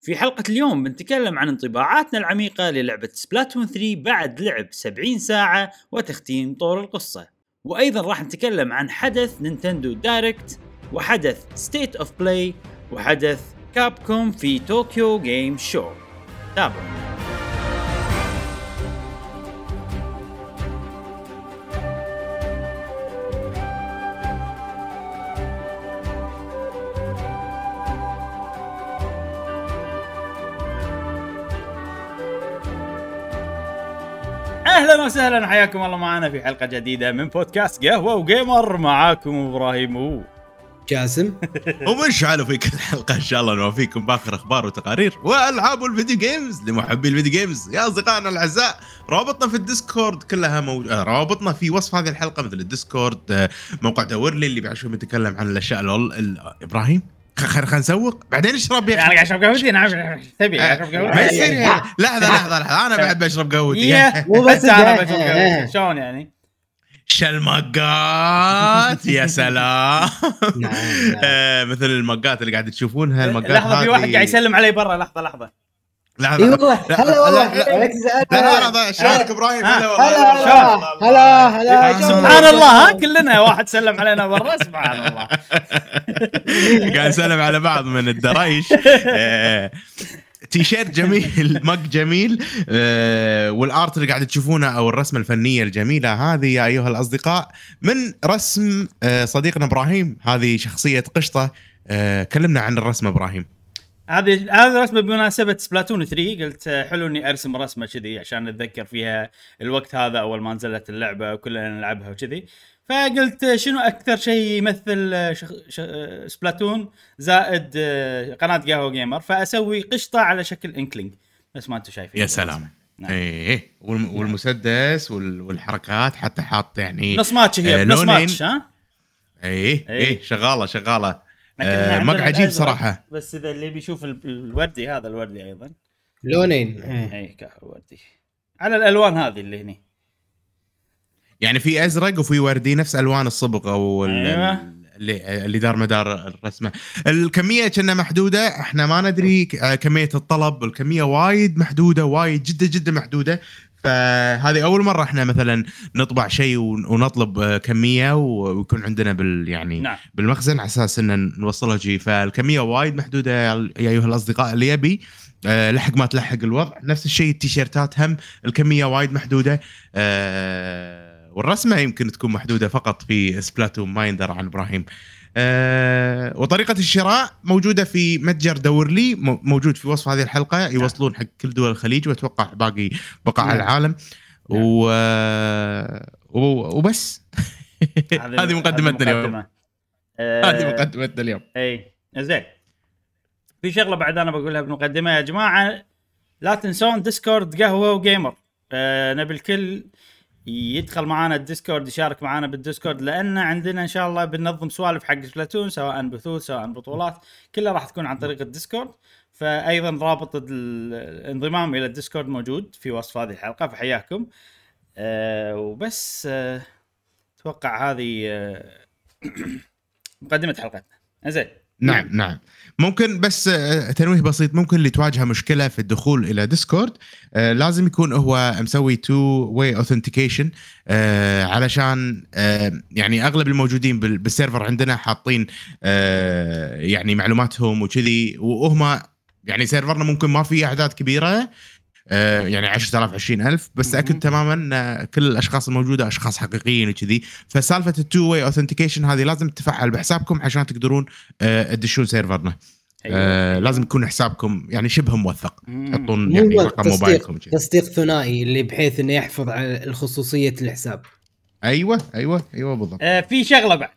في حلقة اليوم بنتكلم عن انطباعاتنا العميقة للعبة Splatoon 3 بعد لعب 70 ساعة وتختيم طور القصة. وأيضا راح نتكلم عن حدث Nintendo Direct وحدث State of Play وحدث Capcom في Tokyo Game Show تابعوا. وسهلا حياكم الله معنا في حلقة جديدة من بودكاست قهوة وجيمر. معاكم إبراهيم و جاسم ومشعل وفي كل حلقة إن شاء الله نوافيكم بآخر أخبار وتقارير وألعاب ال video games لمحبي ال video games يا أصدقائنا الأعزاء رابطنا في ال Discord كلها موجود آه، روابطنا في وصف هذه الحلقة مثل ال Discord آه، موقع دورلي اللي بعد شوي بنتكلم عن الأشياء ال- إبراهيم. خلينا نسوق بعدين اشرب يا يعني أخي. قاعد اشرب قهوتي؟ نعم تبي اشرب ما قهوتي يصير يعني. لحظة لحظة لحظة. أنا بعد بشرب قهوتي. يا مو بس أنا. بشرب قهوتي. شلون يعني؟ شلمقات يا سلام. نعم نعم. آه، مثل المقات اللي قاعد تشوفون هالمقات لحظة في واحد قاعد يسلم علي برا. لحظة لحظة. لحظه اي والله لا، هلا والله. لا، لا. لا شلونك إبراهيم. هلا والله هلا هلا هلا هلا سبحان الله ها كلنا واحد سلم علينا برا سبحان الله. قاعد نسلم على بعض من الدرايش. آه، تيشيرت جميل مق جميل آه، والآرت اللي قاعد تشوفونه أو الرسمة الفنية الجميلة هذه يا أيها الأصدقاء من رسم آه، صديقنا إبراهيم هذه شخصية قشطة. آه، كلمنا عن الرسمة إبراهيم. هذه هذه رسمة بمناسبة سبلاتون 3 قلت حلو اني أرسم رسمة كذي عشان أتذكر فيها الوقت هذا أول ما نزلت اللعبة وكلنا نلعبها وكذي. فقلت شنو أكثر شيء يمثل شخ... ش... سبلاتون زائد قناة قهوة جيمر فأسوي قشطة على شكل إنكلينج. بس ما أنتم شايفين. يا سلام. نعم. إيه. والم- والمسدس وال- والحركات حتى حاط يعني نص ماتش هي آه، نص. ماتش ها؟ إيه. إيه. إيه. شغالة شغالة. آه، عندنا مق عجيب صراحة. بس إذا اللي بيشوف ال- الوردي هذا الوردي أيضا. لونين. إيه. اي قهوه وردي على الألوان هذه اللي هني. يعني في أزرق وفي وردي نفس ألوان الصبغه وال أيوة. اللي اللي دار مدار الرسمة. الكمية كنا محدودة إحنا ما ندري آه، كمية الطلب. الكمية وايد محدودة وايد جدا جدا محدودة. فهذه أول مرة إحنا مثلا نطبع شيء ون- ونطلب كمية ويكون عندنا بال يعني نعم. بالمخزن على أساس ان نوصلها شيء فالكمية وايد محدودة يا أيها الأصدقاء اللي يبي آه، لحق ما تلحق الوضع. نفس الشيء التيشيرتات هم الكمية وايد محدودة. آه، والرسمة يمكن تكون محدودة فقط في سبلاتون ما يندرى عن إبراهيم. آه، وطريقة الشراء موجودة في متجر دورلي مو- موجود في وصف هذه الحلقة يوصلون حق كل دول الخليج وأتوقع باقي بقاع نعم. العالم. و... و... وبس. هذه مقدمتنا اليوم. المقدمة. آه، هذه مقدمتنا اليوم. إي زين. في شغلة بعد أنا بقولها بالمقدمه يا جماعة لا تنسون Discord قهوة وجيمر آه نبي الكل يدخل معانا ال Discord يشارك معانا بال Discord لأن عندنا إن شاء الله بننظم سوالف حق Splatoon سواء بثوث سواء بطولات كلها راح تكون عن طريق ال Discord. فايضا رابط ال- الانضمام إلى ال Discord موجود في وصف هذه الحلقة فحياكم. آه وبس آه أتوقع هذه آه مقدمة حلقتنا. زين نعم نعم. ممكن بس آه، تنويه بسيط. ممكن اللي تواجهه مشكلة في الدخول إلى Discord آه، لازم يكون هو مسوي two-way authentication علشان آه، يعني أغلب الموجودين بال- بال server عندنا حاطين يعني معلوماتهم وكذي وهم يعني server نا ممكن ما فيه أعداد كبيرة يعني 10000 20000 بس. تاكد تماما إن كل الأشخاص الموجودة أشخاص حقيقيين وكذي فسالفة ال two-way authentication هذه لازم تتفعل بحسابكم عشان تقدرون آه، تدشون server نا آه لازم يكون حسابكم يعني شبه موثق. تحطون يعني رقم تصديق موبايلكم. تصديق ثنائي اللي بحيث إنه يحفظ على الخصوصية الحساب أيوه أيوه أيوه بالضبط. آه في شغلة بعد.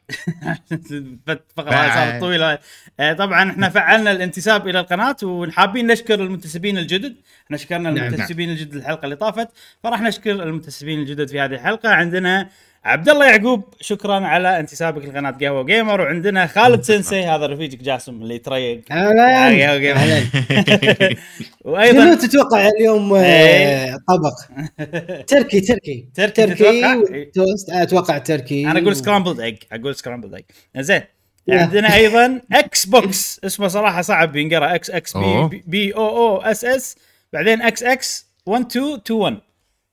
فقره صارت. طويله آه طبعا إحنا فعلنا الانتساب إلى القناة وحابين نشكر المنتسبين الجدد. إحنا شكرنا نعم. المنتسبين الجدد الحلقة اللي طافت. فراح نشكر المنتسبين الجدد في هذه الحلقة. عندنا عبد الله يعقوب شكرا على انتسابك لقناة قهوة جيمر. وعندنا خالد سensei هذا رفيقك جاسم اللي تريق. أهلا. قهوة جيمر. أهلا. شنو وأيضا تتوقع اليوم آه، إيه. طبق؟ تركي تركي. تركي تتوقع؟ توست أتوقع تركي. أنا أقول scrambled egg أقول scrambled egg زين. عندنا أيضا Xbox اسمه صراحة صعب ينقرأ. إكس إكس. بي بي أو أو اس اس بعدين إكس إكس 1 2 2 1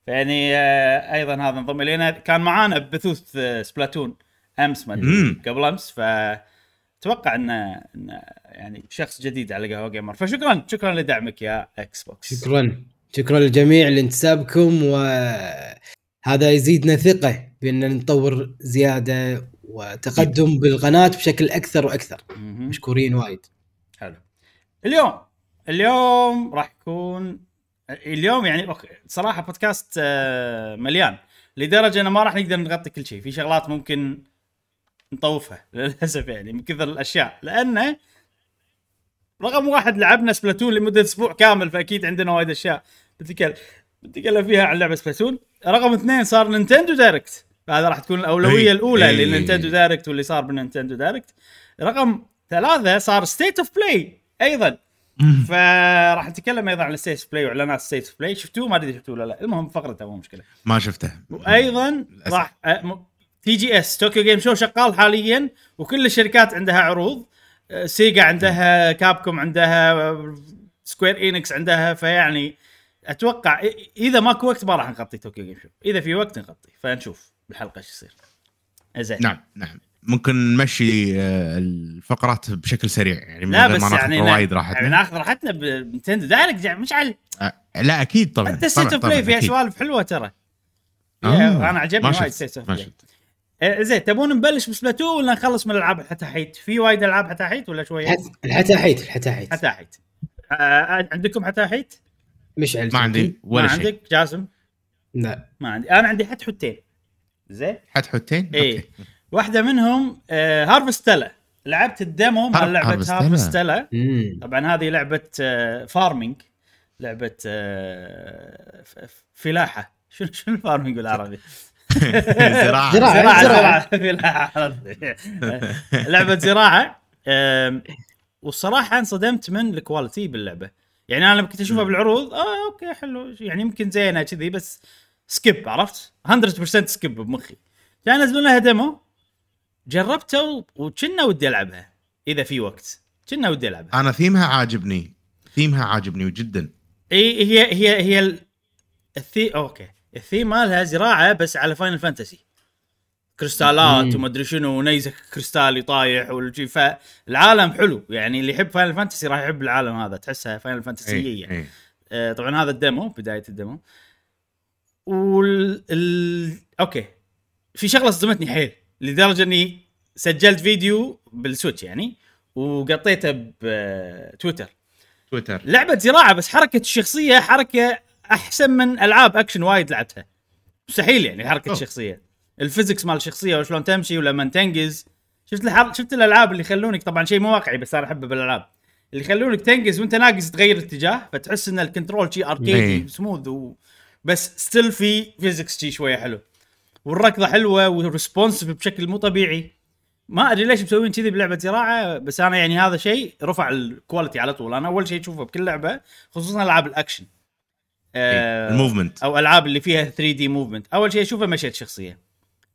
فيعني آه، أيضا هذا انضم إلينا. كان معانا ببثوث آه، Splatoon أمس ما. قبل أمس. ف أتوقع انه يعني شخص جديد على قهوة جيمر. فشكرا شكرا لدعمك يا Xbox شكرا. شكرا للجميع لانتسابكم وهذا يزيدنا ثقة بأن نطور زيادة وتقدم بالقناة بشكل أكثر وأكثر. مشكورين وايد. حلو. اليوم اليوم راح يكون اليوم يعني okay صراحة بودكاست آه، مليان لدرجة إنه ما راح نقدر نغطي كل شيء في شغلات ممكن نطوفها للأسف يعني من كثر الأشياء لأنه رقم واحد لعبنا Splatoon لمدة أسبوع كامل فأكيد عندنا وايد أشياء بنتكلم بنتكلم فيها عن لعبة Splatoon رقم اثنين صار Nintendo Direct فهذا راح تكون الأولوية أي. الأولى. لل Nintendo Direct واللي صار بال Nintendo Direct رقم ثلاثة صار State of Play أيضا. فراح نتكلم أيضا State of Play واعلانات State of Play شفتوه؟ ما ادري شفتوه ولا لا. المهم فقرته مو مشكلة. ما شفته. وأيضا. راح أه، TGS Tokyo Game Show شغال حاليا وكل الشركات عندها عروض. أه، Sega عندها Capcom عندها أه، Square Enix عندها. فيعني أتوقع إذا ماكو وقت ما راح نغطي Tokyo Game Show إذا في وقت نغطي. فنشوف بالحلقة إيش يصير. زين نعم نعم. ممكن نمشي آه، الفقرات بشكل سريع يعني من لا غير بس ما ناخذ يعني وايد نا- يعني راحتنا ناخذ راحتنا ب Nintendo. Direct يعني مش على آه، لا أكيد طبعا حتى State of Play فيها. سوالف حلوة ترى. آه، أنا عجبني ما وايد State of ما Play إيه، زين تبون نبلش ب Splatoon ولا نخلص من الألعاب الحتاحيت؟ في وايد ألعاب حتاحيت ولا شوية؟ الحت- الحتاحيت الحتاحيت حتاحيت آه عندكم حتاحيت؟ مشعل ما عندي ما ولا شيء. عندك؟ جاسم؟ لا. ما عندي. أنا عندي حت حتين زين؟ حد حتين okay. واحدة منهم آه Harvestella لعبت ال demo مال لعبة Harvestella. طبعا هذه لعبة آه farming. لعبة آه فلاحة. شنو شنو ال farming بالعربي؟ زراعة. زراعة. زراعة زراعة. زراعة. فلاحة. لعبة زراعة. والصراحه انصدمت من ال quality باللعبة. يعني أنا لما كنت أشوفها بالعروض آه okay حلو. يعني يمكن زينة كذي بس skip عرفت؟ 100% skip بمخي. كان نزلوا لها demo جربتها وكنا ودي ألعبها إذا في وقت. كنا ودي ألعبها. أنا ثيمها عاجبني. ثيمها عاجبني جدا. إي هي هي هي ال- الثي okay. ال theme مالها زراعة بس على Final Fantasy كريستالات. وما ادري شنو ونيزك كريستالي طايح والشي فالعالم حلو. يعني اللي يحب Final Fantasy راح يحب العالم هذا. تحسها Final Fantasy ية إيه، يعني. إيه. آه طبعا هذا ال demo بداية ال demo. وال ال... Okay. في شغلة صدمتني حيل. لدرجة إني سجلت فيديو بال Switch يعني وقطيته بتويتر تويتر. لعبة زراعة بس حركة الشخصية حركة أحسن من ألعاب أكشن وايد لعبتها. مستحيل يعني حركة أوه. الشخصيه ال physics مال الشخصية وشلون تمشي ولما تنقز شفت الحر... شفت الألعاب اللي يخلونك طبعا شيء مو واقعي بس أنا أحبه بالألعاب. اللي يخلونك تنقز وأنت ناقز تغير اتجاه فتحس إن ال control شي arcadey. سموث و... بس still في physics شي شوية حلو. والركضة حلوة و responsive بشكل مو طبيعي. ما أدري ليش مسوين كذي بلعبة زراعة بس أنا يعني هذا شيء رفع ال quality على طول. أنا أول شيء أشوفه بكل لعبة خصوصا ألعاب الأكشن. آه، ال movement. أو ألعاب اللي فيها 3D movement أول شيء أشوفه مشيت شخصية.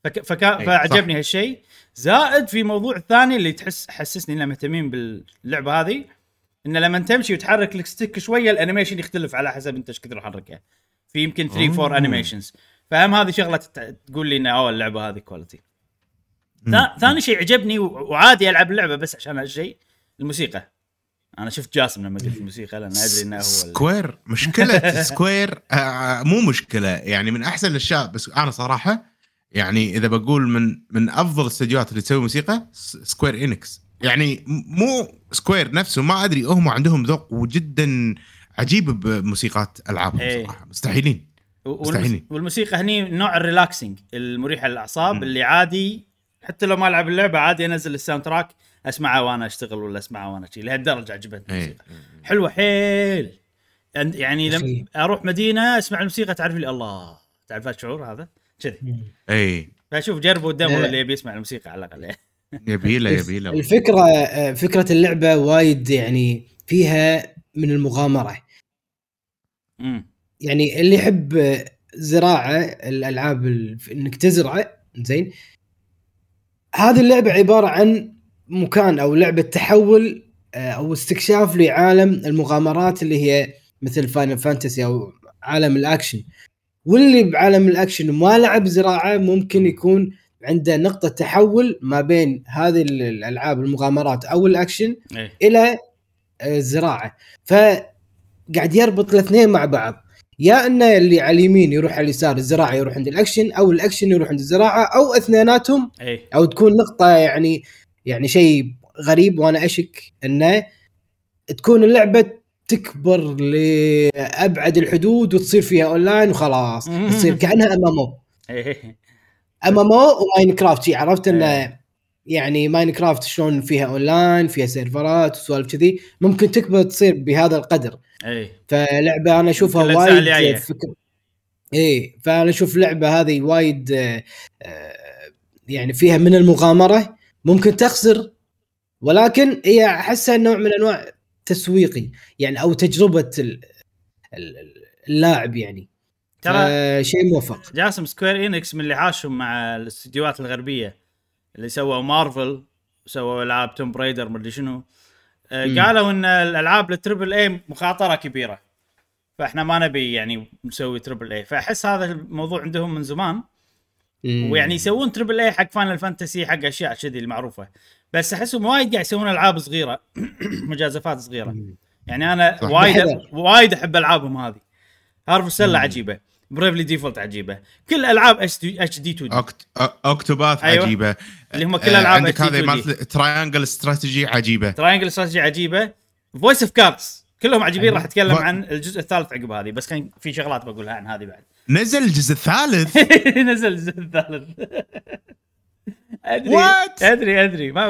فك... فكا... أي، فعجبني. هالشيء. زائد في موضوع الثاني اللي تحس حسسني إنه مهتمين باللعبة هذه إنه لما تمشي وتحرك ال stick شوية ال animation يختلف على حسب إنت إيش كثر محركها في يمكن 3 4 أوه. animations فهم هذه شغلة تقول لي انه أوه اللعبة هذه quality ثا- ثاني شيء عجبني وعادي ألعب اللعبة بس عشان هالشيء الموسيقى. أنا شفت جاسم لما قلت الموسيقى لأن أدري إنه هو سكوير مشكلة سكوير آه، مو مشكلة. يعني من أحسن الأشياء بس أنا صراحة يعني إذا بقول من من أفضل الاستديوهات اللي تسوي موسيقى Square Enix يعني مو Square نفسه ما أدري هم عندهم ذوق جدا عجيب بموسيقات ألعابهم إيه. صراحة. مستحيلين. مستحيلين. والموسيقى هني نوع ال relaxing المريح للأعصاب. اللي عادي حتى لو ما ألعب اللعبة عادي أنزل ال soundtrack أسمعه وأنا أشتغل ولا أسمعه وأنا شي لهالدرجة عجبتني إيه الموسيقى حلوة حيل يعني لما. أروح مدينة أسمع الموسيقى تعرف لي الله تعرف الشعور هذا كذي اي فشوف جربوا الدمو. اللي يبي يسمع الموسيقى على الأقل يبيله يبيله الفكرة فكرة اللعبة وايد يعني فيها من المغامرة أمم. يعني اللي يحب آه، زراعة الألعاب ال- إنك تزرع زين. هذه اللعبة عبارة عن مكان أو لعبة تحول آه، أو استكشاف لعالم المغامرات اللي هي مثل Final Fantasy أو عالم الأكشن. واللي بعالم الأكشن ما لعب زراعة ممكن يكون عنده نقطة تحول ما بين هذه الألعاب المغامرات أو الأكشن إيه. إلى آه، الزراعه فقاعد يربط الاثنين مع بعض. يا إنه اللي على اليمين يروح على اليسار الزراعة يروح عند الأكشن أو الأكشن يروح عند الزراعة أو أثنيناتهم اي أو تكون نقطة يعني يعني شيء غريب وأنا أشك إنه تكون اللعبة تكبر لأبعد الحدود وتصير فيها أونلاين وخلاص تصير كأنها MMO إيه. MMO online شي عرفت إنه إيه. يعني Minecraft شلون فيها اونلاين فيها سيرفرات وسوالف كذي ممكن تكبر تصير بهذا القدر. إي. فلعبة أنا أشوفها وايد. فكر إيه فأنا أشوف اللعبه هذه وايد آه، يعني فيها من المغامرة ممكن تخسر ولكن هي أحسها نوع من أنواع تسويقي يعني أو تجربة ال- ال- اللاعب يعني. ترى شيء موفق. جاسم Square Enix من اللي عاشهم مع الاستديوهات الغربية. اللي سووا مارفل سووا ألعاب Tomb Raider مدري شنو آه،. قالوا إن الألعاب ال triple A مخاطرة كبيرة فإحنا ما نبي يعني نسوي triple A فأحس هذا الموضوع عندهم من زمان مم. ويعني يسوون triple A حق Final Fantasy حق أشياء كذي المعروفة بس أحسهم وايد قاعد يسوون ألعاب صغيرة مجازفات صغيرة. يعني أنا. وايد. وايد أحب ألعابهم هذه Harvestella. عجيبة Bravely Default عجيبة. كل ألعاب اتش دي 2 دي اوكتوباث أيوة. عجيبة. اللي هم كل آه، العاب عندك هذه HD. مالت Triangle Strategy عجيبة. Triangle Strategy عجيبة. Voice of Cards كلهم عجيبين أيوة. راح أتكلم عن الجزء الثالث عقب هذه بس خلينا في شغلات بقولها عن هذه بعد. نزل الجزء الثالث؟ نزل الجزء الثالث. أدري. What؟ أدري أدري. ما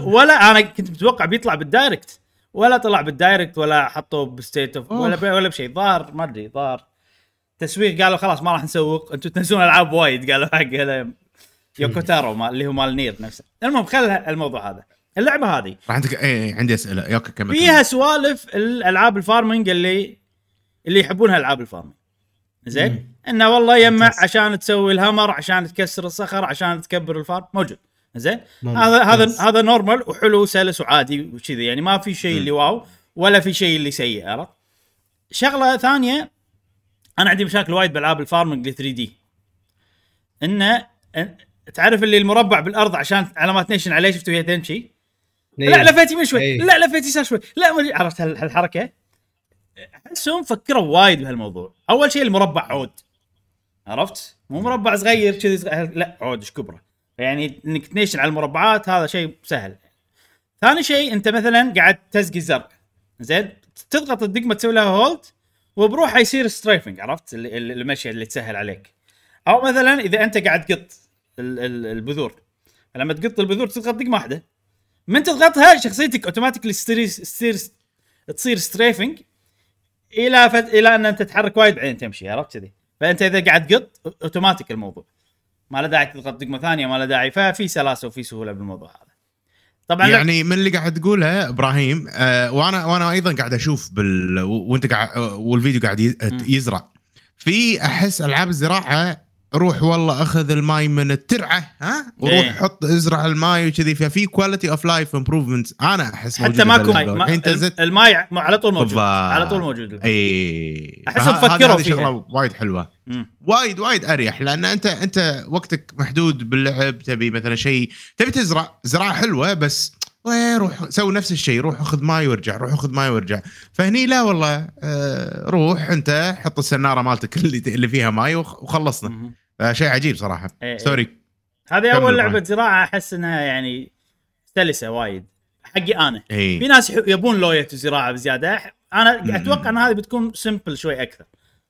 ولا أنا كنت متوقع بيطلع بال Direct. ولا طلع بال Direct ولا حطوه ب State of Play ولا بشيء. ظاهر ما أدري ظاهر تسويق قالوا خلاص ما راح نسوق أنتم تنزلون ألعاب وايد قالوا حق Yoko Taro مال اللي هو مال Nier نفسه. المهم خل الموضوع هذا. اللعبة هذه. راح عندك إيه عندي أسئلة. يوكا كمل فيها سوالف الألعاب ال farming اللي اللي يحبونها ألعاب ال farming زين؟ إنه والله يجمع. عشان تسوي ال hammer عشان تكسر الصخر عشان تكبر ال farm موجود. زين. هذا هذا هذا normal وحلو وسلس وعادي وكذي يعني ما في شيء اللي واو ولا في شيء اللي سيء عرفت؟ شغلة ثانية أنا عندي مشاكل وايد بألعاب ال farming ال 3D انه تعرف اللي المربع بالأرض عشان علامات نيشن عليه شفتوا هي تمشي؟ لا لفيت يمين شوي. إيه. لا لفيت يسار شوي. لا ما أدري، عرفت هال- هالحركة؟ أحسهم فكروا وايد بهالموضوع. أول شيء المربع عود. عرفت؟ مو مربع صغير كذي. لا عود إيش كبره؟ يعني إنك تنيشن على المربعات هذا شيء سهل. ثاني شيء أنت مثلا قاعد تسقي الزرع زين؟ تضغط الدقمة تسوي لها hold وبروحها يصير strafing عرفت؟ المشي اللي تسهل عليك. أو مثلا إذا أنت قاعد تقط ال- ال- البذور. فلما تقط البذور تضغط دقمة واحدة. من تضغطها شخصيتك automatically تصير تصير تصير strafing إلى فت... إلى أن أنت تتحرك وايد بعدين تمشي عرفت كذي؟ فأنت إذا قاعد تقط اوتوماتيك الموضوع. ما له داعي تضغط دقمة ثانية ما له داعي ففي سلاسة وفي سهولة بالموضوع هذا. طبعا يعني من اللي قاعد تقوله إبراهيم آه وأنا وأنا أيضا قاعد أشوف بال وأنت قاعد آه، والفيديو قاعد يزرع. في أحس ألعاب الزراعة روح والله أخذ الماي من الترعة ها وروح إيه. حط ازرع الماي وكذي ففي quality of life improvement أنا أحس حتى ماكو ماي. ما... الحين تزت الماي على طول موجود بالضبط. على طول موجود اي أحسهم فه- هذه- فكروا هذه فيها. شغلة وايد حلوة مم. وايد وايد أريح لأن انت أنت وقتك محدود باللعب تبي مثلا شيء تبي تزرع زراعة حلوة بس روح سوي نفس الشيء روح خذ ماي وارجع روح خذ ماي وارجع. فهني لا والله آه روح أنت حط السنارة مالتك اللي اللي فيها ماي وخ- وخلصنا. آه شيء عجيب صراحة. إيه، إيه. sorry هذه أول. لعبة زراعة أحس إنها يعني سلسة وايد. حقي أنا. في اي ناس يبون لوية زراعة بزيادة. أنا. أتوقع إن هذه بتكون simple شوي أكثر.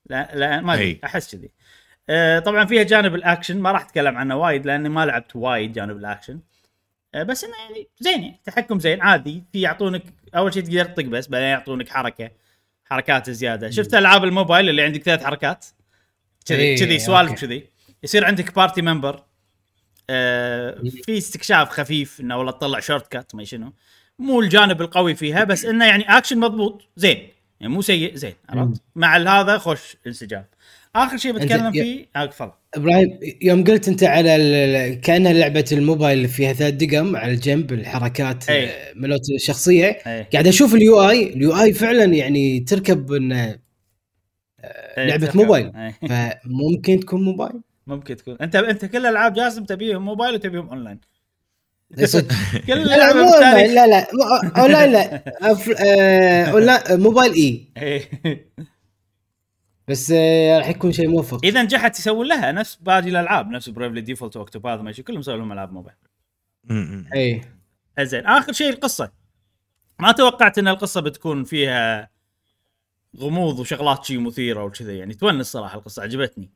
لا, لا ما أي. أحس كذي. آه طبعا فيها جانب الأكشن ما راح أتكلم عنه وايد لأني ما لعبت وايد جانب الأكشن. آه بس إنه يعني زين يعني تحكم زين عادي. في يعطونك أول شيء تقدر تطق بس بعدين يعطونك حركة حركات زيادة. شفت ألعاب الموبايل اللي عندك ثلاث حركات؟ كذي إيه، كذي سوالف. كذي. يصير عندك party member آه في استكشاف خفيف إنه والله تطلع shortcut ما شنو. مو الجانب القوي فيها بس إنه يعني اكشن مضبوط. زين. يعني مو سيء زين عرفت؟ مع هذا خوش انسجام. آخر شيء بتكلم فيه آه، تفضل. إبراهيم يوم قلت أنت على ال- كأنها لعبة الموبايل اللي فيها ثلاث دقم على الجنب الحركات أي. آه، ملوت الشخصية إيه. قاعد أشوف ال UI ال UI فعلا يعني تركب انه إيه، لعبة تركب. موبايل. إيه. فممكن تكون موبايل ممكن تكون أنت أنت كل الالعاب جاسم تبيهم موبايل وتبيهم أونلاين صدق. كل لا لعبه مو أونلاين لا لا أونلاين لا آه، online- mobile إي إيه. بس آه، راح يكون شيء موفق. إذا نجحت يسوون لها نفس باقي الألعاب نفس Bravely Default و Octopath ما كلهم سووا لهم ألعاب موبايل. اي زين آخر شيء القصة. ما توقعت إن القصة بتكون فيها غموض وشغلات شي مثيرة وكذا يعني تونس صراحة القصة عجبتني.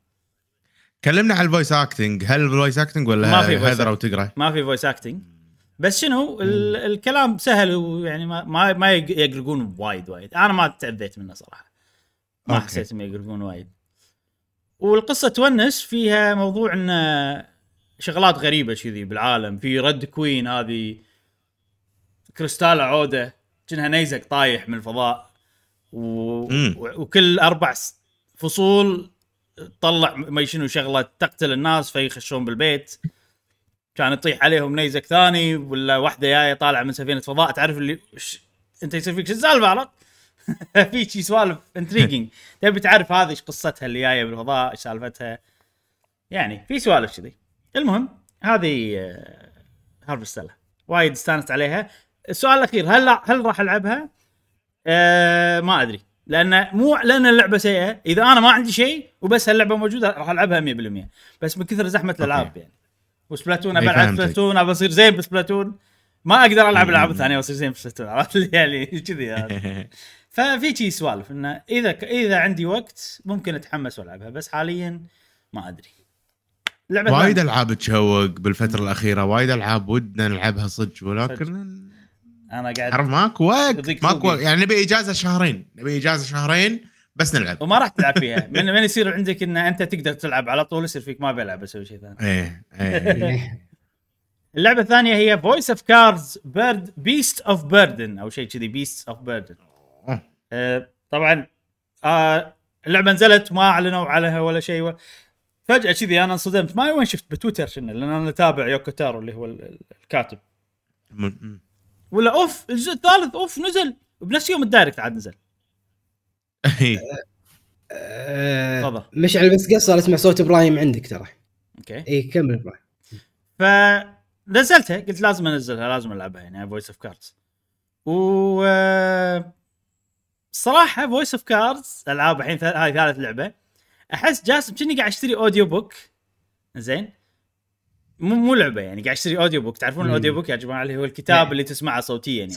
كلمنا عن ال voice acting هل ال voice acting ولا ما في هذر أو. تقرأ؟ ما في voice acting بس شنو ال- الكلام سهل ويعني ما ما, ما يق- يقرقون وايد وايد. أنا ما تعبيت منه صراحة. ما أوكي. حسيت انهم يقرقون وايد والقصة تونس فيها موضوع انه شغلات غريبة كذي بالعالم في Red Queen هذه كريستاله عودة كأنها نيزك طايح من الفضاء و... مم. و... وكل أربع فصول تطلع ما شنو شغلة تقتل الناس فيخشون بالبيت كان يطيح عليهم نيزك ثاني ولا واحدة جاية طالعة من سفينة فضاء تعرف اللي ش... أنت يصير فيك شو السالفة عرفت؟ في شي سوالف intriguing تبي تعرف هذه إيش قصتها اللي جاية بالفضاء إيش سالفتها؟ يعني في سوالف كذي. المهم هذه آه، Harvestella وايد استانست عليها. السؤال الأخير هل هل راح ألعبها؟ آه ما أدري. لأن مو لأن اللعبة سيئة. إذا أنا ما عندي شيء وبس هاللعبة موجودة راح ألعبها 100% بس من كثر زحمة الألعاب يعني. و Splatoon إي، ابى العب فهمتك. سبلاتون ابى أصير زين ب Splatoon. ما أقدر ألعب الالعاب الثانية وأصير زين بسبلاتون. عرفت؟ يعني؟ كذي. ففي شي سوالف انه إذا إذا عندي وقت ممكن أتحمس وألعبها بس حاليا ما أدري لعبة وايد. ألعاب تشوق بالفترة الأخيرة وايد ألعاب ودنا نلعبها صدق ولكن أنا قاعد عرف ماكو وقت ماكو. وقت يعني نبي إجازة شهرين نبي إجازة شهرين بس نلعب وما راح تلعب فيها من من يصير عندك إن أنت تقدر تلعب على طول يصير فيك ما بلعب أسوي شيء ثاني إيه إيه. اللعبة الثانية هي Voice of Cards بيرد Beasts of Burden أو شيء كذي Beasts of Burden. طبعا آه اللعبة نزلت ما أعلنوا عليها ولا شيء و... فجأة كذي أنا انصدمت. ما وين شفت بتويتر شنو لأن أنا أتابع يوكو تارو اللي هو ال- ال- الكاتب. ولا أوف الجزء الثالث أوف نزل. بنفس يوم ال Direct عاد نزل. آه، تفضل. مشعل بس قصر أسمع صوت إبراهيم عندك ترى. أوكي. إي كمل إبراهيم. فنزلتها قلت لازم أنزلها لازم ألعبها يعني Voice of Cards و صراحة Voice of Cards العاب الحين هاي ثالث لعبة أحس جاسم كني قاعد أشتري audio book زين مو مو لعبة يعني قاعد أشتري audio book تعرفون. ال audio book يا جماعة اللي هو الكتاب إيه. اللي تسمعه صوتيا يعني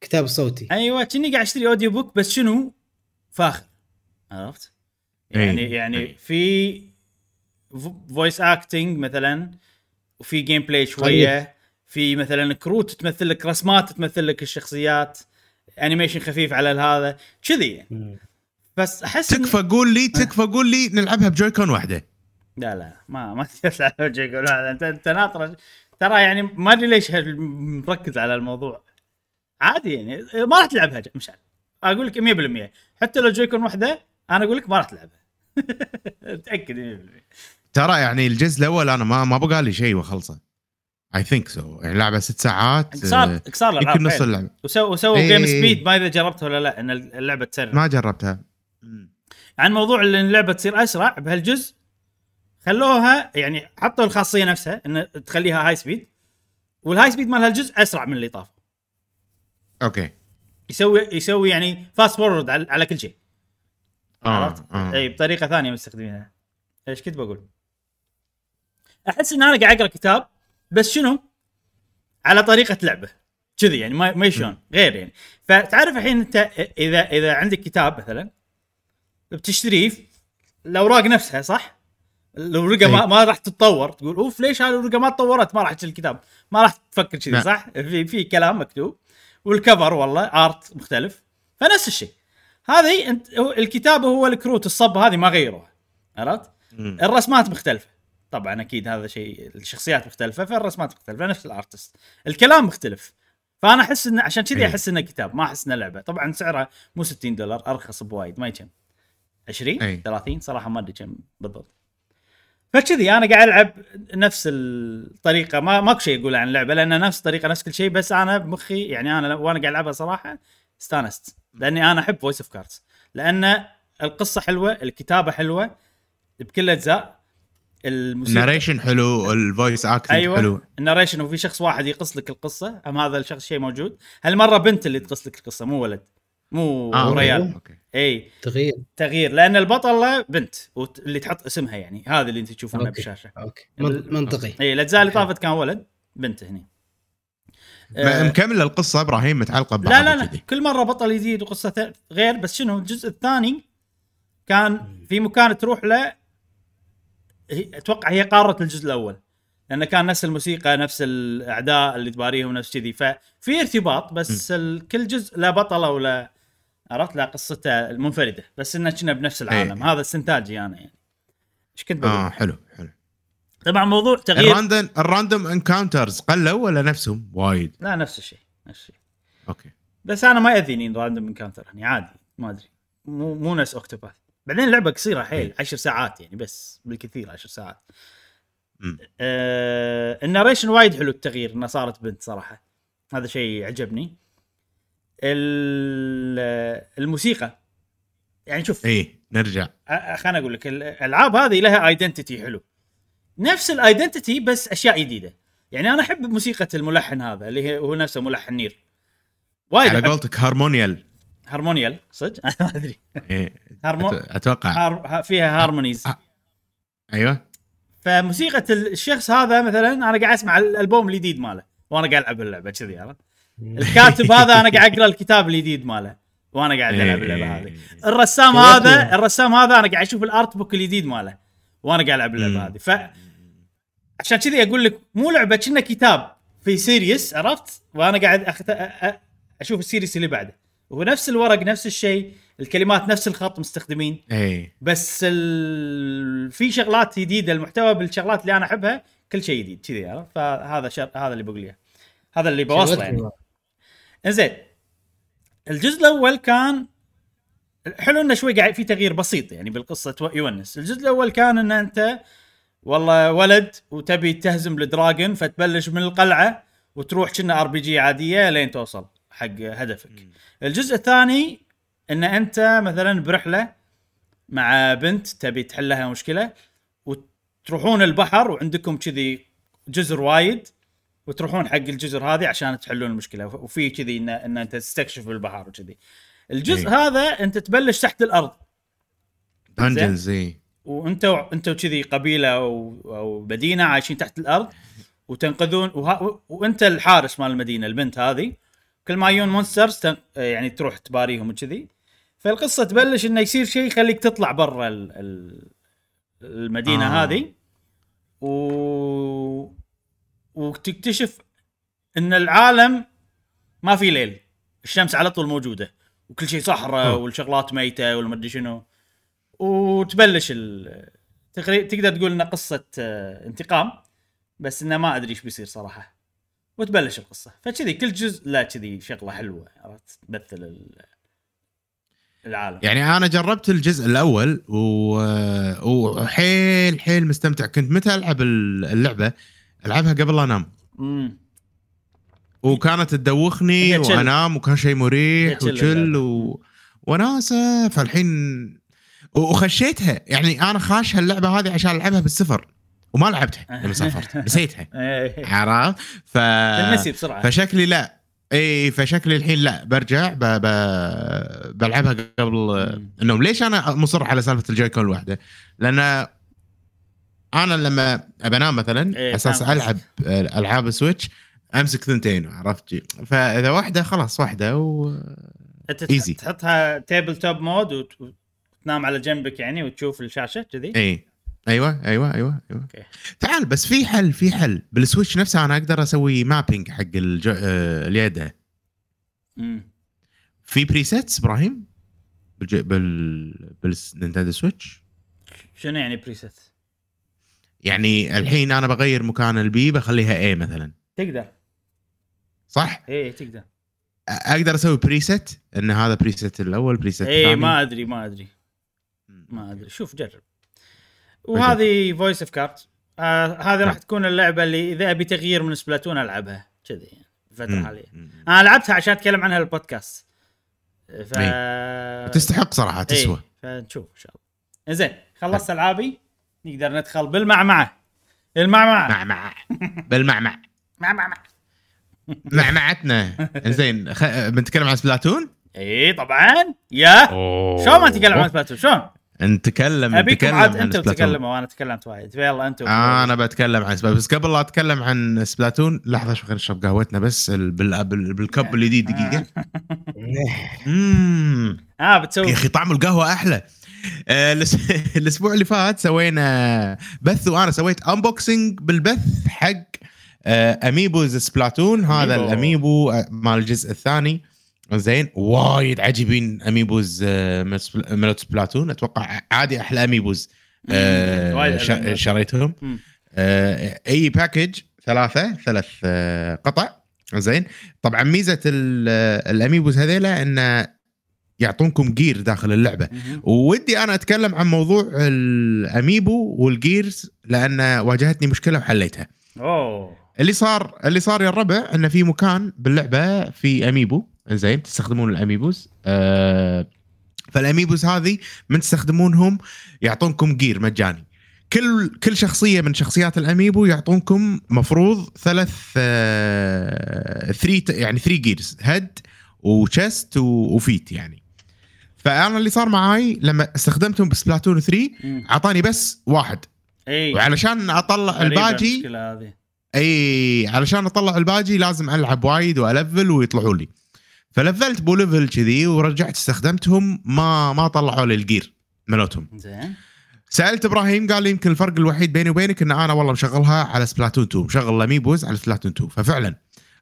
كتاب صوتي أيوه كني قاعد أشتري audio book بس شنو فاخر عرفت؟ يعني إيه. يعني إيه. في voice acting مثلا وفي gameplay شوية في مثلا كروت تمثل لك رسمات تمثل لك الشخصيات animation خفيف على هذا كذي. يعني. بس أحس إن- تكفى قول لي تكفى قول لي نلعبها ب Joy-Con واحدة. لا لا ما ما تقدر تلعب جيك ولا أنت أنت ناطر ترى يعني ما أدري ليش مركز على الموضوع. عادي يعني ما راح تلعبها. مش عارف. أقول لك 100% حتى لو Joy-Con واحدة أنا أقول لك ما راح تلعبها. متاكد 100% ترى يعني الجزء الأول أنا ما ما بقى لي شيء وأخلصه. I think so يعني لعبة ست ساعات انكسار آه، انكسار الالعاب يمكن نص. اللعبة وسووا وسووا إيه. game speed ما إذا جربتها ولا لا إن اللعبة تسرع ما جربتها. عن موضوع إن اللعبة تصير أسرع بهالجزء خلوها يعني حطوا الخاصية نفسها إن تخليها high speed وال high speed مال هالجزء أسرع من اللي طاف okay يسوي يسوي يعني fast forward على, على كل شيء آه عرفت؟ آه إي بطريقة ثانية مستخدمينها إيش كنت بقول؟ أحس إن أنا قاعد أقرأ كتاب بس شنو؟ على طريقة لعبه كذي يعني ما ما شلون غير يعني فتعرف الحين انت إذا إذا عندك كتاب مثلا بتشتريه الاوراق نفسها صح؟ الورقه ما, أي. ما راح تتطور تقول أوف ليش هذه الورقه ما تطورت ما راح تشتري الكتاب ما راح تفكر كذي لا. صح؟ في في كلام مكتوب والكفر والله ارت مختلف فنفس الشيء هذه أنت هو الكتابه هو الكروت الصب هذه ما غيروها عرفت؟ الرسمات مختلفة طبعا أكيد هذا شيء الشخصيات مختلفة فالرسمات مختلفة نفس الأرتست. الكلام مختلف. فأنا أحس انه عشان كذي إيه. أحس إنه كتاب ما أحس إنه لعبة. طبعا سعرها مو 60 دولار أرخص بوايد ما يجم 20 أي. 30 صراحة ما أدري كم بالضبط. فكذي أنا قاعد ألعب نفس الطريقة. ما ماكو شيء أقول عن اللعبه لأن نفس الطريقة نفس كل شيء بس أنا بمخي يعني أنا وأنا قاعد ألعبها صراحة استانست. لأني أنا أحب Voice of Cards لأن القصة حلوة الكتابة حلوة بكل الاجزاء الموسيقى. ال narration حلو ال voice acting أيوه حلو. ال narration وفي شخص واحد يقص لك القصة أم هذا الشخص شيء موجود؟ هالمره بنت اللي تقص لك القصة؟ مو ولد مو آه، أوكي. ريال. أوكي. إي. تغيير. تغيير لأن البطلة بنت اللي تحط اسمها يعني هذا اللي أنت تشوفونه أوكي. بالشاشة. أوكي. من- منطقي إي الاجزاء اللي. طافت كان ولد بنت هني. ما- آه، مكمل القصة إبراهيم متعلقة ببعض لا لا. لا. كل مرة بطل جديد وقصته غير بس شنو؟ الجزء الثاني كان في مكان تروح له هي- أتوقع هي قاره الجزء الأول. لأنه كان نفس الموسيقى نفس الأعداء اللي تباريهم نفس كذي. ففي ارتباط بس كل جزء له بطله ولا عرفت؟ له قصته المنفرده بس انه كنا بنفس العالم. إيه. هذا استنتاجي أنا يعني. إيش كنت بقول؟ آه حلو حلو. طبعا موضوع تغيير الراندوم الراندوم انكاونترز قلوا ولا نفسهم؟ وايد. لا نفس الشيء نفس الشيء. أوكي. بس أنا ما يأذيني random encounter يعني عادي ما أدري. مو مو نفس Octopath. بعدين اللعبة قصيرة حيل 10 ساعات يعني بس بالكثير 10 ساعات. آه ال narration وايد حلو التغيير انها صارت بنت صراحة. هذا شيء عجبني. ال- الموسيقى. يعني شوف اي نرجع. خليني أقول لك الألعاب هذه لها identity حلو. نفس ال identity بس أشياء جديدة. يعني أنا أحب موسيقى الملحن هذا اللي هو نفسه ملحن نير. وايد على قولتك harmonial. harmonial صدق؟ ما أدري. إيه. أتوقع. فيها harmonies. أيوه. فموسيقى ال- الشخص هذا مثلا أنا قاعد أسمع الألبوم الجديد ماله وأنا قاعد ألعب اللعبة كذي عرفت؟ الكاتب هذا أنا قاعد أقرأ الكتاب الجديد ماله وأنا قاعد ألعب اللعبة هذه. الرسام هذا. الرسام هذا أنا قاعد أشوف ال art book الجديد ماله وأنا قاعد ألعب اللعبة. هذه. ف عشان كذي أقول لك مو لعبة كنا كتاب في series عرفت؟ وأنا قاعد أخت... أ- أ- أشوف ال series اللي بعده. ونفس الورق نفس الشيء الكلمات نفس الخط مستخدمين. اي بس ال... في شغلات جديدة المحتوى بالشغلات اللي أنا أحبها كل شيء جديد كذي عرفت؟ فهذا شر... هذا اللي بقول إياه. هذا اللي بوصله يعني. إنزين الجزء الأول كان حلو إنه شوي قاعد في تغيير بسيط يعني بالقصة يونس. الجزء الأول كان إن أنت والله ولد وتبي تهزم الدراجون فتبلش من القلعة وتروح كنا RPG عادية لين توصل. حق هدفك. الجزء الثاني إن أنت مثلا برحلة مع بنت تبي تحل لها مشكلة وتروحون البحر وعندكم كذي جزر وايد وتروحون حق الجزر هذه عشان تحلون المشكلة. وفي كذي ان, إن أنت تستكشف البحر وكذي. الجزء إيه. هذا أنت تبلش تحت الأرض. dungeons اي وأنت أنت وكذي قبيلة أو أو مدينة عايشين تحت الأرض وتنقذون. وها وأنت الحارس مال المدينة البنت هذه. كل ما يجون مونسترز تن... يعني تروح تباريهم وكذي. فالقصة تبلش إنه يصير شيء يخليك تطلع برا ال... ال... المدينة آه. هذه. و... وتكتشف إن العالم ما في ليل. الشمس على طول موجودة. وكل شيء صحراء. والشغلات ميتة والمدري شنو. وتبلش ال... تقدر تقول انها قصة آه، انتقام. بس إنه ما أدري إيش بيصير صراحة. وتبلش القصة. فكذي كل جزء لا كذي شغلة حلوة عرفت؟ تمثل ال... العالم. يعني أنا جربت الجزء الأول و... وحيل حيل مستمتع. كنت متى ألعب اللعبة؟ ألعبها قبل لا أنام. امم وكانت تدوخني. وأنام وكان شيء مريح وشل اللعبة. و... وناسة. فالحين وخشيتها. يعني أنا خاش هاللعبة هذه عشان ألعبها بالسفر وما لعبتها لما سافرت نسيتها. إيه. عرفت؟ ف تنسي بسرعة. فشكلي لا. اي فشكلي الحين لا. برجع ب... ب... بلعبها قبل النوم ليش أنا مصر على سالفة ال Joy-Con الواحده؟ لأن أنا لما ابى انام مثلا إيه، أساس ألعب ألعاب ال Switch أمسك ثنتين عرفت. فإذا واحدة خلاص واحدة و. تح- تحطها tabletop mode وت- وتنام على جنبك يعني وتشوف الشاشة كذي؟ اي أيوه أيوه أيوه أيوه. أوكي. تعال بس في حل في حل. بال Switch نفسه أنا أقدر أسوي mapping حق. آه، اليد. امم في presets إبراهيم؟ بالج... بال بال Nintendo Switch؟ شنو يعني preset يعني الحين أنا بغير مكان ال B بخليها اي مثلا. تقدر. صح؟ إيه تقدر. أ- أقدر أسوي preset إن هذا preset الأول preset إيه الثاني. ما أدري ما أدري. ما أدري. شوف جرب. وهذه Voice of Cards آه هذه راح نعم. تكون اللعبة اللي إذا أبي تغيير من Splatoon ألعبها. كذي يعني الفترة. الحالية. أنا لعبتها عشان أتكلم عنها البودكاست ف تستحق صراحة تسوى. إيه، فنشوف إن شاء الله. زين خلصت ألعابي. نقدر ندخل بالمعمعة. المعمعة. معمع بالمعمع معمعة. معمعتنا. زين خ... بنتكلم عن Splatoon؟ اي طبعا. يا. شلون ما تتكلم عن Splatoon؟ شلون؟ نتكلم أبيكم نتكلم عاد أنتم. تتكلموا وأنا تكلمت وايد. فيلا أنتم. آه أنا بتكلم عن Splatoon. بس قبل لا أتكلم عن Splatoon لحظة شوي خلينا نشرب قهوتنا بس ال- بال... بال... بال cup الجديد دقيقة. امم آه يا بتسوي أخي طعم القهوة أحلى. آه، الأسبوع اللي فات سوينا بث وأنا سويت unboxing بالبث حق آه، amiibos Splatoon هذا. ال amiibo آه، مال الجزء الثاني. زين وايد عجيبين amiibos آه، مال Splatoon. أتوقع عادي أحلى amiibos آه،. شريتهم. آه، أي package ثلاثة ثلاث آه، قطع. زين. طبعا ميزة ال- ال amiibos هذيلا انه يعطونكم gear داخل اللعبة. مهم. ودي أنا أتكلم عن موضوع ال amiibo وال gears لأن واجهتني مشكلة وحليتها. أوه. اللي صار اللي صار يا الربع انه في مكان باللعبة في amiibo. زين تستخدمون ال amiibos آه فال amiibos هذه من تستخدمونهم يعطونكم gear مجاني. كل كل شخصية من شخصيات ال amiibo يعطونكم مفروض ثلاث آه three يعني three gears head و chest و feet يعني. فأنا اللي صار معاي لما استخدمتهم ب Splatoon 3 مم. أعطاني بس واحد. إي. وعلشان أطلع هذه. إي علشان أطلع الباقي لازم ألعب وايد وألفل ويطلعوا لي. فلفلت بو level كذي ورجعت استخدمتهم ما ما طلعوا لي ال gear ملوتهم زين سألت إبراهيم قال لي يمكن الفرق الوحيد بيني وبينك إن أنا والله مشغلها على Splatoon 2 مشغل ال Amiibos على Splatoon 2 ففعلا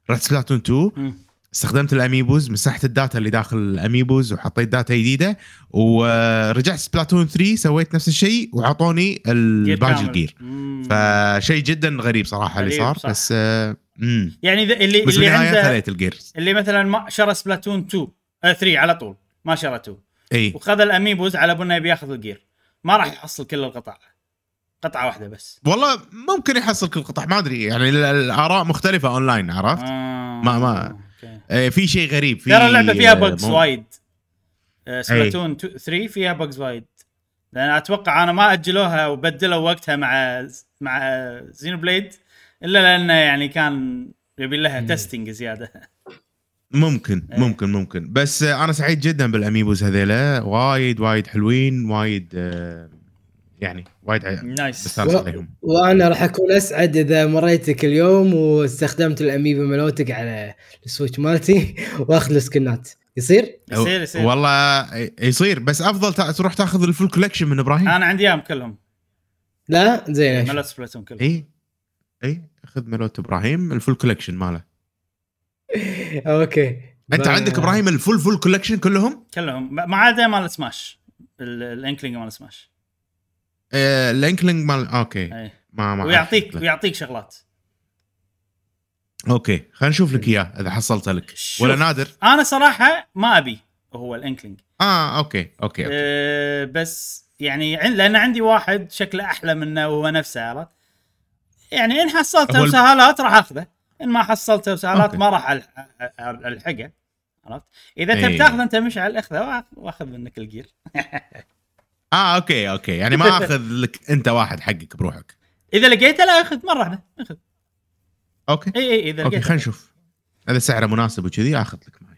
رحت Splatoon 2 مم. استخدمت ال Amiibos مسحت ال data اللي داخل ال Amiibos وحطيت data جديدة ورجعت Splatoon 3 سويت نفس الشيء وعطوني كامل. ال gear. فشيء جدا غريب صراحة اللي صار صح. بس آه، امم يعني ذا- اللي بس اللي عنده اللي مثلا ما شرى Splatoon 2 آه 3 على طول ما شرى 2 إي. وخذ ال Amiibos على بنا يبي ياخذ ال gear ما راح يحصل كل القطع. قطعة واحدة بس. والله ممكن يحصل كل قطع ما أدري. يعني ال- الآراء مختلفة أونلاين عرفت؟ آه. ما- ما-. آه، في شيء غريب في ترى اللعبة فيها آه، bugs مو- وايد. آه، Splatoon 3 فيها bugs وايد. لأن أتوقع أنا ما أجلوها وبدلوا وقتها مع مع Xenoblade إلا لأنه يعني كان يبي لها testing زيادة. ممكن إيه. ممكن ممكن. بس أنا سعيد جدا بال Amiibos هذيلا. وايد وايد حلوين وايد آه، يعني وايد nice و- عليهم. وأنا راح أكون أسعد إذا مريتك اليوم واستخدمت ال Amiibo ملوتك على ال Switch مالتي وأخذ السكنات يصير؟ يصير يصير. والله يصير بس أفضل تروح تاخذ ال full collection من إبراهيم. أنا عندي إياهم كلهم. لا؟ زين. ملوت Splatoon كلهم. اي اي خذ ملوت إبراهيم ال full collection ماله. okay. أنت عندك إبراهيم ال full full collection كلهم؟ كلهم. ما عدا مال سماش. ال- ال Inkling مال Smash. آه، ال Inkling مال okay. ما ما ويعطيك. ويعطيك شغلات. okay. خلينا نشوف لك إياه إذا حصلته لك. شوف. ولا نادر؟ أنا صراحة ما أبي هو الإنكلينج. آه okay okay, okay. أه بس يعني عن- لأن عندي واحد شكله أحلى منه وهو نفسه عرفت؟ يعني إن حصلته وسهالات راح أخذه. إن ما حصلته وسهالات. ما راح ألحقه. عرفت؟ إذا تبي إيه. تاخذ أنت مشعل اخذه وآخ- واخذ منك ال gear آه أوكي okay. يعني ما أخذ لك أنت واحد حقك بروحك. إذا لقيته لا أخذ مرة واحدة أخذ. okay. إي إي إذا okay لقيته. خلينا نشوف. اذا سعره مناسب وكذي آخذ لك معي.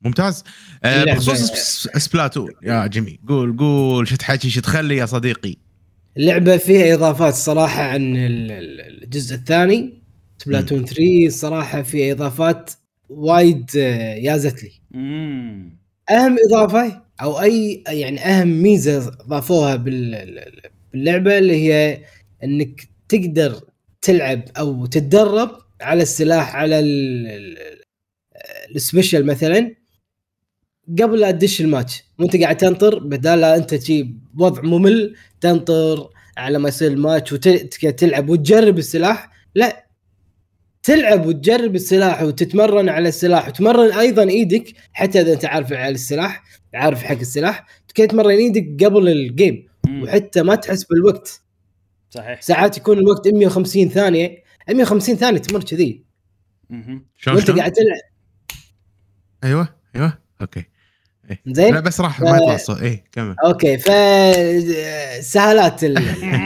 ممتاز. آه بخصوص Sp- Splatoon يا جميل قول قول. شو تحكي شو تخلي يا صديقي؟ اللعبة فيها إضافات صراحة عن ال- ال- الجزء الثاني سبلاتون 3 صراحة فيها إضافات وايد آه، يازت لي. أهم إضافة أو أي يعني أهم ميزة ضافوها بال- باللعبة اللي هي إنك تقدر تلعب أو تتدرب على السلاح على ال- ال- السبيشل مثلا. قبل لا تدش الماتش. وانت قاعد تنطر بدال لا انت شي بوضع ممل تنطر على ما يصير الماتش وتلعب وتجرب السلاح. لا تلعب وتجرب السلاح وتتمرن على السلاح وتمرن أيضا إيدك حتى إذا أنت عارف على السلاح عارف حق السلاح. تمرن إيدك قبل ال game. وحتى ما تحس بالوقت. صحيح. ساعات يكون الوقت 150 ثانية. 150 ثانية تمر كذي. وأنت شلون؟ قاعد تلعب. أيوه أيوه. okay. زين؟ لا بس راح ما يطلع الصوت إيه كمل. okay ف سهالات ال...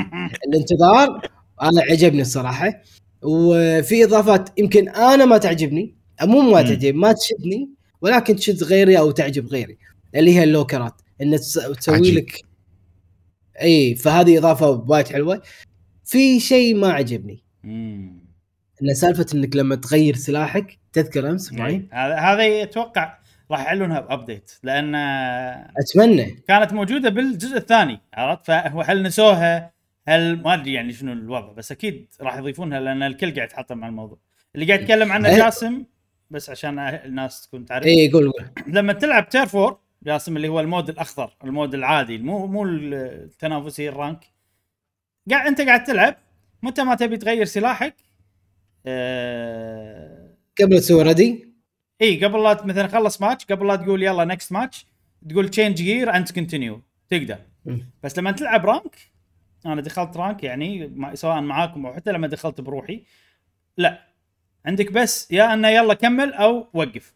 الانتظار. أنا عجبني الصراحة. وفي إضافات يمكن أنا ما تعجبني مو ما مم. تعجب ما تشدني ولكن تشد غيري أو تعجب غيري اللي هي اللوكرات. إن تس- تسوي عجيب. لك إي فهذه إضافة وايد حلوة. في شيء ما عجبني. مم. إن سالفة إنك لما تغير سلاحك تذكر أمس معي؟ إيه. هذا هذا أتوقع راح يعلنونها ب update لأن أتمنى. كانت موجودة بالجزء الثاني عرفت؟ فهو هل نسوها؟ هل ما أدري يعني شنو الوضع بس أكيد راح يضيفونها لأن الكل قاعد يتحطم مع الموضوع. اللي قاعد يتكلم عنه. جاسم بس عشان الناس تكون تعرف. اي قول قول. لما تلعب Turf War جاسم اللي هو ال mode الأخضر ال mode العادي مو مو التنافسي ال rank قاعد أنت قاعد تلعب متى ما تبي تغير سلاحك آه... قبل تسوي ردي إي قبل لا ت- مثلا خلص ماتش قبل لا تقول يلا next match تقول change gear and continue تقدر. بس لما تلعب rank أنا دخلت rank يعني سواء معاكم أو حتى لما دخلت بروحي لا. عندك بس يا إنه يلا كمل أو وقف.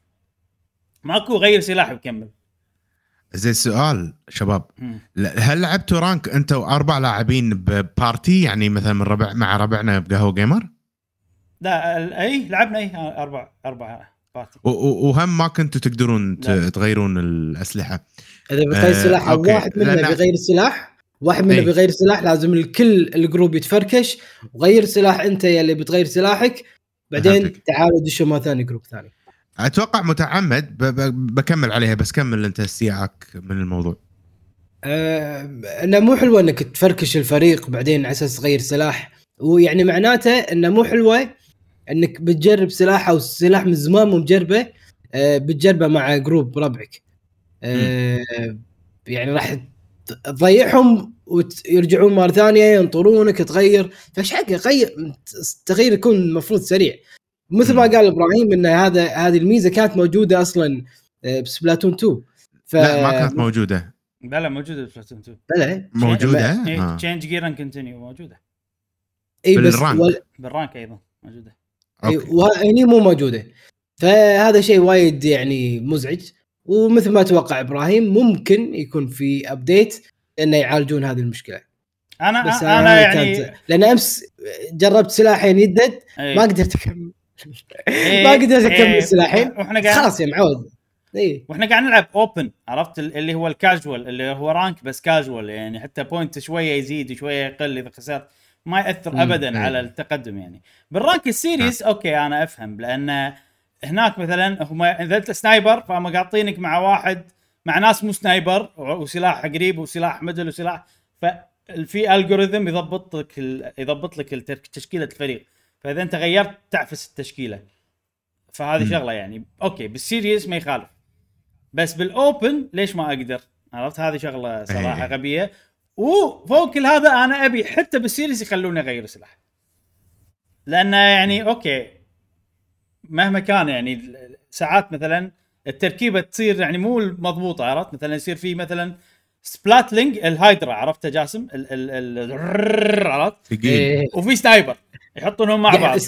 ماكو غير سلاح وكمل زين سؤال شباب. هل لعبتوا rank أنت وأربع لاعبين ب party يعني مثلا من ربع مع ربعنا بقهوة gamer لا إي لعبنا إي أربع أربع party و- و- وهم ما كنتوا تقدرون لا. تغيرون الأسلحة إذا بيغير آه، سلاح أو. واحد منا لأن- بيغير سلاح واحد منا إيه. بيغير سلاح لازم الكل ال group يتفركش وغير سلاح أنت يا اللي بتغير سلاحك بعدين. تعالوا دشوا مره ثانية group ثاني أتوقع متعمد ب- ب- بكمل عليها بس كمل أنت استياءك من الموضوع آه إنه مو حلوة إنك تفركش الفريق بعدين على أساس تغير سلاح ويعني معناته إنه مو حلوة انك بتجرب سلاح أو سلاح من زمان مو مجربه آه بتجربه مع group ربعك. آه يعني راح تضيعهم ويرجعون مره ثانية ينطرونك تغير. فايش حق غير التغيير يكون المفروض سريع. مثل ما. قال إبراهيم إن هذا هذه الميزة كانت موجودة أصلا آه، ب Splatoon 2 ف... لا ما كانت موجودة. لا لا موجودة في Splatoon 2 بلى موجودة؟ آه. change gear and continue موجودة. إي بس بال rank. وال... بال rank أيضا موجودة. وهني مو موجودة. فهذا شيء وايد يعني مزعج. ومثل ما توقع إبراهيم ممكن يكون في update إنه يعالجون هذه المشكلة. أنا بس أنا هذه يعني كانت- لأن أمس جربت سلاحين يدد إيه. ما قدرت أكمل. إيه، ما قدرت أكمل إيه، السلاحين وإحنا قاعد خلاص يا معود. اي وإحنا قاعد نلعب open عرفت؟ ال- اللي هو الكاجوال اللي هو rank بس كاجوال يعني حتى point شوية يزيد شوية يقل إذا خسرت. ما يأثر مم، ابدا إيه. على التقدم يعني بال rank ال series أوكي أنا أفهم لأن هناك مثلا هم إذا أنت sniper فهم قاطينك مع واحد مع ناس مو sniper وسلاح قريب وسلاح middle وسلاح ففي algorithm يضبط لك ال- يضبط لك تشكيلة الفريق فإذا أنت غيرت تعفس التشكيلة فهذه مم. شغلة يعني أوكي بال series ما يخالف بس بال open ليش ما أقدر؟ عرفت هذه شغلة صراحة إيه. غبية وفوق كل هذا أنا أبي حتى بال series يخلوني أغير سلاح. لأنه يعني أوكي مهما كان يعني ساعات مثلا التركيبة تصير يعني مو مضبوطة عرفت؟ مثلا يصير في مثلا Splatling ال Hydra عرفته جاسم؟ ال ال ال عرفت؟ إيه. وفي sniper يحطونهم مع بعض.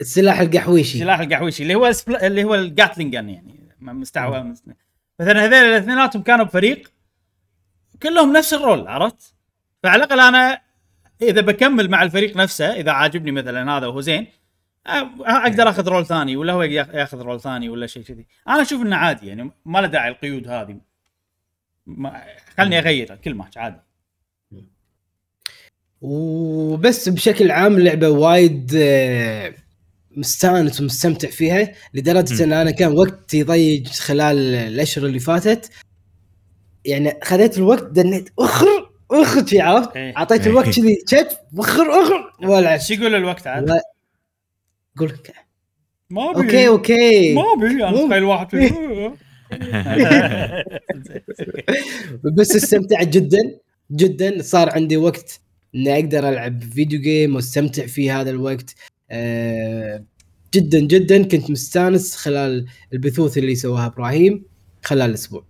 السلاح القحويشي. سلاح القحويشي اللي هو ال Spl... اللي هو ال gatling يعني مستعوى. مثلا هذول الاثنيناتهم كانوا بفريق كلهم نفس ال role عرفت؟ فعلى الأقل أنا إذا بكمل مع الفريق نفسه إذا عاجبني مثلا هذا وهو زين أقدر آخذ role ثاني ولا هو ياخ- ياخذ role ثاني ولا شيء كذي. أنا أشوف إنه عادي يعني ما له داعي القيود هذه. ما خلني اغير كل ماتش عادي. وبس بشكل عام لعبة وايد آه، مستانس ومستمتع فيها لدرجة إن أنا كان وقتي ضيق خلال الأشهر اللي فاتت. يعني خذيت الوقت دنيت أخر أخر شي عرفت؟ إيه. أعطيت إيه. الوقت كذي شت أخر أخر ولا إيش يقول الوقت عاد؟ و- قول لك ما أبي. أوكي أوكي. ما أبي أنا مو- تخيل واحد. بس استمتعت جدا جدا. صار عندي وقت إني أقدر ألعب فيديو جيم واستمتع في هذا الوقت. آه جدا جدا. كنت مستانس خلال البثوث اللي سواها إبراهيم خلال الأسبوع.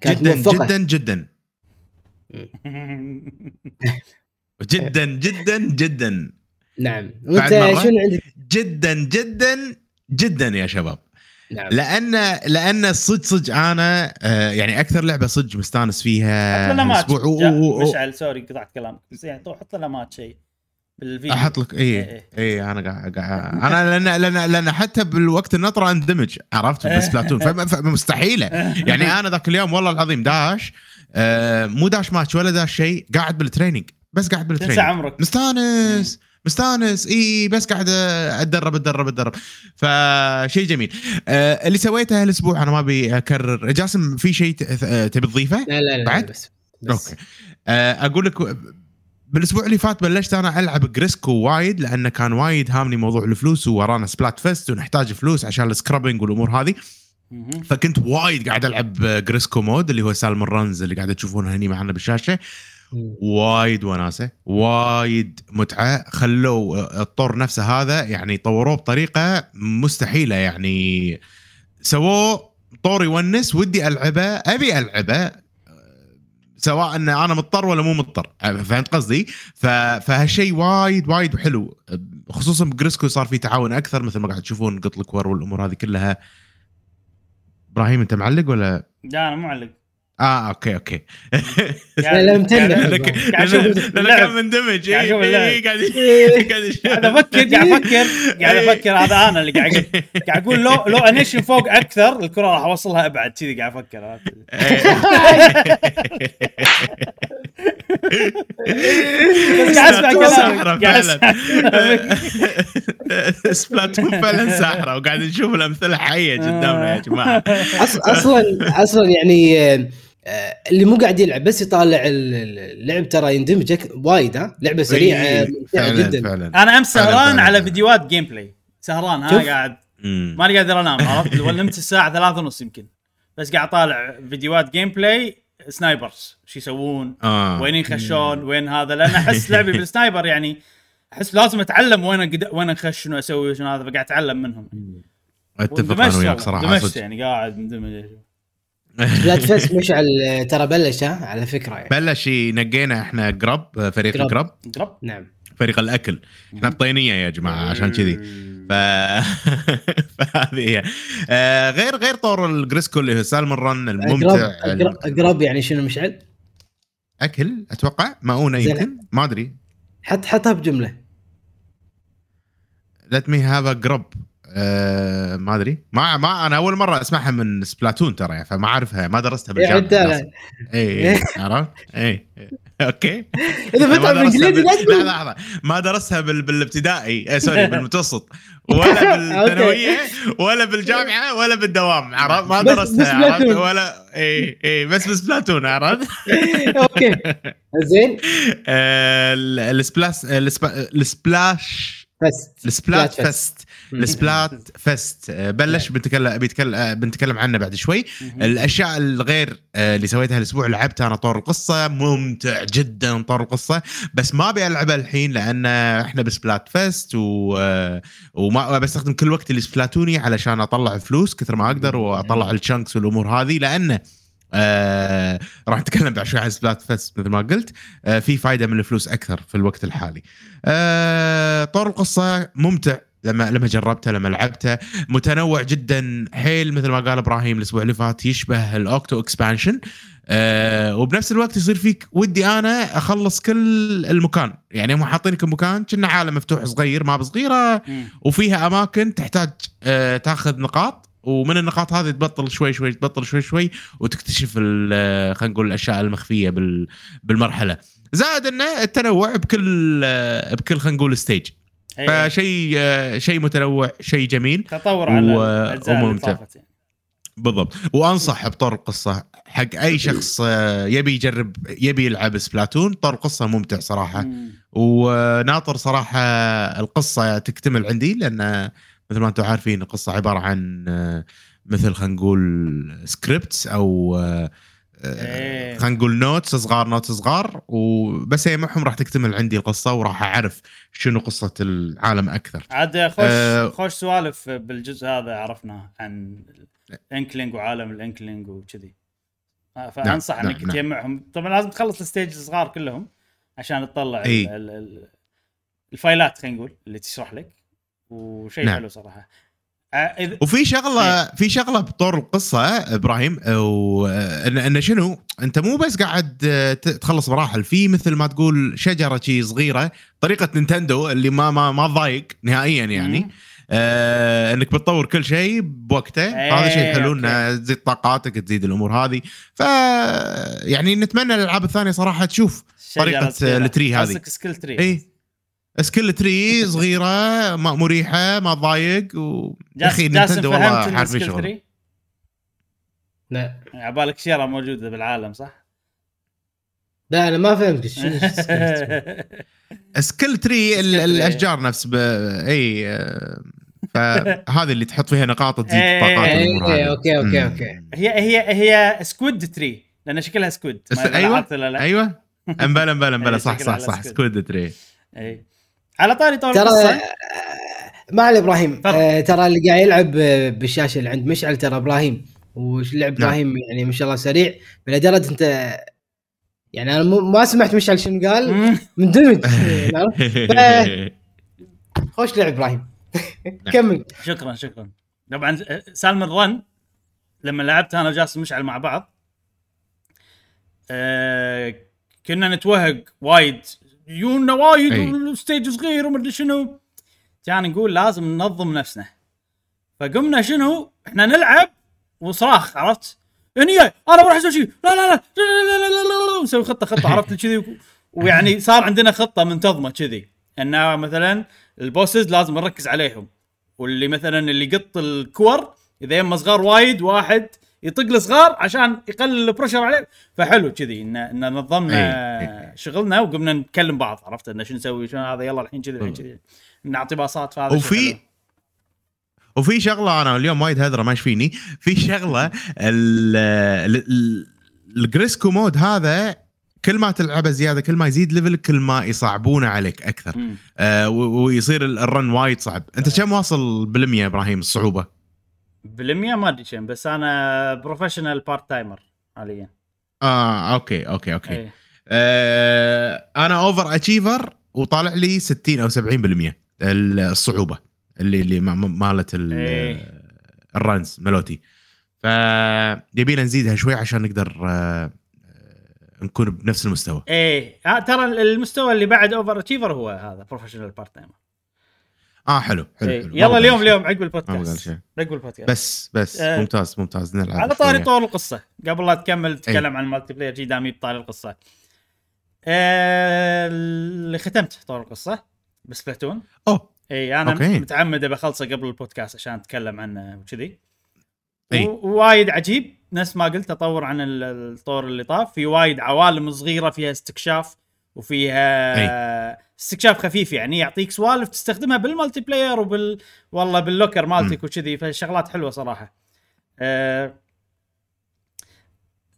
كانت جدا موفقة. جدا جدا. جدا جدا جدا. نعم. وانت؟ شنو عندك؟ جدا جدا جدا يا شباب. نعم. لأن لأن صدق صدق أنا آه، يعني أكثر لعبة صدق مستانس فيها و- مشعل sorry قطعت كلامك. بس يعني حط لنا مات شيء بالفيديو. أحط لك اي إيه. اي أنا قاعد قاعد أنا لأن لأن لأن حتى بالوقت النطره اندمج عرفت؟ بس Splatoon. فمستحيله يعني أنا ذاك اليوم والله العظيم داش آه، مو داش ماتش ولا داش شيء قاعد بال training. بس قاعد تنسى بال training عمرك. مستانس مستانس. إي بس قاعد أتدرب أتدرب أتدرب. فشيء جميل. آه اللي سويته هالأسبوع أنا ما أبي أكرر. جاسم في شيء تبي تضيفه؟ لا لا لا بعد؟ بس, بس. أوكي. آه أقول لك بالاسبوع اللي فات بلشت أنا ألعب Grizzco وايد لأنه كان وايد هامني موضوع الفلوس وورانا Splatfest ونحتاج فلوس عشان ال scrubbing والأمور هذه. فكنت وايد قاعد ألعب Grizzco mode اللي هو Salmon Runs اللي قاعد تشوفونه هني معنا بالشاشة. وايد وناسة وايد متعة. خلوا الطور نفسه هذا يعني طوروه بطريقة مستحيلة يعني. سووه طور يونس ودي ألعبه أبي ألعبه. سواء إن أنا مضطر ولا مو مضطر. فهمت قصدي. فهالشيء وايد وايد حلو. خصوصا ب Grizzco صار في تعاون أكثر مثل ما قاعد تشوفون قط الكور والأمور هذه كلها. إبراهيم أنت معلق ولا؟ لا أنا معلق. آه أوكي أوكي. لا لا متنح لانك قاعد أشوف لانك اللعب. كان مندمج قاعد. إيه، قاعد إيه. قاعد. قاعد أفكر قاعد أفكر قاعد أفكر هذا أنا اللي قاعد قاعد أقول لو لو أنيشن فوق أكثر الكرة راح أوصلها أبعد. كذي قاعد أفكر قاعد أسمع كلامك. Splatoon فعلا ساحرة وقاعد نشوف الأمثلة حية قدامنا يا جماعة. أص- أصلا أصلا يعني آه، اللي مو قاعد يلعب بس يطالع ال- ال- اللعب ترى يندمج أك- وايد ها لعبة سريعة ممتعة فعلا جدا فعلا أنا أمس سهران فعلا. على فيديوهات gameplay سهران ها شوف. قاعد. ماني قادر أنام عرفت نمت الساعة ثلاثة ونص يمكن بس قاعد طالع فيديوهات gameplay snipers شو يسوون آه. وين يخشون وين هذا لأن أحس لعبي بال sniper يعني أحس لازم أتعلم وين أقد... وين اخش شنو أسوي شنو هذا فقاعد أتعلم منهم أتفق أنا وياك صدق. يعني قاعد مندمج Splatfest مشعل ترى بلش ها على فكرة يعني. بلش نقينا إحنا grub فريق grub. grub نعم. فريق الأكل. إحنا بطينية يا جماعة عشان كذي. ف... فهذه هي. آه غير غير طور ال Grizzco اللي هو Salmon Run الممتع. grub يعني شنو مشعل؟ أكل أتوقع. مؤونه. يمكن. ما أدري. حط حطها بجملة. let me have grub آه، ما أدري. ما ما أنا أول مرة أسمعها من Splatoon ترى فما أعرفها ما درستها بالجامعة. اي عرفت؟ اي أوكي. إذا ما فتح بالانجليزي بال... لا لحظة. ما درستها بال... بالابتدائي. آه sorry بالمتوسط. ولا بالثانوية ولا بالجامعة ولا بالدوام عرفت؟ ما درستها عرفت. ولا اي اي بس ب Splatoon عرفت؟ أوكي. زين. آه، ال Splash بس ال Splat Splatfest. ال Splatfest. آه، بلش بنتكلم بيتكلم آه، بنتكلم عنه بعد شوي. الأشياء الغير آه، اللي سويتها الأسبوع لعبت أنا طور القصة. ممتع جدا طور القصة. بس ما أبي ألعبها الحين لأن إحنا ب Splatfest و وما بستخدم كل وقتي السبلاتوني علشان أطلع فلوس كثر ما أقدر وأطلع ال chunks والأمور هذه. لأنه آه راح نتكلم بعد شوي عن Splatfest مثل ما قلت. آه في فائده من الفلوس أكثر في الوقت الحالي. آه طور القصة ممتع. لما لما جربته لما لعبته. متنوع جدا حيل مثل ما قال إبراهيم الأسبوع اللي فات يشبه ال Octo Expansion. آه وبنفس الوقت يصير فيك ودي أنا أخلص كل المكان. يعني هم حاطينك مكان كنا عالم مفتوح صغير ما بصغيره وفيها أماكن تحتاج آه تاخذ نقاط. ومن النقاط هذه تبطل شوي شوي تبطل شوي شوي وتكتشف ال- خلينا نقول الأشياء المخفية بال- بالمرحلة. زائد إنه التنوع بكل آه، بكل خلينا نقول stage إيه. فشيء شيء متنوع شيء جميل تطور على و- الأجزاء وممتع. يعني. بالضبط وأنصح بطور القصة حق أي شخص آه، يبي يجرب يبي يلعب Splatoon طور القصة ممتع صراحة مم. وناطر صراحة القصة تكتمل عندي لأن مثل ما أنتم عارفين القصة عبارة عن آه، مثل خلينا نقول scripts أو آه، إيه. خلينا نقول notes صغار notes صغار وبس يجمعهم راح تكتمل عندي القصة وراح أعرف شنو قصة العالم أكثر عاد خوش آه. خوش سوالف بالجزء هذا عرفناه عن ال Inkling وعالم ال Inkling وكذي آه، فأنصح نعم، إنك نعم. تجمعهم طبعا لازم تخلص ال stage الصغار كلهم عشان تطلع ال- إي. ال- ال- الفايلات خلينا نقول اللي تشرح لك وشيء نعم. حلو صراحة آه، وفي شغله في شغلة بطور القصة إبراهيم وان ان شنو أنت مو بس قاعد آه، تخلص مراحل في مثل ما تقول شجرة شي صغيرة طريقة Nintendo اللي ما ما ما تضايق نهائيا يعني مم. آه إنك بتطور كل شيء بوقته إيه، هذا شيء حلو أوكي. انه تزيد طاقاتك تزيد الأمور هذه ف يعني نتمنى الألعاب الثانية صراحة تشوف صغيرة. ال tree هذه. skill tree اي skill tree صغيرة ما مريحة ما تضايق و يا أخي Nintendo والله حرفي شغل. لا. يعني عبالك شيرة موجودة بالعالم صح؟ لا أنا ما فهمت شو skill tree الأشجار نفس ب... إي فهذه اللي تحط فيها نقاط تزيد إيه، طاقات اي إيه، أوكي أوكي أوكي. هي هي هي squid tree لأن شكلها squid أيوه؟ أيوه؟ أمبلا أمبلا أمبلا. إيه، صح صح صح. squid tree. اي على طاري طول ترى ما علي إبراهيم. آه ترى اللي قاعد يلعب آه، بالشاشة اللي عند مشعل ترى إبراهيم. وش لعب نعم. إبراهيم؟ يعني ما شاء الله سريع. لدرجه انت يعني أنا مو- ما سمعت مشعل شنو قال. مندمج؟ خوش لعب إبراهيم. كمل. شكرا شكرا. طبعا Salmon Run لما لعبت أنا وجاسم مشعل مع بعض آه كنا نتوهق وايد يجونا وايد وال stage صغير ومدري شنو كان نقول لازم ننظم نفسنا فقمنا شنو إحنا نلعب وصراخ عرفت هني أنا بروح أسوي شيء لا لا لا لا لا لا لا نسوي خطه خطه عرفت كذي ويعني صار عندنا خطه منتظمه كذي انه مثلا ال bosses لازم نركز عليهم واللي مثلا اللي يقط الكور اذا يم صغار وايد واحد يطق الصغار عشان يقلل ال pressure عليه. فحلو كذي ان إن نظمنا شغلنا وقمنا نكلم بعض عرفت؟ انه شو نسوي شنو هذا يلا الحين كذي الحين كذي. نعطي باصات فهذا وفي. وفي شغلة أنا اليوم وايد هذره ما فيني في شغلة ال- ال- ال- ال Grizzco mode هذا كل ما تلعبه زيادة كل ما يزيد level ك كل ما يصعبونه عليك أكثر. آه ويصير ال- ال run وايد صعب. أنت كم واصل بالمية إبراهيم الصعوبة؟ بالمية ما أدري كم بس أنا professional part-timer حاليا. آه أوكي أوكي أوكي. إيه. آه أنا overachiever وطالع لي 60 أو 70% الصعوبة اللي اللي ما- ما- مالت ال-. ال runs ملوتي. فيبينا نزيدها شوي عشان نقدر آه، آه، نكون بنفس المستوى. إيه. آه ترى المستوى اللي بعد overachiever هو هذا professional part-timer آه حلو حلو, إيه. حلو. يلا اليوم. اليوم عقب البودكاست. عقب البودكاست بس بس آه. ممتاز ممتاز نلعب على طاري. طور القصة قبل لا تكمل تتكلم عن ال multiplayer جي دامي بطاري القصة آه، اللي ختمت طور القصة ب Splatoon أوه اي أنا أوكي. متعمد بخلصه قبل البودكاست عشان أتكلم عنه وكذي. و- وايد عجيب نفس ما قلت تطور عن ال- الطور اللي طاف في وايد عوالم صغيرة فيها استكشاف وفيها استكشاف خفيف يعني يعطيك سوالف تستخدمها بال multiplayer وبال والله بال locker مالتك وكذي فالشغلات حلوة صراحة. أه...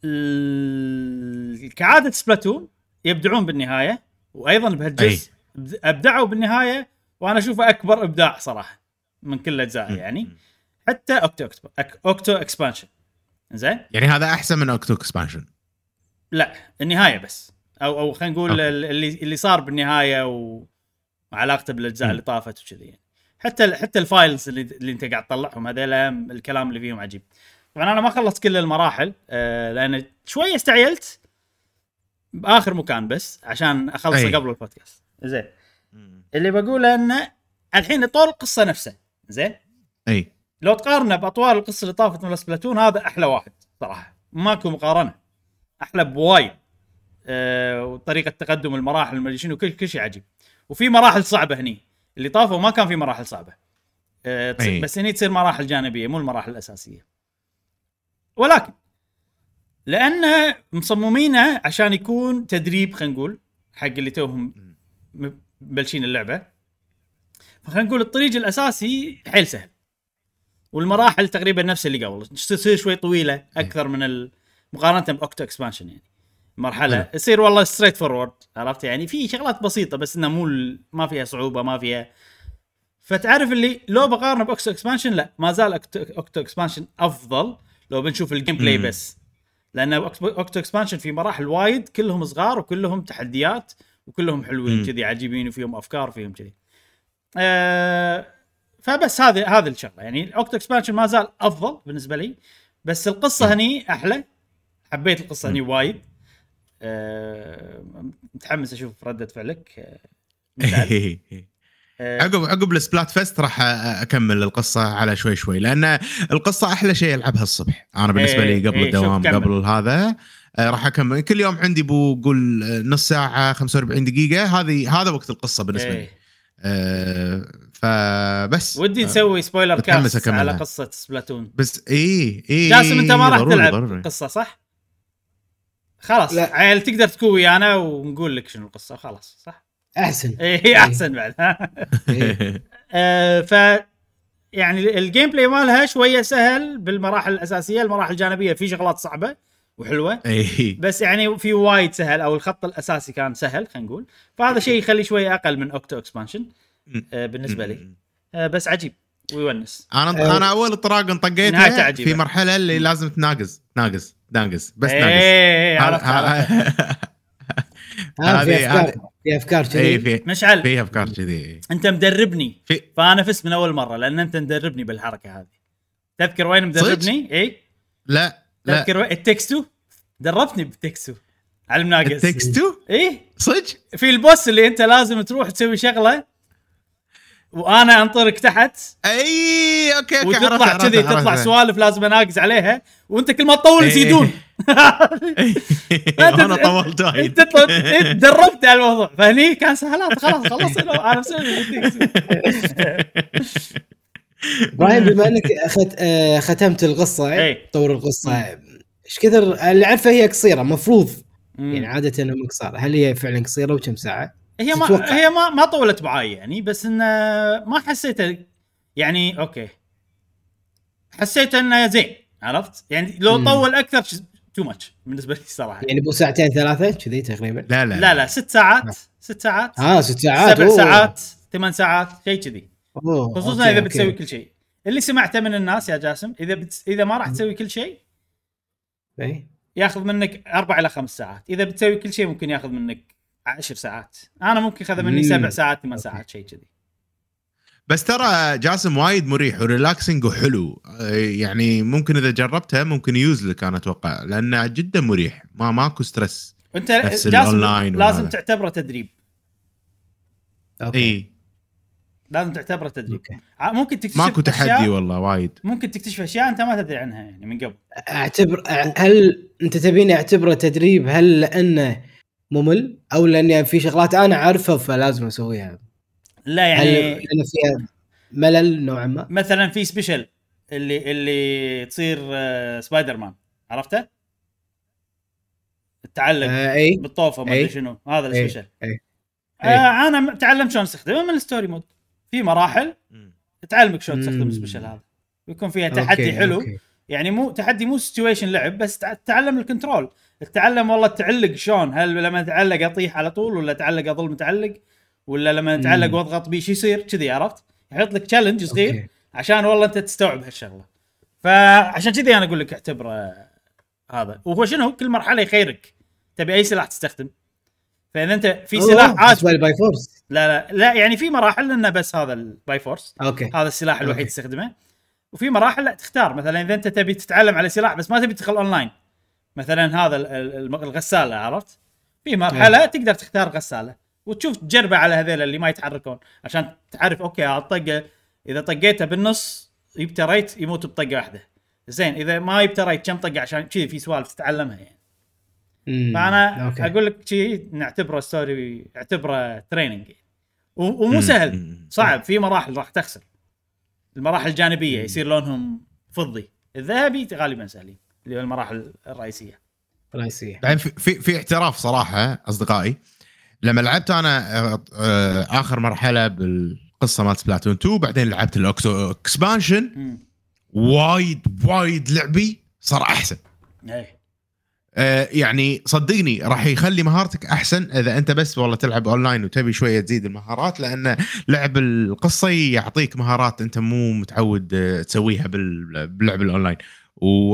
ال- كعادة Splatoon يبدعون بالنهاية وأيضا بهالجزء أبدعوا بالنهاية وأنا أشوفه أكبر إبداع صراحة من كل الأجزاء يعني حتى Octo Ex- Octo Expansion. زين؟ يعني هذا أحسن من أوكتو إكسبانشن. لا النهاية بس. أو أو خلينا نقول اللي اللي صار بالنهاية وعلاقته بالأجزاء. اللي طافت وكذي يعني. حتى حتى ال files اللي اللي انت قاعد تطلعهم هذول الكلام اللي فيهم عجيب. طبعا أنا ما خلصت كل المراحل آه لأن شوية استعجلت بآخر مكان بس عشان أخلصه أي. قبل البودكاست. زين. اللي بقوله إنه الحين طول القصة نفسه. زين؟ أي. لو تقارنه بأطوار القصة اللي طافت من سبلاتون هذا أحلى واحد صراحة. ماكو مقارنة. أحلى بوايد. أه وطريقة تقدم المراحل ما شنو كل شيء عجيب. وفي مراحل صعبة هني. اللي طافوا ما كان في مراحل صعبة. تص- أي. بس هني تصير مراحل جانبية مو المراحل الأساسية. ولكن لأنه مصممينه عشان يكون تدريب خلينا نقول حق اللي توهم مبلشين اللعبة. فخلينا نقول الطريق الأساسي حيل سهل. والمراحل تقريبا نفس اللي قبل. تصير شوي طويلة أكثر من. مقارنة ب Octo Expansion يعني. مرحلة. يصير والله straightforward عرفت؟ يعني في شغلات بسيطة بس إنها مو ما فيها صعوبة ما فيها. فتعرف اللي لو بقارنه ب Octo Expansion لا ما زال Octo, Expansion أفضل لو بنشوف ال gameplay. بس. لأن Octo Expansion في مراحل وايد كلهم صغار وكلهم تحديات وكلهم حلوين. كذي عجيبين وفيهم أفكار وفيهم كذي. آه فبس هذه هذه الشغلة. يعني ال Octo Expansion ما زال أفضل بالنسبة لي. بس القصة هني أحلى. حبيت القصة هني وايد. آه متحمس أشوف ردة فعلك آه. آه، عقب عقب ال Splatfest راح أكمل القصة على شوي شوي لأن القصة أحلى شيء ألعبها الصبح أنا بالنسبة إيه، لي قبل إيه، الدوام. قبل هذا راح أكمل كل يوم عندي بو أقول نص ساعة 45 دقيقة هذه هذا وقت القصة بالنسبة لي إيه. آه، فبس ودي نسوي spoiler cast على. قصة سبلاتون بس اي اي جاسم أنت ما راح تلعب. القصة صح؟ خلاص لا. عيل تقدر تكون ويانا ونقول لك شنو القصة. خلاص صح؟ أحسن. اي هي أحسن بعد. إيه. آه، ف يعني ال gameplay مالها شوية سهل بالمراحل الأساسية المراحل الجانبية في شغلات صعبة وحلوة. بس يعني في وايد سهل أو الخط الأساسي كان سهل خلينا نقول. فهذا شيء يخلي شوية أقل من Octo Expansion آه، بالنسبة لي. آه، بس عجيب. ويونس. أنا آه. أنا أول طراق نهايته طقيتها عجيبة. في مرحلة اللي لازم تناقز ناقز ناقز بس ناقز إيه عرفت ها- عرفت. في افكار في أفكار كذي. مشعل في أفكار كذي. أنت مدربني. في فأنا فزت من أول مرة لأن أنت مدربني بالحركة هذه. تذكر وين مدربني؟ إي. لا لا. تذكر وين؟ التكستو؟ دربتني بالتكستو. على المناقص التكستو؟ إي. صدق؟ في البوس اللي أنت لازم تروح تسوي شغلة وأنا انطرك تحت أي أوكي أوكي وتطلع كذي تطلع. سوالف لازم اناقز عليها وأنت كل ما تطول إيه. يزيدون أنا طولت وايد إنت طل- إنت دربت على الموضوع فهني كان سهلات خلاص خلصنا أنا مسوي. إبراهيم بما إنك. آه، ختمت القصة إيه. طور القصة إيش كثر اللي عارفه هي قصيرة مفروض. يعني عادة انها قصيره هل هي فعلا قصيرة وكم ساعة؟ هي ما تتوقع؟ هي ما ما طولت معاي يعني بس انه ما حسيته يعني أوكي حسيت إنه زين عرفت يعني لو. طول أكثر too much بالنسبة لي صراحة يعني بو ساعتين ثلاثة كذي تقريبا لا لا لا لا ست ساعات ست ساعات آه ست ساعات سبع أوه. ساعات ثمان ساعات شيء كذي. خصوصا أوكي، إذا أوكي. بتسوي كل شيء اللي سمعته من الناس يا جاسم إذا بت... إذا ما راح تسوي كل شيء إيه. ياخذ منك أربع إلى خمس ساعات إذا بتسوي كل شيء ممكن ياخذ منك عشر ساعات. أنا ممكن خذ مني. سبع ساعات ثمان أوكي. ساعات شيء كذي. بس ترى جاسم وايد مريح و relaxing وحلو. يعني ممكن إذا جربتها ممكن يوسع لك أنا أتوقع لأنه جدا مريح. ما ماكو stress. أنت نفس جاسم لازم وهذا. تعتبره تدريب. أوكي. اي لازم تعتبره تدريب. أوكي. ع- ممكن تكتشف ماكو أشياء تحدي والله وايد. ممكن تكتشف أشياء أنت ما تدري عنها يعني من قبل. اعتبر هل أنت تبيني أعتبره تدريب؟ هل لأنه ممل أو لأني في شغلات أنا عارفها فلازم أسويها لا يعني لأن فيها ملل نوعا ما مثلا في special اللي اللي تصير آه، سبايدر مان عرفته؟ تعلق آه إي بالطوفة ما أدري. شنو هذا. ال special إيه. آه أنا تعلمت شلون أستخدمه من ال story mode في مراحل تعلمك شلون تستخدم. ال special هذا ويكون فيها أوكي، تحدي حلو أوكي. يعني مو تحدي مو situation لعب بس تع- تتعلم ال control تتعلم والله تعلق شلون؟ هل لما تعلق اطيح على طول ولا تعلق اظل متعلق؟ ولا لما. تعلق واضغط B شو يصير؟ كذي عرفت؟ يحط لك challenge صغير أوكي. عشان والله انت تستوعب هالشغلة. فعشان كذي أنا أقول لك اعتبره هذا. وهو شنو؟ كل مرحلة يخيرك. تبي أي سلاح تستخدم. فإذا أنت في سلاح عاجبك بالنسبة by force لا لا لا يعني في مراحل إنه بس هذا ال by force أوكي. هذا السلاح الوحيد أوكي. تستخدمه. وفي مراحل لا تختار. مثلا إذا أنت تبي تتعلم على سلاح بس ما تبي تدخل اونلاين مثلا هذا الغسالة عرفت؟ في مرحله تقدر تختار غسالة وتشوف تجربة على هذول اللي ما يتحركون عشان تعرف أوكي الطقة إذا طقيته بالنص بيتريت يموت بطقة واحدة. زين إذا ما بيتريت كم طقة؟ عشان كذي في سوالف تتعلمها يعني. فأنا أوكي. أقول لك شيء نعتبره story اعتبره training ومو. سهل. صعب. في مراحل راح تخسر. المراحل الجانبية يصير لونهم فضي. الذهبي غالبا سهلين. اللي هو المراحل الرئيسية. رئيسية. بعدين في, في في اعتراف صراحة أصدقائي لما لعبت أنا آه، آخر مرحلة بالقصة مالت سبلاتون 2 بعدين لعبت ال Octo Expansion وايد وايد لعبي صار أحسن. إيه. آه، يعني صدقني راح يخلي مهارتك أحسن إذا أنت بس والله تلعب اونلاين وتبي شوية تزيد المهارات لأن لعب القصة يعطيك مهارات أنت مو متعود آه، تسويها بال- باللعب الاونلاين و...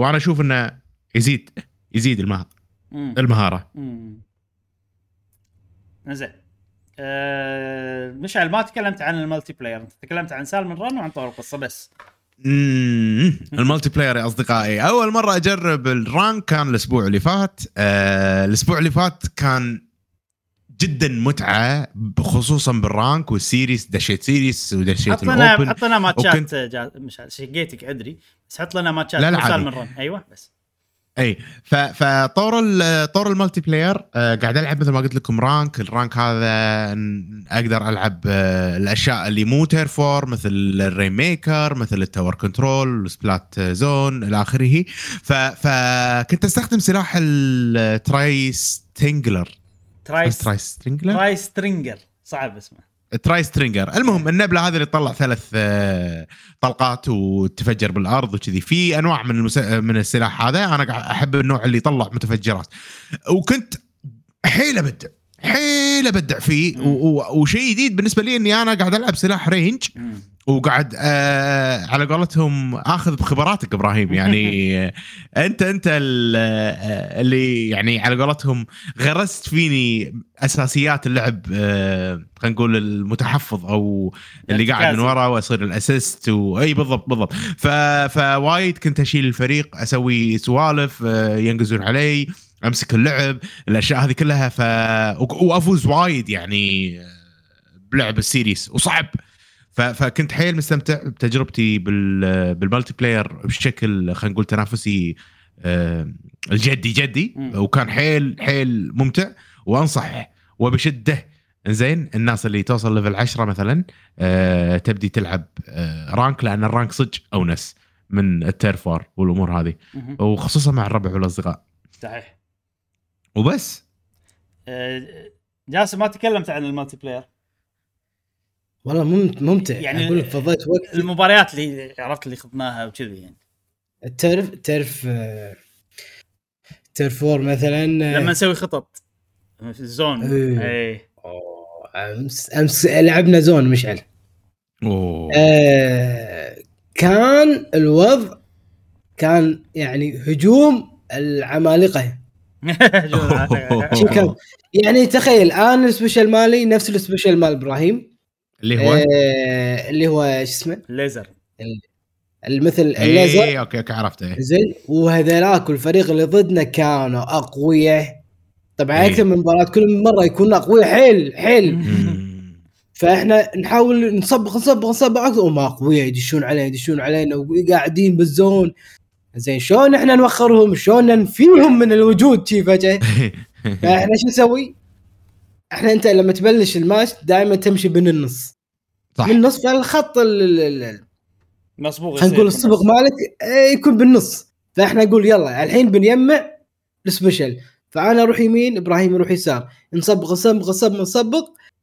وأنا أشوف إنه يزيد يزيد المه... مم. المهارة مم. زين آه مشعل ما تكلمت عن ال multiplayer أنت تكلمت عن Salmon Run وعن طور القصة بس مم. ال multiplayer يا أصدقائي أول مرة أجرب ال rank كان الأسبوع اللي فات آه الأسبوع اللي فات كان جدا متعة خصوصا بال rank وال series دشيت series ودشيت حط لنا ال open. حط لنا ماتشات وكنت-. مش شقيتك ادري بس حط لنا ماتشات لا، لا،. Salmon Run أيوه بس. أي فطور طور ال multiplayer آه، قاعد ألعب مثل ما قلت لكم rank. ال rank هذا أقدر ألعب آه، الأشياء اللي مو Turf War مثل ال Rainmaker مثل ال Tower Control Splat Zone إلى آخره. فكنت أستخدم سلاح ال Tri-Stringer Tri Tri-Stringer Tri-Stringer صعب اسمه. Tri-Stringer المهم النبلة هذه اللي تطلع ثلاث آه، طلقات وتفجر بالأرض وكذي. في أنواع من المس... من السلاح هذا. أنا قاعد أحب النوع اللي يطلع متفجرات. وكنت حيل أبدع. حيل أبدع فيه. و... و... وشيء جديد بالنسبة لي إني أنا قاعد ألعب سلاح range. مم. وقاعد آه على قولتهم آخذ بخبراتك إبراهيم يعني أنت أنت آه، اللي يعني على قولتهم غرست فيني أساسيات اللعب آه خلينا نقول المتحفظ أو اللي قاعد من. ورا وأصير ال assist واي بالضبط بالضبط ف... فوايد كنت أشيل الفريق أسوي سوالف آه ينقزون علي أمسك اللعب الأشياء هذه كلها ف وأفوز وايد يعني آه، بلعب ال series وصعب فكنت حيل مستمتع بتجربتي بال بال multiplayer بشكل خلينا نقول تنافسي آه، الجدي جدي. وكان حيل حيل ممتع وأنصح وبشدة. زين الناس اللي توصل level 10 مثلا آه، تبدي تلعب آه، rank لأن ال rank صدق أونس من ال Turf War والأمور هذه. وخصوصا مع الربع والأصدقاء. صحيح. وبس. جاسم ما تكلمت عن ال multiplayer والله ممت- ممتع. يعني أقول لك فضيت وقت المباريات اللي عرفت اللي خضناها وكذي يعني. تعرف تعرف آه، Turf War مثلا آه، لما نسوي خطط. في ال zone إيه. اي أوه، أمس أمس لعبنا zone مشعل. أوه. آه كان الوضع كان يعني هجوم العمالقة. يعني تخيل أنا ال special مالي نفس ال special مال إبراهيم. اللي هو؟ آه اللي هو شو اسمه؟ الليزر. المثل الليزر. اي أوكي أوكي عرفته إيه. زين وهذولاك والفريق اللي ضدنا كانوا اقوياء طبعا إيه. أكثر من مباراة كل مرة يكونوا اقوياء حيل حيل. فإحنا نحاول نصبغ نصبغ نصبغ أكثر. وهم اقوياء يدشون علينا يدشون علينا وقاعدين بال zone. زين شلون إحنا نوخرهم؟ شلون ننفيهم من الوجود شي فجأة؟ فإحنا شو نسوي؟ إحنا انت لما تبلش الماتش دائما تمشي من النص. صح. من النص فالخط ال- ال- ال- مصبوغ خلينا نقول الصبغ مالك آه، يكون بالنص. فاحنا نقول يلا الحين بنجمع ال special. فأنا أروح يمين إبراهيم يروح يسار. نصبغ نصبغ نصبغ نصبغ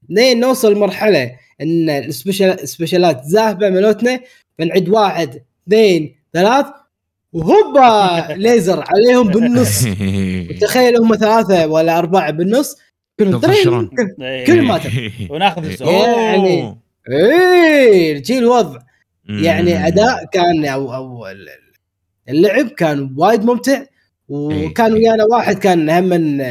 لين نوصل مرحلة إن ال special ال special ات زاهبة ملوتنا فنعد واحد اثنين ثلاث. وهوبا! ليزر عليهم بالنص. تخيل هم ثلاثة ولا أربعة بالنص. كلهم يطفشرون. إيه. كل ما وناخذ الزون أوه. يعني- إيه جي الوضع. يعني أداء كان أو أو ال- اللعب كان وايد ممتع وكان إيه. ويانا واحد كان هم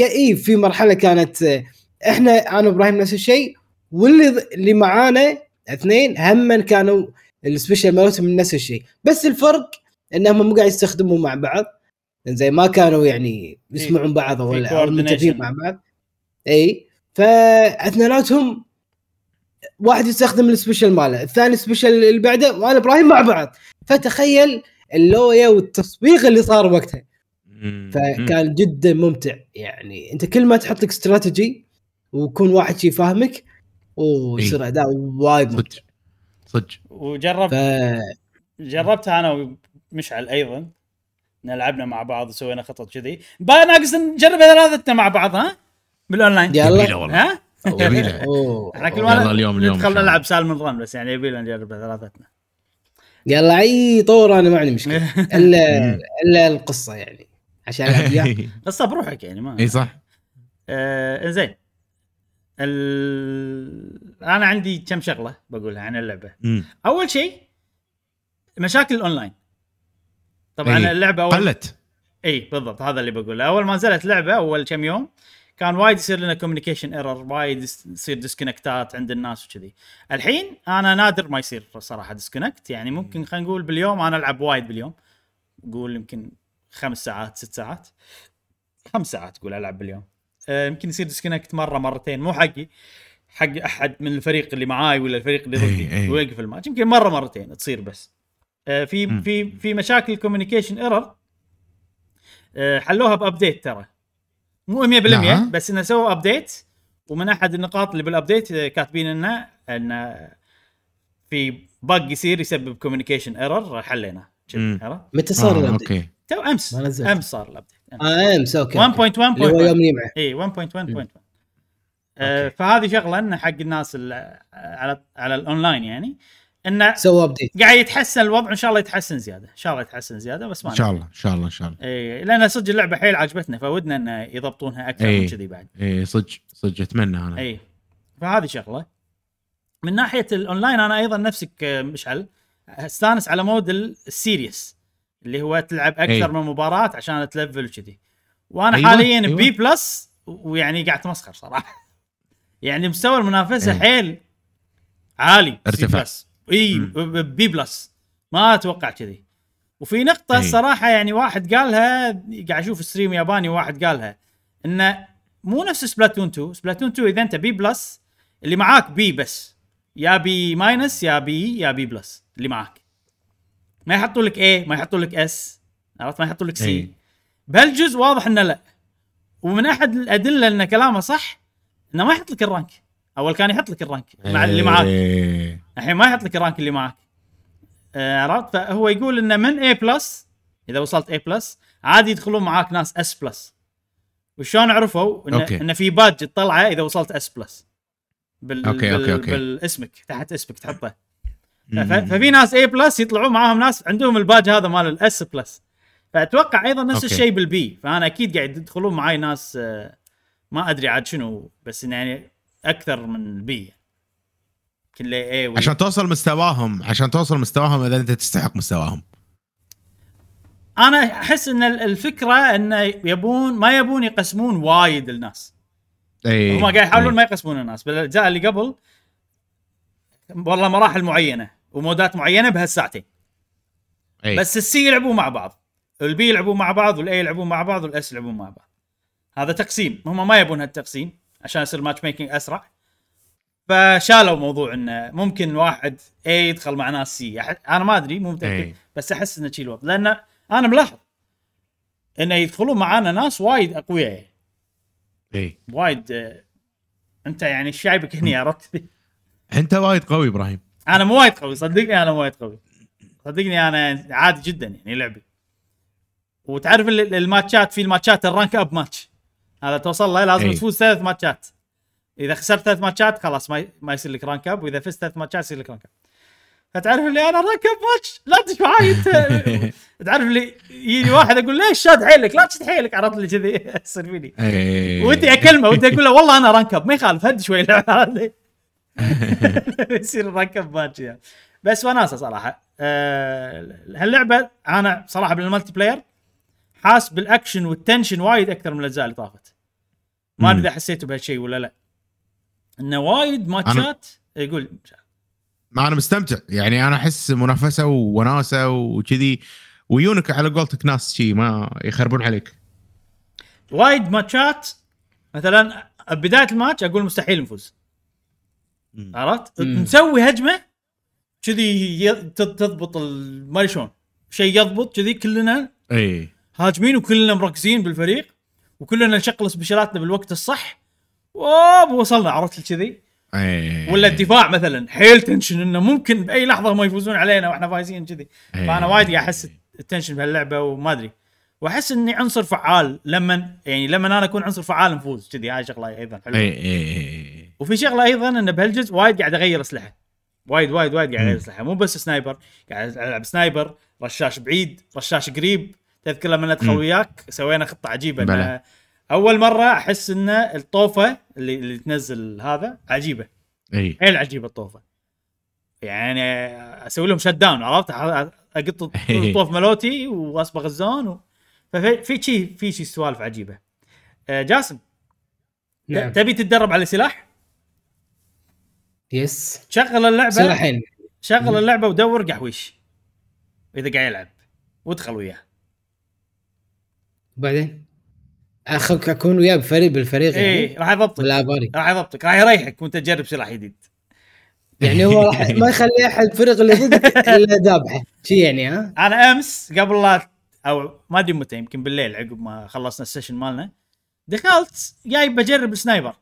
اي في مرحلة كانت إحنا أنا وإبراهيم نفس الشيء واللي اللي معانا اثنين هم كانوا ال special مالتهم من نفس الشيء بس الفرق انهم مو قاعد يستخدموا مع بعض زي ما كانوا يعني يسمعون بعض ولا متفقين. مع بعض. إي. فاثنيناتهم واحد يستخدم ال special ماله الثاني ال special اللي بعده وأنا إبراهيم مع بعض. فتخيل اللويا والتصفيق اللي صار وقتها. فكان جدا ممتع. يعني أنت كل ما تحط لك استراتيجي ويكون واحد شي فاهمك ويصير أداء وايد صدق. ممتع صدق. وجرب ف جربتها أنا ومشعل أيضا. لعبنا مع بعض وسوينا خطط كذي. بقى ناقص نجرب ثلاثتنا مع بعض ها؟ بالأونلاين. يلا. والله. ها. إحنا كل يلا مره اليوم- اليوم ندخل. نلعب سالم رن بس يعني يبي لنا نجرب ثلاثتنا يلا أي طور أنا ما عندي مشكلة. إلا إلا القصة يعني عشان ألعب قصة بروحك يعني ما إي صح. آه زين ال... أنا عندي كم شغلة بقولها عن اللعبة. مم. أول شيء مشاكل الأونلاين. طبعا إي. اللعبة اول قلت. اي بالضبط هذا اللي بقوله. أول ما نزلت لعبة أول كم يوم كان وايد يصير لنا communication error وايد يصير disconnect ات عند الناس وكذي. الحين أنا نادر ما يصير صراحة disconnect يعني ممكن خلينا نقول باليوم أنا ألعب وايد باليوم. قول يمكن خمس ساعات ست ساعات. خمس ساعات تقول ألعب باليوم. آه، يمكن يصير disconnect مرة مرتين. مو حقي حق أحد من الفريق اللي معاي ولا الفريق اللي إي، ضدي. إي. ويوقف الماتش. يمكن مرة مرتين تصير بس. في مم. في في مشاكل communication error حلوها ب update ترى مو 100% نعم. بس إنه سووا update ومن أحد النقاط اللي بال update آه، كاتبين إنه انه في bug يصير يسبب communication error حليناه؟ متى صار آه، ال update؟ أوكي تو أمس. أمس صار ال update أمس. آه أمس أوكي 1.1 اللي هو يوم يمعه اي 1.1.1 آه، أوكي. فهذه شغلة انه حق الناس على على الاونلاين يعني إنه سووا update قاعد يتحسن الوضع إن شاء الله يتحسن زيادة إن شاء الله يتحسن زيادة بس ما إن شاء الله إن شاء الله إن شاء الله اي لأن صدق اللعبة حيل عجبتنا فودنا انه يضبطونها أكثر إي. من كذي بعد اي صدق صدق أتمنى أنا اي فهذه شغلة من ناحية الاونلاين أنا أيضا نفسك آه، مشعل أستانس على مود ال- series اللي هو تلعب أكثر إي. من مباراة عشان ت level وكذي وأنا أيوة، حاليا أيوة. B plus ويعني قاعد اتمسخر صراحة يعني مستوى المنافسة إي. حيل عالي ارتفع. إي B plus. ما أتوقع كذي. وفي نقطة. الصراحة يعني واحد قالها قاعد أشوف stream ياباني واحد قالها انه مو نفس سبلاتون 2 سبلاتون 2 إذا أنت B plus اللي معاك B بس. يا B minus يا B يا B plus اللي معاك. ما يحطوا لك A ما يحطوا لك S عرفت؟ ما يحطوا لك C. بهالجزء واضح إنه لا. ومن أحد الأدلة إن كلامه صح إنه ما يحط لك ال rank. أول كان يحط لك ال rank مع اللي معاك. الحين ما يحط لك ال rank اللي معك. آه، عرفت؟ فهو يقول إنه من A plus إذا وصلت A plus عادي يدخلون معاك ناس S plus وشلون عرفوا؟ انه. انه في badge تطلعه إذا وصلت S plus بال أوكي، بال أوكي، أوكي. بالاسمك تحت اسمك تحطه. ففي ناس A plus يطلعون معاهم ناس عندهم الباج هذا مال ال S plus فأتوقع أيضا نفس. الشيء بال B فأنا أكيد قاعد يدخلون معاي ناس آه، ما أدري عاد شنو بس يعني أكثر من ال B لي A ولا عشان توصل مستواهم عشان توصل مستواهم إذا أنت تستحق مستواهم. أنا أحس إن ال- الفكرة انه يبون ما يبون يقسمون وايد الناس. إي. هم قاعد يحاولون ما يقسمون الناس بالاجزاء اللي قبل والله مراحل معينة و mode ات معينة بهالساعتين. أي. بس ال C يلعبوا مع بعض ال B يلعبوا مع بعض وال A يلعبون مع بعض وال S يلعبون مع بعض. هذا تقسيم هم ما يبون هالتقسيم عشان يصير matchmaking أسرع. فشالوا موضوع إنه ممكن واحد A يدخل مع ناس C أنا ما أدري مو متأكد أي. بس أحس إنه شي الوضع. لأن أنا ملاحظ إنه يدخلون معانا ناس وايد أقوياء. يعني اي وايد آه، أنت يعني شايبك هني عرفت أنت وايد قوي إبراهيم. أنا مو وايد قوي صدقني أنا مو وايد قوي. صدقني أنا عادي جدا يعني لعبي. وتعرف ال- الماتشات في الماتشات الرانك أب ماتش. هذا توصل له لازم أي. تفوز ثلاث ماتشات. إذا خسرت ثلاث ماتشات خلاص ما ما يصير لك rank up وإذا فزت ثلاث ماتشات يصير لك rank up فتعرف اللي أنا rank up match لا تدش معاي انت تعرف اللي يجي واحد أقول ليش شاد حيلك؟ لا تشد حيلك. عرفت لي كذي؟ يصير فيني. اي ودي أكلمه ودي أقول له والله أنا rank up ما يخالف هد شوي. يصير rank up match يعني. بس وناسة صراحة. أه هاللعبة أنا صراحة بال multiplayer حاس بال action وال tension وايد أكثر من الأجزاء اللي طافت. ما أدري. إذا حسيتوا بهالشيء ولا لا. إنه وايد ماتشات يقول ما أنا مستمتع. يعني أنا أحس منافسة ووناسة وكذي ويونك على قولتك ناس شي ما يخربون عليك. وايد ماتشات مثلا بداية الماتش أقول مستحيل نفوز. عرفت؟ نسوي هجمة كذي تضبط ما أدري شلون. شيء يضبط كذي كلنا اي هاجمين وكلنا مركزين بالفريق وكلنا نشغل special اتنا بالوقت الصح ووب وصلنا عرفت كذي اي ولا الدفاع مثلا حيل tension إنه ممكن بأي لحظة هم يفوزون علينا وإحنا فايزين كذي إيه. فأنا وايد قاعد أحس ال tension بهاللعبة وما أدري. وأحس إني عنصر فعال لما يعني لما أنا أكون عنصر فعال نفوز. كذي هاي شغلة أيضا حلوة. اي اي اي وفي شغلة أيضا إنه بهالجزء وايد قاعد أغير أسلحة. وايد وايد وايد قاعد أغير. أسلحة. مو بس sniper قاعد ألعب سنايبر رشاش بعيد رشاش قريب. تذكر لما ندخل. وياك سوينا خطة عجيبة أول مرة أحس إن الطوفة اللي, اللي تنزل هذا عجيبة. إي. حيل عجيبه الطوفة. يعني أسوي لهم shut down عرفت؟ أقط الطوف ملوتي واصبغ ال zone و... ففي في شي في شي سوالف عجيبة. آه، جاسم نعم. تبي تتدرب على سلاح؟ yes شغل اللعبه سلاحين. شغل اللعبة ودور قحويش إذا قاعد يلعب وادخل وياه. بعدين؟ اخذك اكون وياه بفريق بالفريق يعني؟ إيه راح يضبطك. راح يضبطك. راح يريحك وانت تجرب سلاح جديد يعني هو راح ما يخلي أحد الفريق اللي ضدك إلا ذابحه شي يعني ها؟ أنا أمس قبل لا أو ما أدري متى يمكن بالليل عقب ما خلصنا ال session مالنا دخلت جاي بجرب ال sniper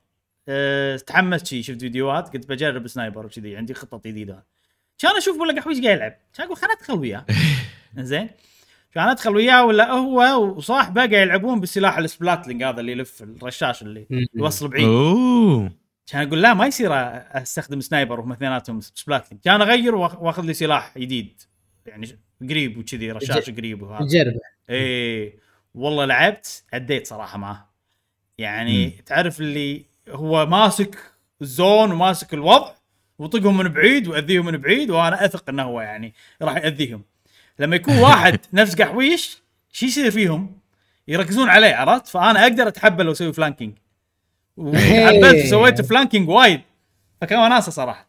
أه تحمست شي شفت فيديوهات قلت بجرب sniper وكذي عندي خطط جديدة. كان أشوف ولا قحويش قاعد يلعب؟ كان أقول خليني أدخل وياه. زين كان أدخل وياه ولا هو وصاحبه قاعد يلعبون بالسلاح ال Splatling هذا اللي يلف الرشاش اللي يوصل بعيد. أوه. كان أقول لا ما يصير أستخدم sniper وهم اثنيناتهم Splatling. كان أغير وأخذ لي سلاح جديد. يعني قريب وكذي رشاش قريب وهذا. جربه. إيه. والله لعبت أديت صراحة معاه يعني مم. تعرف اللي هو ماسك ال zone وماسك الوضع وطقهم من بعيد وأذيهم من بعيد وأنا أثق إنه هو يعني راح يأذيهم. لما يكون واحد نفس قحويش شو يصير فيهم؟ يركزون عليه عرفت؟ فأنا أقدر أتحيل وأسوي flanking وتحيلت وسويت flanking وايد فكان وناسه صراحة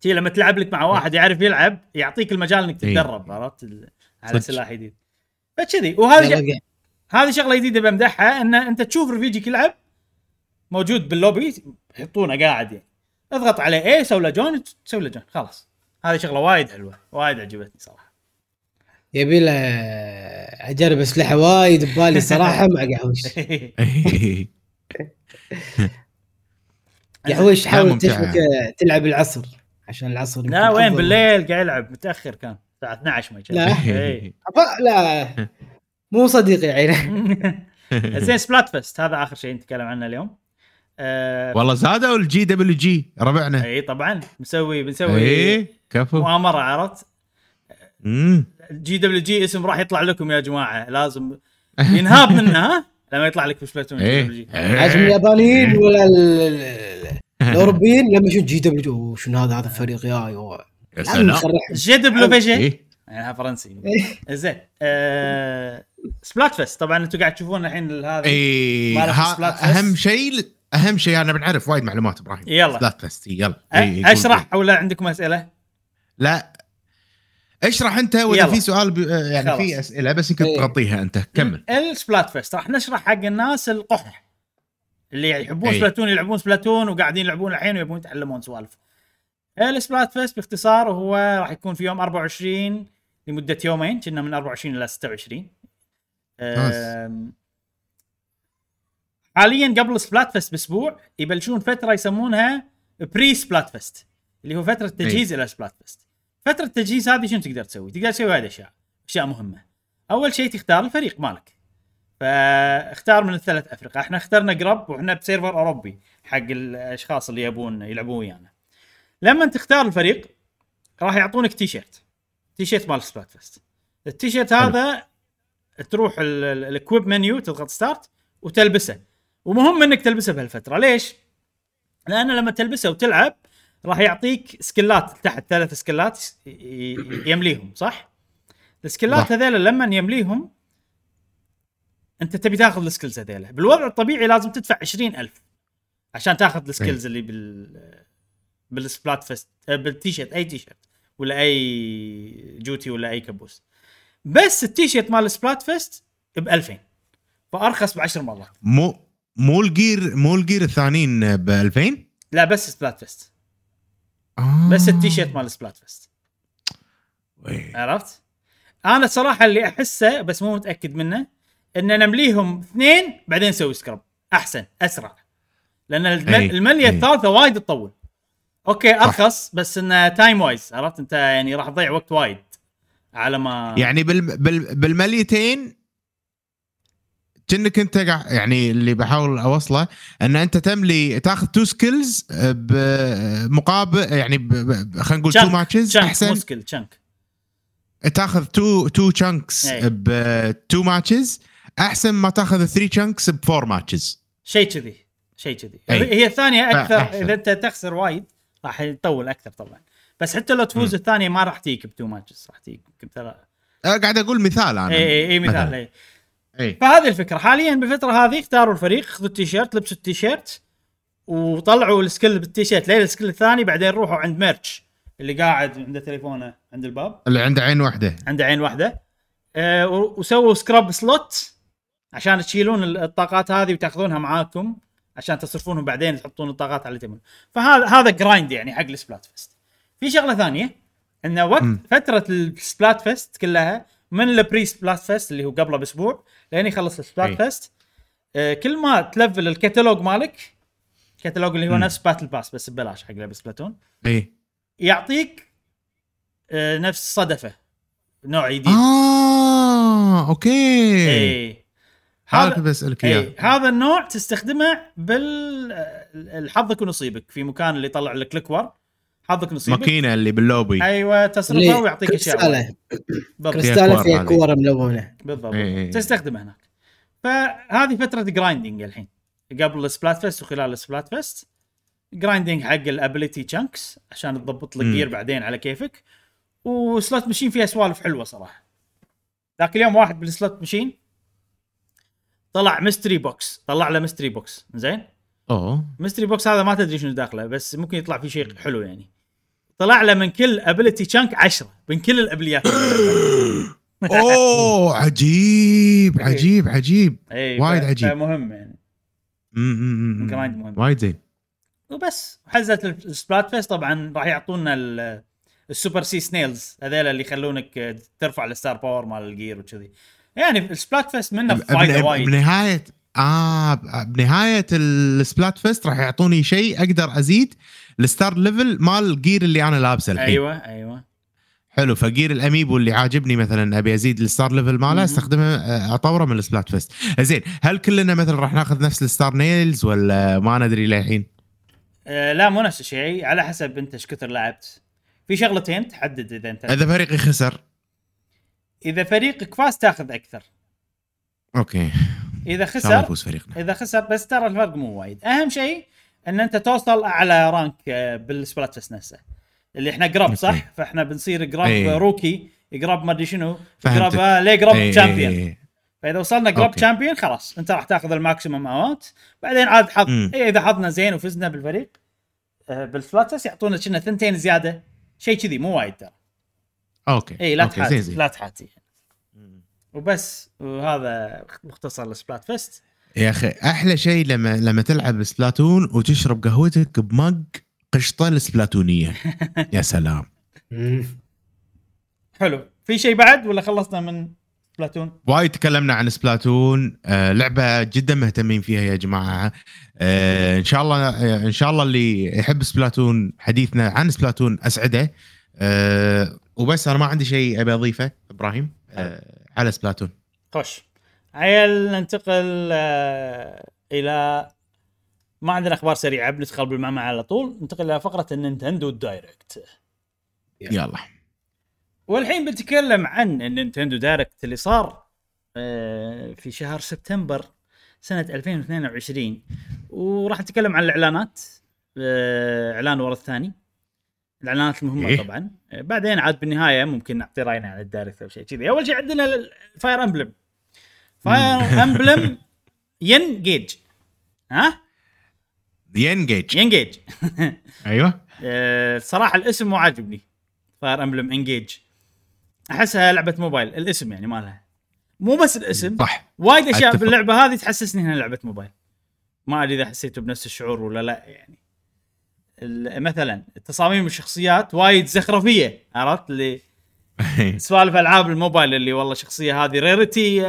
تي لما تلعب لك مع واحد يعرف يلعب يعطيك المجال إنك إيه. تتدرب عرفت على. سلاح جديد فكذي وهذه. هذه شغلة جديده بمدحها إن أنت تشوف رفيجك يلعب موجود باللوبي يحطونه قاعد يعني اضغط عليه إيه سوي له join تسوي له join خلاص هذه شغلة وايد حلوة وايد عجبتني صراحة يبي له أجرب أسلحة وايد ببالي صراحة مع قحوش قحوش لا، حاول. تشبك تلعب العصر عشان العصر لا وين. بالليل قاعد يلعب متأخر كان الساعة 12 ما لا. إيه. لا مو صديقي عينه زين Splatfest هذا آخر شيء نتكلم عنه اليوم آه والله زادوا ال GWG ربعنا. إي طبعا. مسوي بنسوي إيه كفو. مؤامرة عرفت. GWG اسم راح يطلع لكم يا جماعة. لازم ينهاب منه ها؟ لما يطلع لك في Splatoon GWG عجب اليابانيين ولا ال- ال- الأوروبيين؟ لما يشوف جي دبليو شنو هذا؟ هذا الفريق يا يا. لازم سلام. جي دبليو فيجي إيه. يعني فرنسي. زين. آه سبلات فيست طبعا أنتم قاعد تشوفون الحين هذا إيه؟ أهم شيء أهم شيء أنا بنعرف وايد معلومات إبراهيم يلا. سبلات فيست يلا قول- أشرح ولا عندكم أسئلة؟ لا اشرح أنت وإذا. في سؤال ب... يعني خلاص. في أسئلة بس يمكن إيه. تغطيها أنت كمل ال Splatfest راح نشرح حق الناس القح اللي يحبون أي. Splatoon يلعبون Splatoon وقاعدين يلعبون الحين ويبون يتعلمون سوالف ال Splatfest باختصار هو راح يكون في يوم 24 لمدة يومين كنا من 24 إلى 26 أم، حاليا قبل Splatfest بأسبوع يبلشون فترة يسمونها pre Splatfest اللي هو فترة تجهيز إلى Splatfest فترة التجهيز هذه شنو تقدر تسوي؟ تقدر تسوي وايد أشياء أشياء مهمة. أول شيء تختار الفريق مالك. فاختار من الثلاث افرقه إحنا اخترنا Grub وإحنا ب server أوروبي حق الأشخاص اللي يبون يلعبون ويانا. لما تختار الفريق راح يعطونك T-shirt T-shirt مال Splatfest ال T-shirt هذا تروح ال equip menu تضغط start وتلبسه. ومهم إنك تلبسه بهالفترة ليش؟ لأن لما تلبسه وتلعب راح يعطيك سكلات تحت ثلاث سكلات يمليهم صح؟ السكلات. هذيلا لما يمليهم أنت تبي تاخذ ال skills هذيلا بالوضع الطبيعي لازم تدفع 20000 عشان تاخذ ال skills اللي بال بال Splatfest آه، بالتيشيرت أي تيشيرت ولا أي جوتي ولا أي كبوس بس التيشيرت مال ال Splatfest ب 2000 فأرخص ب 10 مرات مو مو ال gear مو ال gear الثانيين ب 2000 لا بس Splatfest آه. بس التيشيرت مال Splatfest إيه. عرفت؟ أنا صراحة اللي أحسه بس مو متأكد منه إن نمليهم اثنين بعدين نسوي scrub أحسن أسرع لأن أي. المليه أي. الثالثة وايد تطول أوكي أرخص بس انه time-wise عرفت أنت يعني راح تضيع وقت وايد على ما يعني بال... بال... بالمليتين كأنك أنت يعني اللي بحاول أوصله أن أنت تملي تاخذ two skills بمقابل يعني. خلينا نقول two. matches أحسن مو skill chunk تاخذ two two chunks إيه. ب two matches أحسن ما تاخذ 3 chunks ب four matches شيء كذي شيء كذي أي. هي الثانية أكثر فأحسن. إذا أنت تخسر وايد راح يطول أكثر طبعا بس حتى لو تفوز الثانية ما راح تجيك ب two matches راح تجيك بثلاث قاعد أقول مثال أنا اي اي اي مثال. اي اي فهذه الفكرة. حاليا بالفترة هذه اختاروا الفريق خذوا التيشيرت لبسوا التيشيرت وطلعوا ال skill بال T-shirt. لين ال skill الثاني بعدين روحوا عند Murch اللي قاعد عنده تليفونه عند الباب. اللي عنده عين واحدة عنده عين واحدة أه وسووا scrub slot عشان تشيلون ال- الطاقات هذه وتاخذونها معاكم عشان تصرفونهم بعدين تحطون الطاقات على تبون. فهذا هذا grind يعني حق ال Splatfest في شغلة ثانية انه وقت مم. فترة ال Splatfest كلها من ال pre Splatfest اللي هو قبله بأسبوع لين يخلص ال Splat إي. Fest آه كل ما تلفل الكتالوج مالك الكتالوج اللي هو مم. نفس battle pass بس ببلاش حق لعبة Splatoon اي يعطيك آه نفس صدفة. نوع جديد. آه أوكي. اي هذا كنت بسالك اي اياه هذا النوع تستخدمه بال حظك ونصيبك في مكان اللي يطلع لك الكور حظك نصيبك. ماكينة اللي باللوبي. أيوه تصرفها اللي ويعطيك اشياء كريستاله بالضبط. كريستاله كور فيها. كور ملونة. بالضبط. إي إي. تستخدمه هناك. فهذه فترة grinding الحين. قبل ال Splatfest وخلال ال Splatfest grinding حق ال ability chunks عشان تضبط لك. gear بعدين على كيفك. و slot machine فيها سوالف حلوة صراحة. ذاك اليوم واحد بال slot machine طلع mystery box طلع له mystery box زين؟ أوه. mystery box هذا ما تدري شنو داخله بس ممكن يطلع فيه شيء حلو يعني. طلع له من كل ability chunk 10 من كل ال abilities. أوه عجيب عجيب عجيب. اي وايد عجيب. مهم يعني. grind مهم. وايد زين. وبس حزه ال Splatfest طبعا راح يعطونا ال- السوبر sea snails هذول اللي يخلونك ترفع ال star power مال ال gear وكذي. يعني ال Splatfest منه فايدة وايد. بنهايه آه بنهاية ال Splatfest راح يعطوني شيء أقدر أزيد ال star level مال ال gear اللي أنا لابسه الحين. أيوه أيوه. حلو ف gear ال amiibo اللي عاجبني مثلا أبي أزيد ال star level ماله. أستخدمه آه، أطوره من ال Splatfest. زين هل كلنا مثلا راح ناخذ نفس ال star levels ولا ما ندري للحين؟ آه لا مو نفس الشيء. على حسب أنت إيش كثر لعبت. في شغلتين تحدد إذا أنت إذا فريقي خسر. إذا فريقك فاز تاخذ أكثر. أوكي. إذا خسر يفوز فريقنا. إذا خسر بس ترى الفرق مو وايد. أهم شيء إن أنت توصل أعلى rank آه، بال Splatfest نفسه اللي إحنا قراب okay. صح فإحنا بنصير قراب إيه. rookie قراب ما أدري شنو. قراب آه، ليه قراب إيه، champion إيه، إيه. فإذا وصلنا قراب okay. champion خلاص أنت راح تاخذ ال maximum amount بعدين عاد حظ. إيه إذا حظنا زين وفزنا بالفريق آه، بال Splatfest يعطونا كنا ثنتين زيادة شيء كذي مو وايد ترى okay اي إيه، لا okay، تحاتي لا تحاتي وبس وهذا مختصر ال Splatfest يا أخي أحلى شيء لما لما تلعب Splatoon وتشرب قهوتك ب mug قشطة السبلاتونية. يا سلام. حلو. في شيء بعد ولا خلصنا من Splatoon وايد تكلمنا عن Splatoon. آه لعبة جدا مهتمين فيها يا جماعة. آه إن شاء الله آه إن شاء الله اللي يحب Splatoon حديثنا عن Splatoon أسعده. آه وبس أنا ما عندي شيء أبي أضيفه إبراهيم. آه على Splatoon. خش عيل ننتقل آه إلى ما عندنا أخبار سريعة بندخل بالمعمعة على طول. ننتقل إلى فقرة ال Nintendo Direct. يلا. والحين بنتكلم عن ال Nintendo Direct اللي صار آه، في شهر سبتمبر سنة 2022 وراح نتكلم عن الإعلانات آه، إعلان ورا الثاني. الإعلانات المهمة إيه. طبعا. بعدين عاد بالنهاية ممكن نعطي رأينا عن ال Direct أو شيء كذي. أول شيء عندنا ال Fire Emblem Fire Emblem Engage ها Engage Engage أيوه. آه، صراحة الاسم مو عاجبني. Fire Emblem Engage أحسها لعبة موبايل الاسم يعني مالها. مو بس الاسم صح. وايد أشياء أتفق. باللعبه هذه تحسسني إنها لعبة موبايل. ما أدري إذا حسيتوا بنفس الشعور ولا لا يعني. مثلا تصاميم الشخصيات وايد زخرفية عرفت؟ اللي سوالف ألعاب الموبايل اللي والله شخصية هذه rarity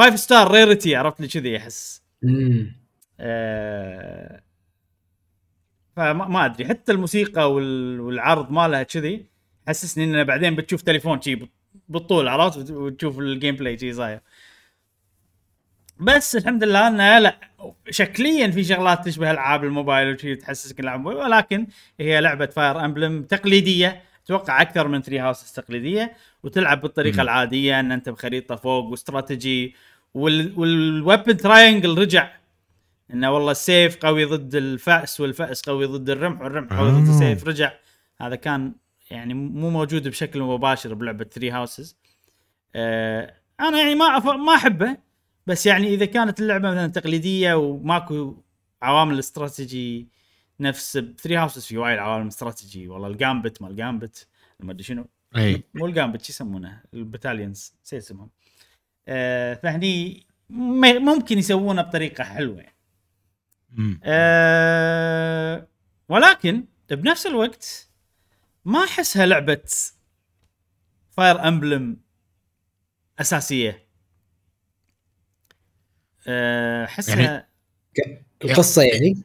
five star rarity عرفت لي كذي أحس. مم. آه، فما ما أدري. حتى الموسيقى وال- والعرض مالها كذي حسسني إنه بعدين بتشوف تليفون شي بالطول عرفت؟ وت- وتشوف ال gameplay شي صاير. بس الحمد لله إنه لا شكليا في شغلات تشبه ألعاب الموبايل وشي تحسسك موبايل ولكن هي لعبة Fire Emblem تقليدية. أتوقع أكثر من Three Houses التقليديه وتلعب بالطريقة مم. العادية إن أنت بخريطة فوق واستراتيجي وال weapon triangle رجع. إنه والله السيف قوي ضد الفأس والفأس قوي ضد الرمح والرمح قوي ضد آه. السيف. رجع. هذا كان يعني مو موجود بشكل مباشر بلعبة Three Houses آه أنا يعني ما أف... ما أحبه. بس يعني إذا كانت اللعبة مثلا تقليدية وماكو عوامل استراتيجي نفس ب Three Houses في وايد عوامل استراتيجي. والله ال gambit مال gambit ما أدري شنو. أي. مو ال gambit شو يسمونه؟ ال battalions نسيت اسمهم آه فهني ممكن يسوونه بطريقة حلوة. يعني. أه ولكن بنفس الوقت ما أحسها لعبة Fire Emblem أساسية. أه، أحسها يعني- يعني, القصة يعني؟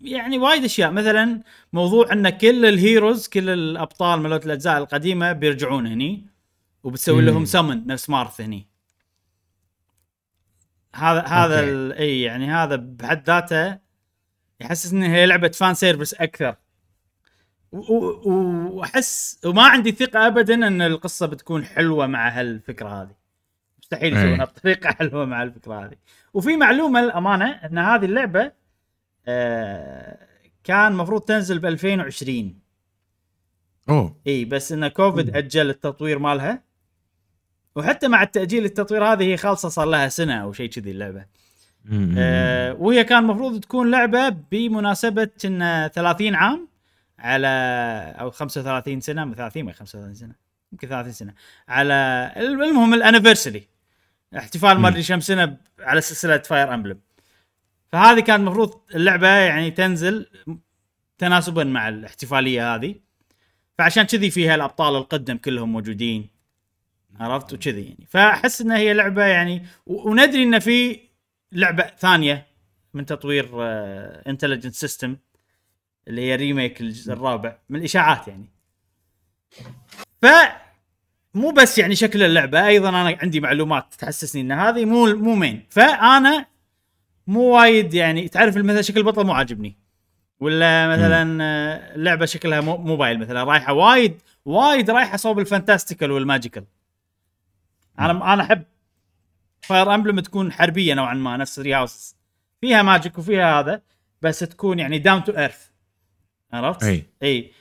يعني وايد أشياء. مثلا موضوع إن كل ال heroes كل الأبطال مالت الأجزاء القديمة بيرجعون هني. وبتسوي. لهم سمن نفس مارث هني. هذا هذا إي يعني هذا بحد ذاته يحسس إن هي لعبة fan service أكثر. واحس وما عندي ثقة ابدا إن القصة بتكون حلوة مع هالفكرة هذه. مستحيل. يسوونها بطريقة حلوة مع الفكرة هذه. وفي معلومة الامانه إن هذه اللعبة آه، كان مفروض تنزل ب 2020 أوه. إي بس إن كوفيد أجل التطوير مالها. وحتى مع التأجيل التطوير هذه هي خالصة صار لها سنة أو شيء كذي اللعبة. آه وهي كان المفروض تكون لعبة بمناسبة إن 30 عام على أو 35 سنة من 30 ما 35 سنة يمكن 30 سنة على المهم الانيفرساري احتفال ما أدري كم سنة على سلسلة فاير امبلم فهذه كانت المفروض اللعبة يعني تنزل تناسبا مع الاحتفالية هذه. فعشان كذي فيها الأبطال القدم كلهم موجودين. عرفت؟ وكذي يعني. فأحس إنها هي لعبة يعني وندري إن في لعبة ثانية من تطوير Intelligent Systems اللي هي remake الجزء الرابع من الإشاعات يعني. ف مو بس يعني شكل اللعبة أيضا أنا عندي معلومات تحسسني إن هذه مو مو main فأنا مو وايد يعني تعرف مثلا شكل البطل مو عاجبني. ولا مثلا آه، اللعبه شكلها مو- موبايل مثلا رايحة وايد وايد رايحة صوب ال fantastical وال magical. أنا أنا أحب Fire Emblem تكون حربية نوعا ما نفس Three Houses فيها magic وفيها هذا بس تكون يعني down to earth عرفت؟ إي. إي.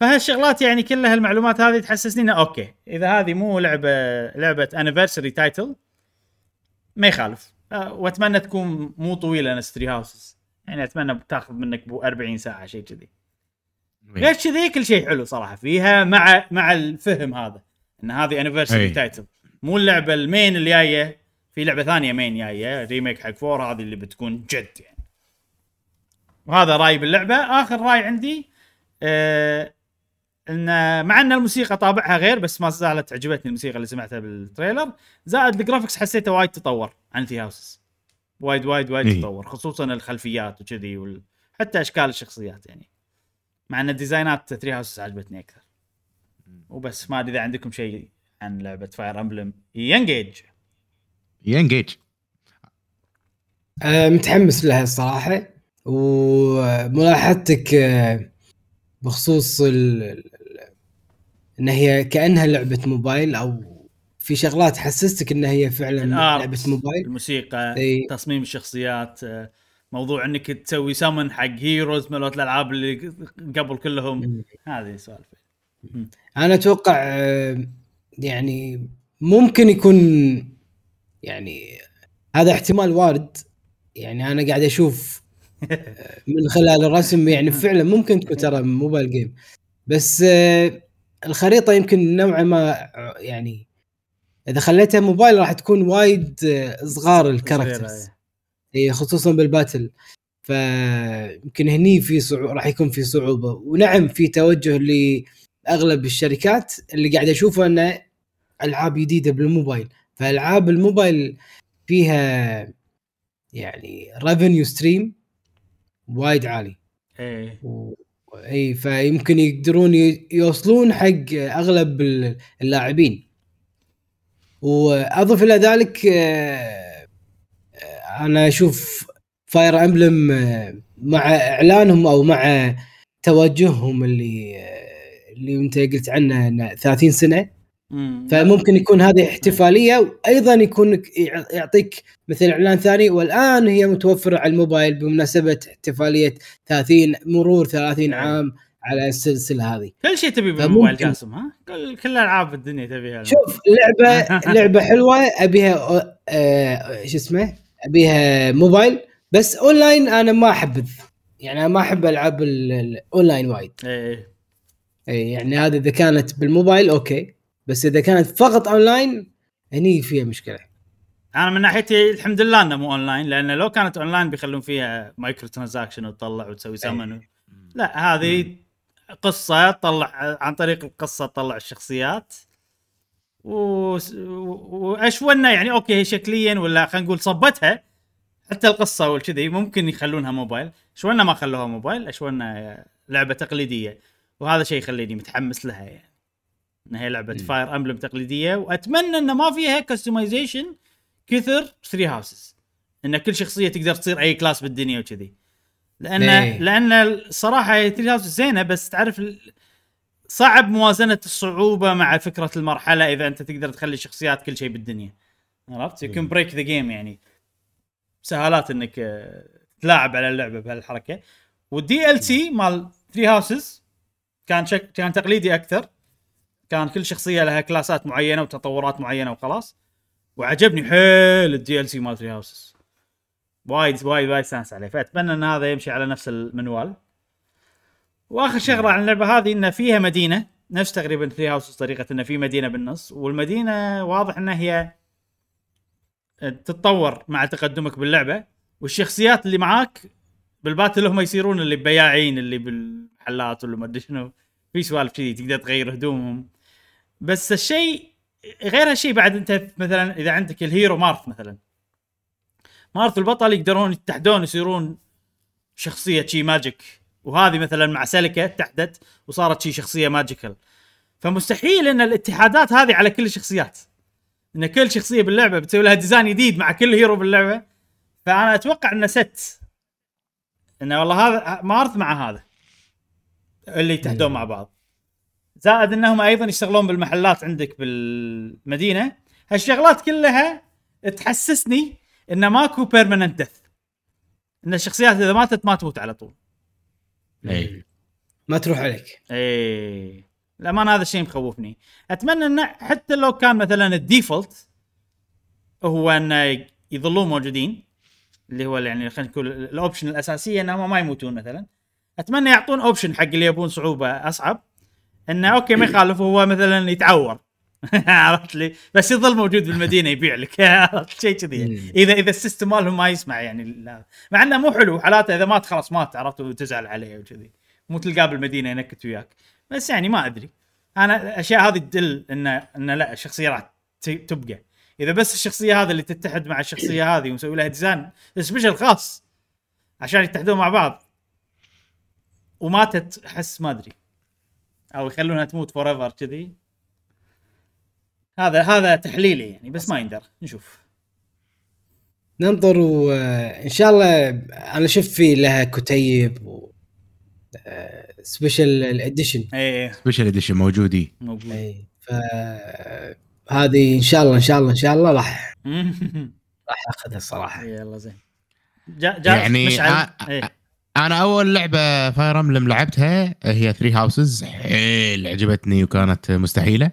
فهالشغلات يعني كلها المعلومات هذه تحسسني إنه okay إذا هذه مو لعبة لعبة anniversary title ما يخالف. أه، وأتمنى تكون مو طويلة نفس Three Houses يعني أتمنى بتاخذ منك بو 40 ساعة شيء كذي. غير كذي كل شيء حلو صراحة. فيها مع مع الفهم هذا إن هذه anniversary. title مو اللعبة المين اللي جاية في لعبة ثانية مين جاية remake حق فور هذه اللي بتكون جد يعني. وهذا رأيي باللعبة. آخر رأي عندي آه إن مع إن الموسيقى طابعها غير بس ما زالت عجبتني الموسيقى اللي سمعتها بال trailer زائد ال graphics حسيته وايد تطور عن Three Houses وايد وايد وايد إيه. تطور خصوصا الخلفيات وكذي وال... حتى أشكال الشخصيات يعني. مع إن designات Three Houses عجبتني أكثر. وبس ما أدري إذا عندكم شيء عن لعبة فاير امبلم ينجيج ينجيج. آه، متحمس لها الصراحة وملاحظتك آه، بخصوص ال... إن هي كأنها لعبة موبايل أو في شغلات حسستك إن هي فعلا لعبة موبايل؟ الموسيقى إي. تصميم الشخصيات آه، موضوع إنك تسوي سمن حق هيروز مالت الألعاب اللي قبل كلهم. هذه سوالف. أنا أتوقع يعني ممكن يكون يعني هذا احتمال وارد. يعني أنا قاعد أشوف آه، من خلال الرسم يعني فعلا ممكن تكون ترى موبايل جيم بس آه، الخريطة يمكن نوعا ما آه، يعني إذا خليتها موبايل راح تكون وايد صغار ال characters. اي خصوصا بال battle. فيمكن هني في صعوبة راح يكون في صعوبة. ونعم في توجه لأغلب الشركات. اللي قاعد أشوفه إنه ألعاب جديدة بالموبايل. فألعاب الموبايل فيها يعني revenue stream وايد عالي. إيه. و... إي فيمكن يقدرون يوصلون حق أغلب ال- اللاعبين. وأضف إلى ذلك آه، آه، أنا أشوف فاير امبلم مع إعلانهم أو مع توجههم اللي آه، اللي أنت قلت عنه إنه 30 سنة. فممكن يكون هذه احتفالية وأيضا يكون يع- يعطيك مثل إعلان ثاني والآن هي متوفرة على الموبايل بمناسبة احتفالية 30 مرور 30 عام على السلسلة هذه. كل شيء تبي بالموبايل جاسم ها؟ كل كل الالعاب الدنيا تبيها شوف لعبه لعبة حلوة أبيها آه، شو اسمه؟ أبيها موبايل بس أونلاين أنا ما احبذ يعني أنا ما أحب ألعاب ال- الاونلاين وايد. اي يعني هذا إذا كانت بالموبايل okay. بس إذا كانت فقط أونلاين هني فيها مشكلة. أنا من ناحيتي الحمد لله إنه مو أونلاين لأن لو كانت أونلاين بيخلون فيها micro transaction وتطلع وتسوي سمن لا هذه قصة تطلع عن طريق القصة تطلع الشخصيات. و- واشونا يعني okay هي شكليا ولا خلينا نقول صبتها حتى القصة والكذي ممكن يخلونها موبايل. اشوى ما خلوها موبايل اشوى لعبة تقليدية. وهذا شيء يخليني متحمس لها يعني. إن هي لعبة Fire Emblem تقليدية وأتمنى انه ما فيها customization كثر Three Houses إن كل شخصية تقدر تصير أي class بالدنيا وكذي. لأن إيه. لأن الصراحه Three Houses زينة بس تعرف صعب موازنة الصعوبة مع فكرة المرحلة إذا أنت تقدر تخلي الشخصيات كل شيء بالدنيا. عرفت؟ يمكن break the game يعني. سهالات إنك آه، تلاعب على اللعبة بهالحركة. وال DLC مال Three Houses كان شك... كان تقليدي أكثر. كان كل شخصية لها classات معينة وتطورات معينة وخلاص. وعجبني حيل ال DLC مال Three Houses. وايد وايد وايد استانس عليه. فأتمنى إن هذا يمشي على نفس المنوال. وآخر شغله عن اللعبه هذه ان فيها مدينة. نفس تقريبا Three Houses طريقة ان في مدينة بالنص. والمدينة واضح إنها هي تتطور مع تقدمك باللعبة. والشخصيات اللي معاك بال battle هم يصيرون اللي بياعين اللي بالمحلات ولا ما أدري شنو. في سوالف كذي تقدر تغير هدومهم. بس الشيء غير هالشيء بعد انت مثلا إذا عندك ال hero مارث مثلا. مارث والبطل يقدرون يتحدون يصيرون شخصية شي magic. وهذه مثلا مع سلكه اتحدت وصارت شي شخصية magical. فمستحيل إن الاتحادات هذه على كل الشخصيات. إن كل شخصية باللعبة بتسوي لها design جديد مع كل hero باللعبة. فأنا أتوقع إنه ست إنه والله هذا مارث مع هذا. اللي يتحدون مع بعض. زائد إنهم أيضا يشتغلون بالمحلات عندك بالمدينة. هالشغلات كلها تحسسني انه ماكو permanent death إن الشخصيات إذا ماتت ما تموت على طول. اي ما تروح عليك. إيه. الامانه هذا الشيء مخوفني. أتمنى انه حتى لو كان مثلا ال default هو انه يظلون موجودين اللي هو يعني خلينا نقول ال option الأساسية انهم ما يموتون مثلا. أتمنى يعطون option حق اللي يبون صعوبة أصعب. إنه okay ما يخالف هو مثلا يتعور. عرفت لي؟ بس يظل موجود بالمدينة يبيع لك. عرفت؟ شيء كذي. يعني. إذا إذا ال system مالهم ما يسمح يعني لا. مع إنه مو حلو حالاته إذا مات خلاص مات عرفت؟ وتزعل عليه وكذي. مو تلقاه بالمدينة ينكت وياك. بس يعني ما أدري. أنا الأشياء هذه تدل ان ان لا الشخصية راح تبقى. إذا بس الشخصية هذه اللي تتحد مع الشخصية هذه ومسوي لها design special خاص. عشان يتحدون مع بعض. وماتت أحس ما أدري. أو يخلونها تموت forever كذي. هذا هذا تحليلي يعني بس ما يندرى. نشوف. ننظر وان شاء الله أنا شفت في لها كتيب و special ال edition إيه. special edition موجودين موجود. اي ف هذه إن شاء الله إن شاء الله إن شاء الله راح راح أخذها الصراحه يلا زين. جا جا يعني مشعل آ- إيه. أنا أول لعبة Fire Emblem لعبتها هي Three Houses حيل عجبتني وكانت مستحيلة.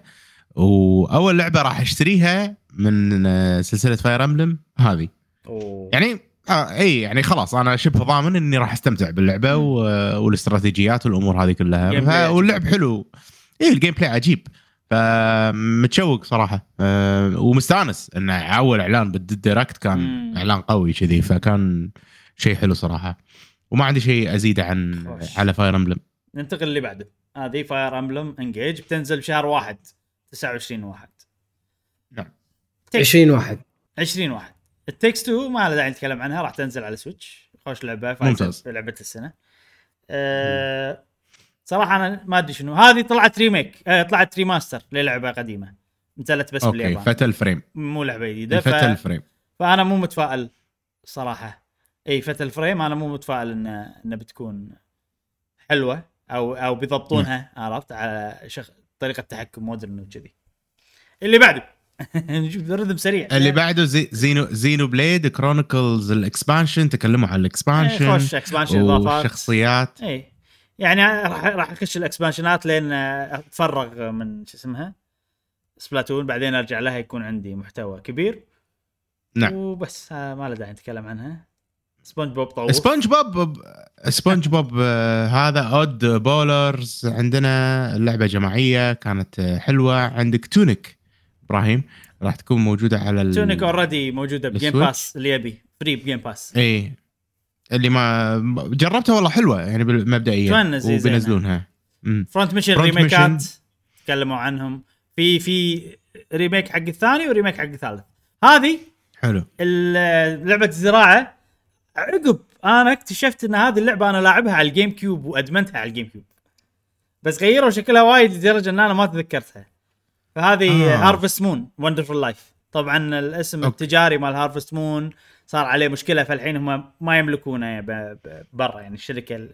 وأول لعبة راح أشتريها من آه، سلسلة Fire Emblem هذه. أوه. يعني آه إي يعني خلاص أنا شبه ضامن إني راح أستمتع باللعبة و... والاستراتيجيات والأمور هذه كلها. ف... واللعب حلو. إي ال gameplay عجيب فمتشوق صراحة. أه ومستانس. إنه أول إعلان بال Direct كان مم. إعلان قوي كذي فكان شيء حلو صراحة. وما عندي شيء ازيده عن خوش. على Fire Emblem ننتقل اللي بعده. هذه Fire Emblem Engage بتنزل بشهر واحد 29 واحد. نعم. 20 واحد. 20 واحد. It Takes 2 ما له داعي نتكلم عنها راح تنزل على Switch خوش لعبة ممتاز. لعبة السنة. أه صراحة أنا ما أدري شنو. هذه طلعت remake أه طلعت remaster للعبة قديمة. نزلت بس okay باليابان. Fatal Frame. مو لعبة جديدة ف... Fatal Frame. فأنا مو متفائل صراحة. إي Fatal Frame أنا مو متفائل انه إنه بتكون حلوة أو أو بيضبطونها عرفت؟ على شخ... طريقة تحكم modern وكذي اللي بعده. نشوف rhythm سريع. اللي بعده زي Xeno Xenoblade Chronicles ال expansion تكلموا عن إيه، ال expansion خوش expansion إضافات. والشخصيات. اي يعني راح راح أخش ال expansion ات لين أتفرغ من شو اسمها؟ Splatoon بعدين أرجع لها يكون عندي محتوى كبير. نعم. وبس ما له داعي نتكلم عنها. سبونج بوب طوف سبونج Bob SpongeBob هذا Oddballers عندنا اللعبة جماعية كانت حلوة. عندك تونيك إبراهيم راح تكون موجودة على. Tunic already موجودة ب Game؟ Pass اللي يبي free ب Game Pass إي. اللي ما جربتها والله حلوة يعني مبدئيا. وبينزلونها. Front Mission remake ات. تكلموا عنهم. في في remake حق الثاني و remake حق الثالث. هذه حلو. لعبة الزراعة. عقب أنا اكتشفت ان هذه اللعبة أنا لاعبها على ال GameCube وادمنتها على ال GameCube. بس غيروا شكلها وايد لدرجة ان أنا ما تذكرتها. فهذه آه. Harvest Moon Wonderful Life طبعا الاسم okay. التجاري مال Harvest Moon صار عليه مشكلة فالحين هم ما يملكونه برا. يعني الشركة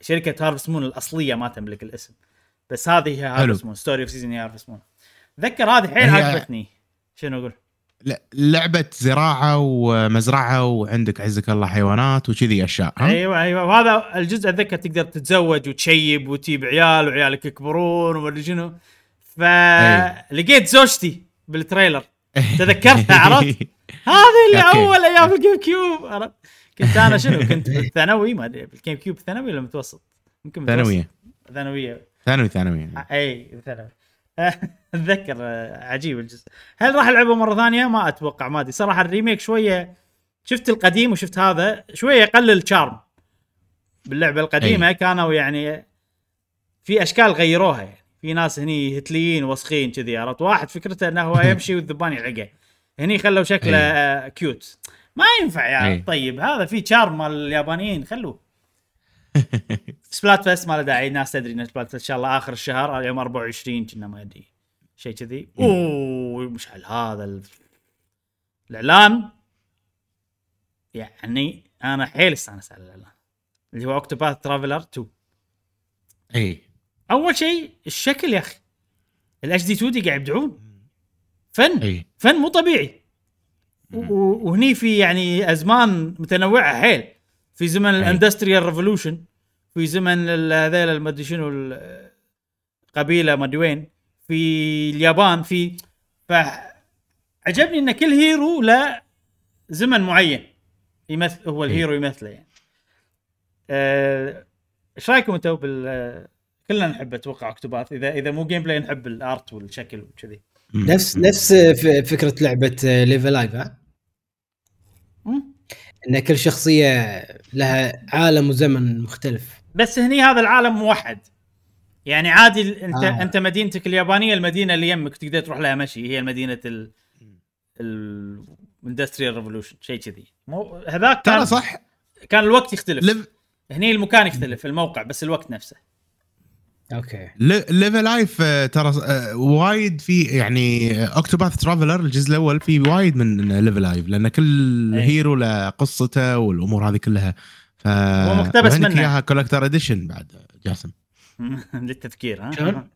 شركة Harvest Moon الأصلية ما تملك الاسم. بس هذه هي Harvest Moon Story of Season Harvest Moon اتذكر هذه حيل هي- عجبتني شنو أقول؟ لعبة زراعة ومزرعة وعندك عزك الله حيوانات وكذي أشياء ها؟ أيوه أيوه وهذا الجزء أتذكر تقدر تتزوج وتشيب وتجيب عيال وعيالك يكبرون ومدري شنو فلقيت زوجتي بال trailer تذكرتها عرفت؟ هذه اللي. أول أيام ال GameCube عرفت؟ كنت أنا شنو كنت بالثانوي ما أدري بال GameCube ثانوي ولا متوسط؟ يمكن. ثانوية ثانوية ثانوي ثانوي. أي ثانوي اتذكر آه، عجيب الجزء هل راح العبه مرة ثانية؟ ما أتوقع ما أدري صراحة ال remake شوية شفت القديم وشفت هذا شوية يقلل charm باللعبة القديمة أي. كانوا يعني في أشكال غيروها يعني في ناس هني هتليين وسخين كذي عرفت واحد فكرته إنه هو يمشي والذبان يلعقه هني خلوا شكله أي. آه، cute ما ينفع يا أي. طيب هذا في charm مال اليابانيين خلوه Splatfest ما له داعي الناس تدري ان Splatfest إن شاء الله آخر الشهر يوم 24 كأنه ما أدري شيء كذي. أوه مشعل هذا ال- الإعلان. يعني أنا حيل استانس على الإعلان. اللي هو Octopath Traveler 2 إي. أول شيء الشكل يا أخي. ال HD 2D قاعد يبدعون. فن. إي. فن مو طبيعي. وهني في يعني أزمان متنوعة حيل. في زمن ال industrial revolution في زمن ال- هذيل ما أدري شنو ال- قبيلة ما أدري وين. في اليابان في فعجبني إن كل hero له زمن معين يمثل هو ال hero يمثله يعني. آه، إيش رأيكم أنتم بال كلنا نحب أتوقع Octopath اذا إذا مو gameplay نحب ال art والشكل وكذي. نفس نفس ف- فكرة لعبة Live A Live ها. إن كل شخصية لها عالم وزمن مختلف. بس هني هذا العالم موحد يعني عادي انت آه. آه. انت مدينتك اليابانية المدينة اللي يمك تقدر تروح لها مشي. هي مدينه ال ال industrial revolution شيء كذي. مو هذاك كان ترى صح. كان الوقت يختلف. Live هني المكان يختلف الموقع بس الوقت نفسه. okay. Live A Live آه، ترى آه، وايد في يعني Octopath Traveler الجزء الأول في وايد من Live A Live لأن كل أي. hero له قصته والأمور هذه كلها. ف هو مقتبس وعندك منه. إياها collector edition بعد جاسم للتذكير ها شلون؟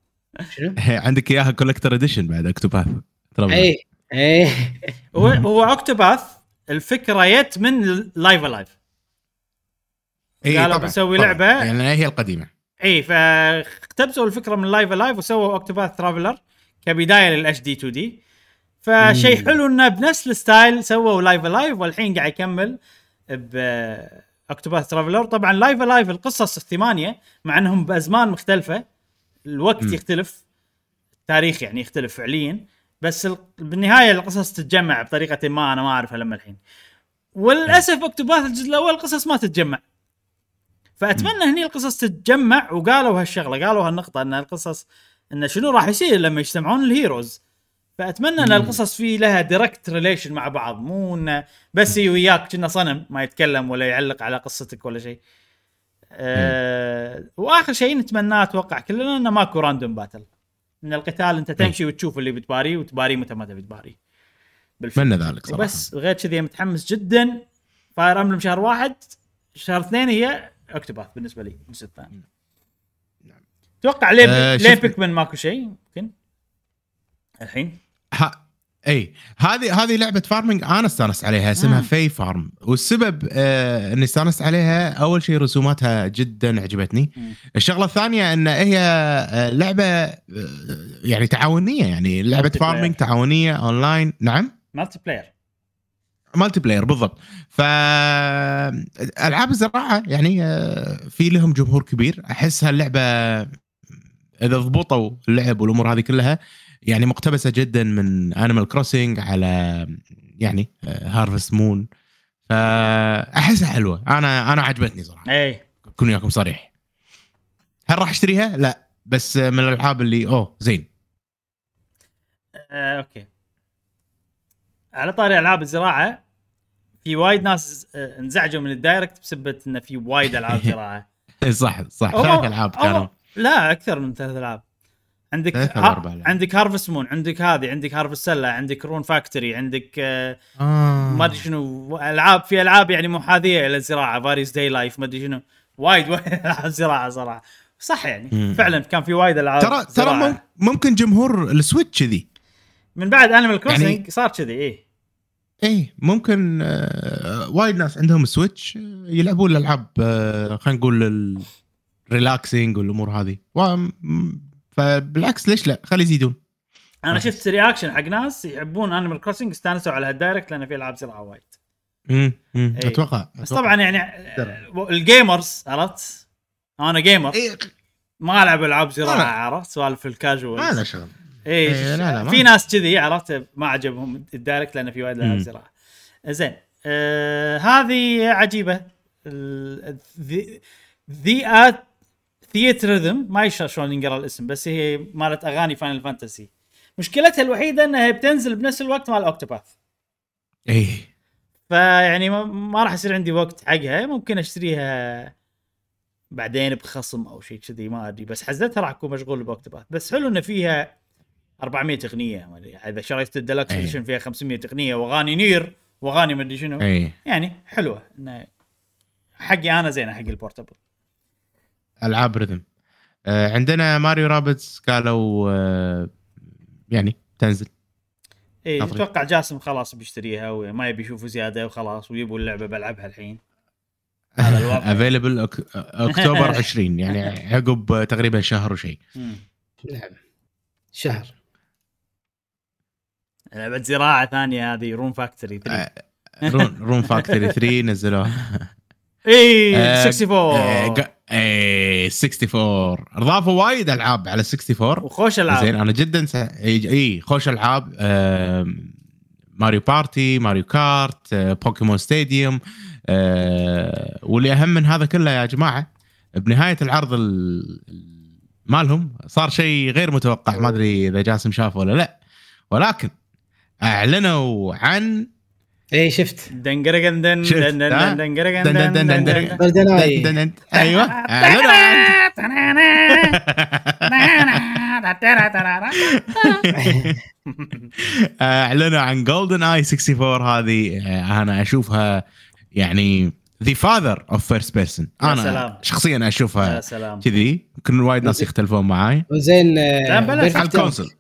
شنو؟ عندك إياها collector edition بعد Octopath Traveler اي اي هو هو Octopath الفكرة جت من Live A Live إي قالوا بنسوي طبعاً. لعبة. يعني هي القديمة اي فاقتبسوا الفكرة من Live A Live وسووا Octopath Traveler كبداية لل HD 2D فشيء. حلو إنه بنفس ال style سووا Live A Live والحين قاعد يكمل ب Octopath Traveler طبعا Live A Live القصص الثمانية مع إنهم بأزمان مختلفة. الوقت مم. يختلف. التاريخ يعني يختلف فعليا. بس ال- بالنهاية القصص تتجمع بطريقة ما أنا ما أعرفها لما الحين. وللأسف Octopath الجزء الأول القصص ما تتجمع. فأتمنى هني القصص تتجمع وقالوا هالشغلة قالوا هالنقطة إن القصص إن شنو راح يصير لما يجتمعون ال heroes فأتمنى أن القصص في لها direct relation مع بعض مو انه بس يجي وياك كأنه صنم ما يتكلم ولا يعلق على قصتك ولا شيء. أه وآخر شيء نتمناه أتوقع كلنا إنه ماكو random battle ان القتال أنت تمشي وتشوف اللي بتباريه وتباريه متى ما تبي تباريه. أتمنى ذلك صراحة. وبس غير كذي متحمس جدا. فاير امبلم شهر واحد شهر اثنين هي Octopath بالنسبة لي الجزء الثاني. أتوقع ليه آه، ليه بيكمن ماكو شيء يمكن. الحين. ها إي. هذه هذه لعبة farming أنا استانست عليها اسمها مم. في farm والسبب آه إني استانست عليها أول شيء رسوماتها جدا عجبتني. مم. الشغلة الثانية إن هي آه، لعبة آه، يعني تعاونية يعني لعبة. farming تعاونية اونلاين نعم؟ multiplayer multiplayer بالضبط. ف ألعاب الزراعة يعني آه، في لهم جمهور كبير. أحس هاللعبة إذا ضبطوا اللعب والأمور هذه كلها يعني مقتبسة جدا من Animal Crossing على يعني Harvest Moon فأحسها حلوة. أنا أنا عجبتني صراحة. اي اكون وياكم صريح. هل راح أشتريها؟ لا. بس من الألعاب اللي أوه زين. آه، أوكي. على طاري ألعاب الزراعة في وايد ناس آه، انزعجوا من ال Direct بسبه انه في وايد ألعاب زراعة. صح صح. ثلاث ألعاب كانوا. لا أكثر من ثلاث ألعاب. عندك ها. عندك Harvest Moon عندك هذه عندك Harvestella عندك Rune Factory عندك آه آه. ما أدري شنو ألعاب في ألعاب يعني محاذيه إلى الزراعه Fae Farm داي لايف ما أدري شنو وايد وايد ألعاب زراعة صراحة صح يعني مم. فعلا كان في وايد ألعاب ترى ترى ممكن جمهور ال Switch كذي من بعد Animal Crossing يعني- صار كذي إيه اي ممكن آه، وايد ناس عندهم Switch آه، يلعبون الألعاب آه، خلينا نقول ال relaxing والأمور هذه فبالعكس ليش لا؟ خلي يزيدون. أنا. شفت reaction حق ناس يحبون Animal Crossing استانسوا على هال Direct لأن في ألعاب زراعة وايد. امم. أتوقع بس. طبعا يعني ال gamers عرفت؟ أنا gamer إي، ما ألعب ألعاب زراعة. عرفت؟ سوالف الكاجوال ما له شغل. اي إيه، لا، لا، ما- في ناس كذي عرفت؟ ما عجبهم ال Direct لأن في وايد ألعاب. زراعة. زين. آه هذه عجيبة. ذي ات Theatrhythm ما يشر شلون ينقرأ الاسم بس هي مالت أغاني Final Fantasy مشكلتها الوحيدة إنها بتنزل بنفس الوقت مال Octopath اي فيعني ما, راح يصير عندي وقت حقها ممكن أشتريها بعدين بخصم أو شيء كذي ما أدري بس حزتها راح أكون مشغول ب Octopath. بس حلو إنه فيها 400 أغنية إذا شريت ال deluxe. edition فيها 500 أغنية وأغاني Nier وأغاني ما أدري شنو. اي يعني حلوة إنه حقي أنا زينة حق ال portable ألعاب rhythm آه، عندنا Mario Rabbids قالوا آه، يعني تنزل. اي. أتوقع جاسم خلاص بيشتريها وما يبي يشوفوا زيادة وخلاص ويبوا اللعبه بلعبها الحين. هذا. available أكتوبر 20 يعني عقب تقريبا شهر وشيء. نعم. شهر. لعبه زراعة ثانية هذه Rune Factory 3 آه، Rune Rune Factory 3 نزلوها. اي آه، 64 آه، قا- إيه 64 أضافوا وايد ألعاب على 64 وخوش ألعاب. زين أنا جدا س... إي خوش ألعاب. Mario Party Mario Kart آه، Pokemon Stadium. آه، واللي أهم من هذا كله يا جماعة بنهاية العرض ال- ال- مالهم صار شيء غير متوقع. ما أدري إذا جاسم شافه ولا لا. ولكن أعلنوا عن اي شفت. دنقرقن دن شفت، دن دن ها؟ دن دنقرقن دن دن دن دن دن. GoldenEye دن- دن- أيوه. إعلنوا عن GoldenEye 64 هذه آه، أنا أشوفها يعني the father of first person يا أنا سلام. شخصيا يا اشوفها سلام. كذي. يمكن وايد ناس يختلفون معاي. وزين لا، بلاش. على ال console.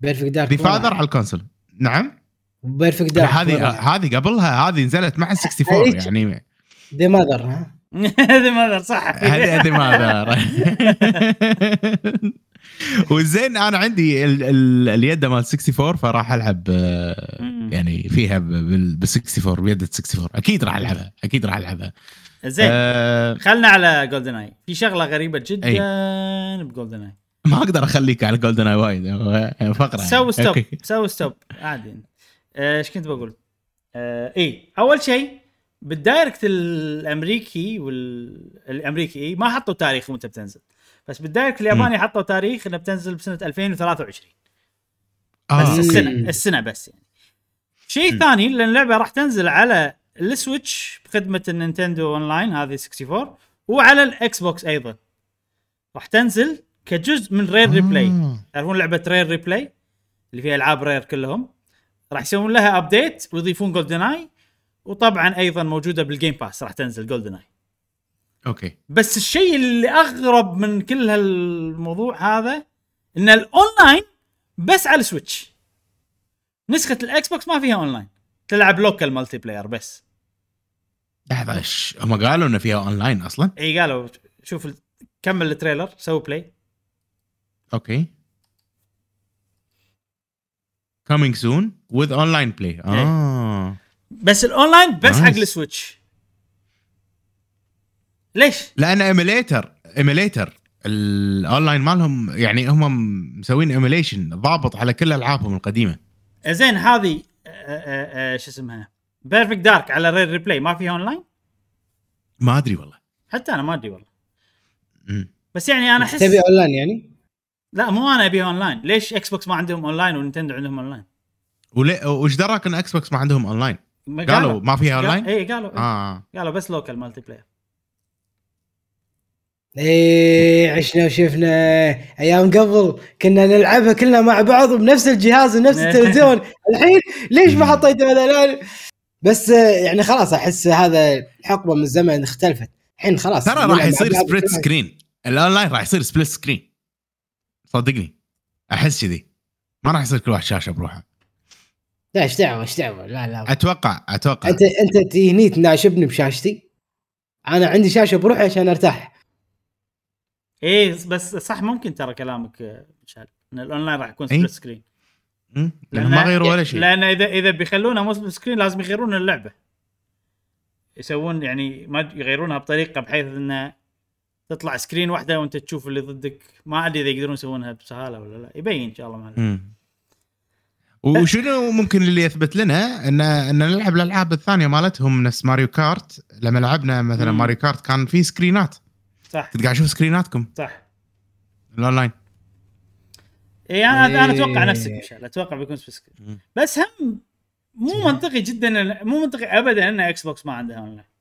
Perfect Dark the father على ال console. نعم؟ Perfect Dark هذه هذه قبلها هذه نزلت مع ال 64 هذيك. يعني. the mother ها؟ هذه mother صح. هذه هذه ما والزين أنا عندي ال ال اليد مال 64 فراح ألعب آه،. يعني فيها بال 64 بيد 64 أكيد راح ألعبها أكيد راح ألعبها. زين. آه خلنا على GoldenEye في شغلة غريبة جدا أي. ب GoldenEye ما أقدر أخليك على GoldenEye وايد. فقره. سوي stop. سوي stop عادي. إيش كنت بقول؟ آه اي أول شيء بال Direct الأمريكي والأمريكي إيه ما حطوا تاريخ متى بتنزل. بس بال Direct الياباني حطوا تاريخ انها بتنزل بسنة 2023 بس آه. السنة أوكي. السنة بس يعني. شيء ثاني لأن اللعبة راح تنزل على ال Switch بخدمة ال Nintendo Online هذه 64 وعلى ال Xbox أيضا. راح تنزل كجزء من Rare Replay آه. تعرفون لعبة Rare Replay اللي فيها ألعاب Rare كلهم. راح يسوون لها update ويضيفون GoldenEye وطبعا أيضا موجودة بال Game Pass راح تنزل GoldenEye أوكي. بس الشيء اللي أغرب من كل هالموضوع هذا إن الاونلاين بس على ال Switch نسخة ال Xbox ما فيها اونلاين تلعب local multiplayer بس لحظه إيش هم قالوا إنه فيها اونلاين أصلا. إي قالوا شوف كمل ال trailer سوي play أوكي. Coming soon with online play آه بس الأونلاين بس. حق السويتش ليش؟ لأن emulator emulator ال online مالهم يعني هم مسوين emulation ضابط على كل ألعابهم القديمة زين هذه آه، آه، آه، شو اسمها بيرفكت دارك على رير ريبلاي ما فيها اونلاين؟ ما أدري والله حتى أنا ما أدري والله مم. بس يعني أنا أحس تبي اونلاين يعني؟ لا مو أنا أبيها اونلاين ليش إكس بوكس ما عندهم اونلاين ونينتندو عندهم اونلاين وليه وش دراك إن إكس بوكس ما عندهم اونلاين ما قالوا ما فيها اونلاين اي قالوا إيه. آه. قالوا بس local multiplayer إيه عشنا وشفنا أيام قبل كنا نلعبها كلنا مع بعض بنفس الجهاز ونفس التلفزيون. الحين ليش ما حطيتوا هذا لا بس آه، يعني خلاص أحس هذا حقبه من الزمن اختلفت. الحين خلاص. ترى راح يصير سبليت. سكرين الاونلاين راح يصير split screen صدقني. أحس كذي. ما راح يصير كل واحد شاشة بروحه. لا إيش دعوة إيش دعوة؟ لا لا. أتوقع أتوقع. أنت أنت تهني تناشبني بشاشتي. أنا عندي شاشة بروحي عشان أرتاح. إيه بس صح ممكن ترى كلامك مشعل إن الأونلاين راح يكون. split screen؟ لانهم ما غيروا ولا شيء. لأن إذا إذا بيخلونها مو split screen لازم يغيرون اللعبة. يسوون يعني ما يغيرونها بطريقة بحيث إنه تطلع screen واحدة وانت تشوف اللي ضدك. ما أدري إذا يقدرون يسوونها بسهالة ولا لا. يبين إن شاء الله. مم. وشنو ممكن اللي يثبت لنا؟ ان إن نلعب الألعاب الثانية مالتهم نفس ماريو كارت. لما لعبنا مثلا مم. ماريو كارت كان في screen ات. صح. كنت قاعد أشوف screen اتكم. صح. الأونلاين. اي أنا أنا أتوقع إيه. نفسك مشعل أتوقع بيكون split screen. مم. بس هم مو منطقي جدا مو منطقي ابدا إن إكس بوكس ما عندها أونلاين.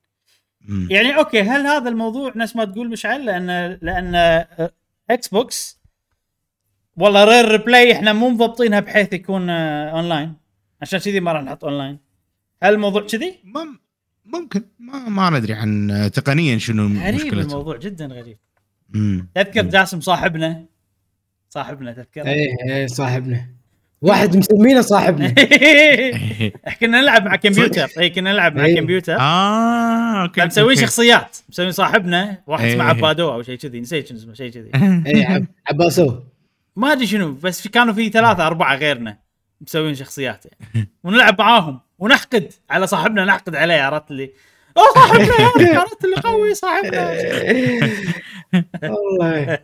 مم. يعني أوكي هل هذا الموضوع نفس ما تقول مشعل لأن لأن آه، إكس بوكس والله رير ريبلاي إحنا مو مضبطينها بحيث يكون آه، اونلاين عشان كذي ما راح نحط اونلاين هل الموضوع كذي؟ مم- ممكن. ما ما ندري عن تقنياً شنو غريب مشكلته الموضوع جدا غريب. مم. تذكر مم. جاسم صاحبنا؟ صاحبنا تذكر؟ إيه إيه صاحبنا. واحد مسمينه صاحبنا. كنا نلعب مع كمبيوتر. اي كنا نلعب مع إيه. كمبيوتر. آه أوكي مسوي. شخصيات. مسوي صاحبنا واحد اسمه إيه. عبادو أو شيء كذي. نسيت شنو اسمه شيء كذي. عب- عباسو. ما أدري شنو بس في كانوا في ثلاثة أربعة غيرنا مسوين شخصيات. يعني. ونلعب معاهم. ونحقد على صاحبنا نحقد عليه عرفت اللي؟ أوه صاحبنا هذا عرفت اللي قوي صاحبنا. والله.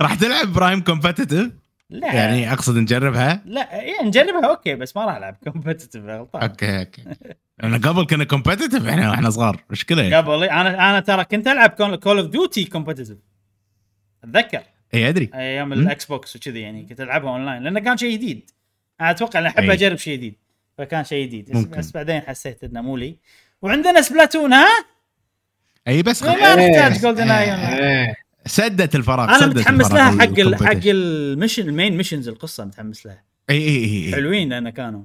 راح تلعب برايم competitive لا. يعني أقصد نجربها؟ لا يعني نجربها أوكي بس ما راح ألعب competitive غلطان. أوكي أوكي. أنا قبل كنا competitive إحنا وإحنا صغار. مشكله قبل أنا أنا ترى كنت ألعب كول اوف ديوتي competitive أتذكر. اي أدري. أيام. الاكس بوكس وكذي يعني كنت ألعبها اونلاين لأنه كان شيء جديد. أنا أتوقع إني أحب أي. أجرب شيء جديد فكان شيء جديد. بس, ممكن. بس بعدين حسيت إنه مو لي. وعندنا سبلاتون ها؟ اي بس ما. نحتاج جولدن آي إيه. سدت الفراغ أنا سدت متحمس الفراغ لها حق ال- حق. ال mission ال main missions القصة متحمس لها. إي إي إي. حلوين لأن كانوا.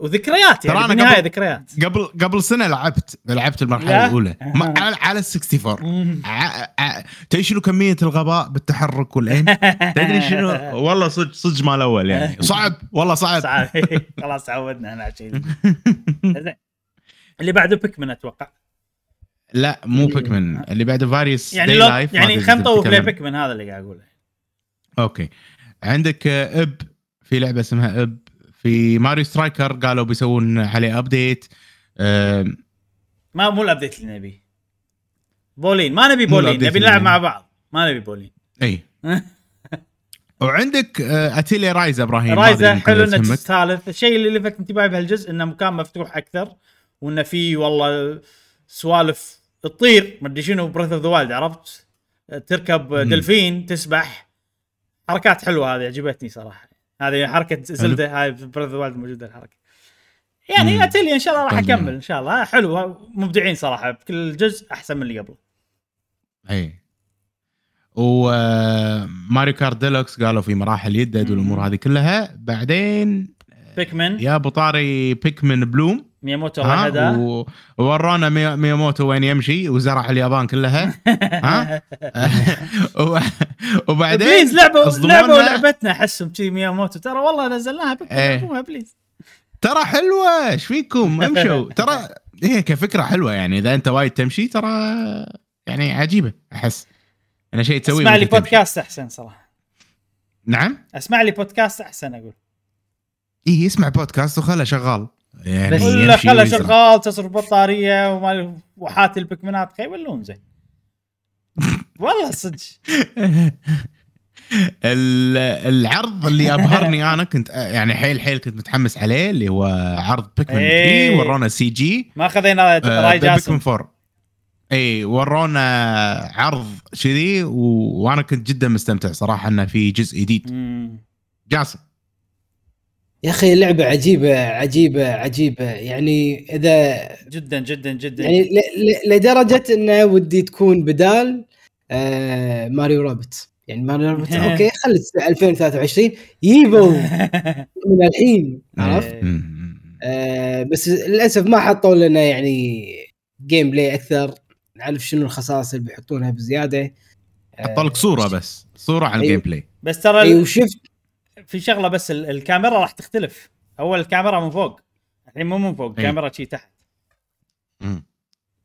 وذكريات ترى يعني أنا بالنهاية قبل- ذكريات. قبل قبل سنة لعبت لعبت المرحلة لا. الأولى. ما على على ال 64 ع- ع- تدري شنو كمية الغباء بالتحرك وال aim تدري شنو؟ والله صدق صدق مال الأول يعني. صعب. والله صعب. صعب. خلاص تعودنا إحنا على شيء. اللي بعده بيكمن أتوقع. لا مو بيكمن اللي بعده فاريوس يعني لو يعني خلينا نطوف لبيكمن هذا اللي قاعد أقوله. أوكي. عندك آه، آب في لعبة اسمها آب في ماريو سترايكر قالوا بيسوون عليه update ما مو ال update اللي نبيه بولين ما نبي بولين نبي نلعب. مع بعض ما نبي بولين. إي. وعندك آه، اتيلير رايزا إبراهيم رايزا حلو انك. تستاهل الشيء اللي لفت انتباهي بهالجزء إنه مكان مفتوح أكثر وإنه في والله سوالف تطير ما أدري شنو بريث اوف ذا وايلد عرفت؟ تركب. دلفين تسبح. حركات حلوة هذه عجبتني صراحة. هذه حركة زيلدا هاي بريث اوف ذا وايلد موجودة الحركة. يعني. اتيلير إن شاء الله راح طيب. أكمل إن شاء الله. حلو مبدعين صراحة بكل جزء أحسن من اللي قبله. أي. وماريو كارت ديلوكس قالوا في مراحل يدد والأمور هذه كلها. بعدين بيكمن يا ابو طاري بيكمن بلوم مياموتو هذا و- مي- مياموتو وين يمشي وزرع اليابان كلها. ها؟ و- وبعدين please لعبه لعبه ولعبتنا احسهم شي مياموتو. ترى والله نزلناها بكره. لعبوها please ترى حلوة. إيش فيكم؟ امشوا. ترى هي كفكرة حلوة يعني. إذا أنت وايد تمشي ترى يعني عجيبة أحس. أنا شيء تسويه اسمع لي. بودكاست أحسن صراحة. نعم؟ اسمع لي بودكاست أحسن أقول. اي اسمع بودكاست وخله شغال. يعني ولا يمشي خله. شغال تصرف بطارية وما وحات البكمنات خي يولون زين؟ والله صدق. ال- العرض اللي أبهرني أنا كنت يعني حيل حيل كنت متحمس عليه اللي هو عرض بيكمن إيه. 3 ورونا سي جي ما خذينا آه، راي بيكمن جاسم. 4 اي ورونا عرض كذي وأنا كنت جدا مستمتع صراحة إنه في جزء جديد. جاسم. يا أخي لعبة عجيبة عجيبة عجيبة. يعني إذا جدا جدا جدا. يعني ل- ل- لدرجة انه ودي تكون بدال آه Mario Rabbids يعني Mario Rabbids okay خلت 2023 يجيبوا من الحين عرفت؟ إيه. آه بس للأسف ما حطوا لنا يعني gameplay أكثر. نعرف شنو الخصائص اللي بيحطونها بزيادة. حط لك صورة بس صورة عن أيوه. ال gameplay بس ترى اي ال- وشفت في شغلة بس ال- الكاميرا راح تختلف. أول الكاميرا من فوق الحين مو من فوق إيه. الكاميرا شي تحت.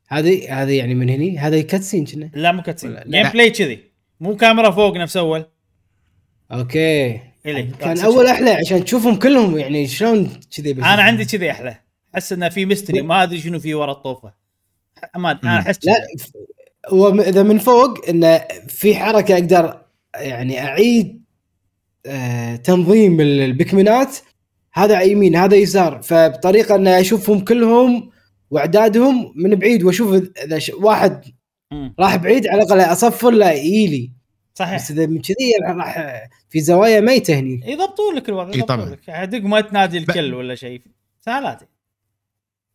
هذه هذه يعني من هني؟ هذا cutscene كنا؟ لا مو cutscene game لا. play كذي. مو كاميرا فوق نفس أول. okay. إلي. كان أول أحلى عشان تشوفهم كلهم يعني شلون كذي بس. أنا عندي كذي أحلى. أحس إنه في mystery ما أدري شنو في ورا الطوفة. ما أنا أحس لا هو إذا من فوق إنه في حركة أقدر يعني أعيد تنظيم ال- البكمنات. هذا على يمين هذا يسار فبطريقة ان أشوفهم كلهم وإعدادهم من بعيد وأشوف اذا ش- واحد مم. راح بعيد على الأقل اصفر له يجيلي. صحيح. بس إذا من كذي راح في زوايا ميته هني يضبطون لك الوضع يضبطون. لك. دق ما تنادي الكل ولا شيء. سهلات.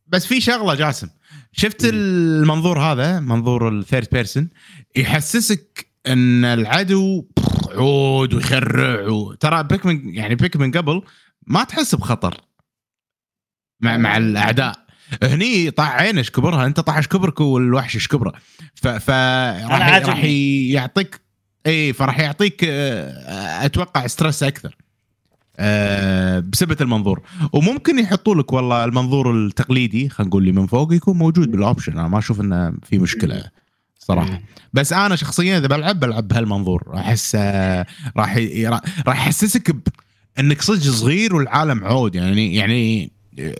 بس في شغلة جاسم. شفت المنظور هذا منظور ال third person يحسسك إن العدو عود ويخرع و... ترى Pikmin يعني Pikmin قبل ما تحس بخطر. مع مع الأعداء. هني طاح عينه كبرها أنت طاح كبرك والوحش كبره. ف, ف... راح. راح يعطيك إي فراح يعطيك آه، أتوقع stress أكثر. آه، بسبه المنظور. وممكن يحطوا لك والله المنظور التقليدي خلينا نقول لي من فوق يكون موجود بال option أنا ما أشوف إنه في مشكلة. صراحة. بس أنا شخصيا إذا بلعب بلعب بهالمنظور. أحس آه، راح راح يحسسك ب- إنك صدق صغير والعالم عود. يعني يعني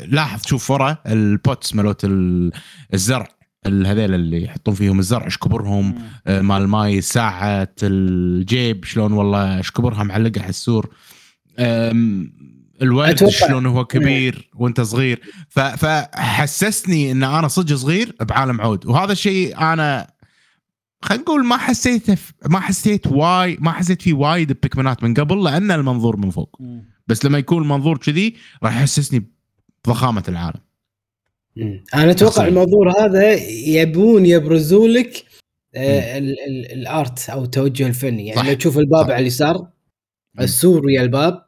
لاحظ شوف ورا ال pots مالوت ال- الزرع ال- هذيل اللي يحطون فيهم الزرع إيش كبرهم؟ آه، مال الماي ساعة الجيب شلون والله إيش كبرها معلقة على السور. الورد أتوقع. شلون هو كبير وأنت صغير. فحسسني إن أنا صدق صغير بعالم عود. وهذا الشيء أنا خلينا نقول ما حسيته ف- ما حسيت واي ما حسيت فيه وايد بيكمنات من قبل لأن المنظور من فوق. بس لما يكون المنظور كذي راح يحسسني بضخامة العالم. أنا أتوقع. الموضوع هذا يبون يبرزوا لك آه ال- ال- الآرت أو التوجه الفني. يعني صح. لو تشوف الباب صح. على اليسار السور ويا الباب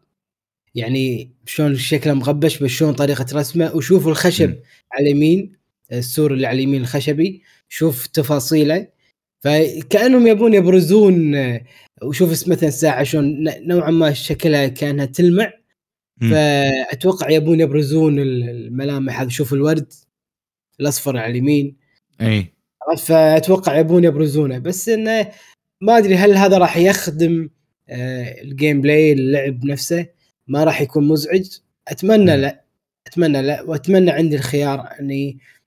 يعني شلون شكله مغبش بس شلون طريقة رسمه. وشوف الخشب. على اليمين السور اللي على اليمين الخشبي. شوف تفاصيله. فكأنهم يبون يبرزون آه، وشوف اس- مثلا الساعة شلون نوعا ما شكلها كأنها تلمع. فأتوقع يبون يبرزون ال- الملامح هذا شوف الورد الأصفر على اليمين. إي؟ فأتوقع يبون يبرزونه. بس إنه ما أدري هل هذا راح يخدم آه، ال gameplay اللعب نفسه؟ ما راح يكون مزعج. أتمنى مم. لا. أتمنى لا. وأتمنى عندي الخيار إني آه،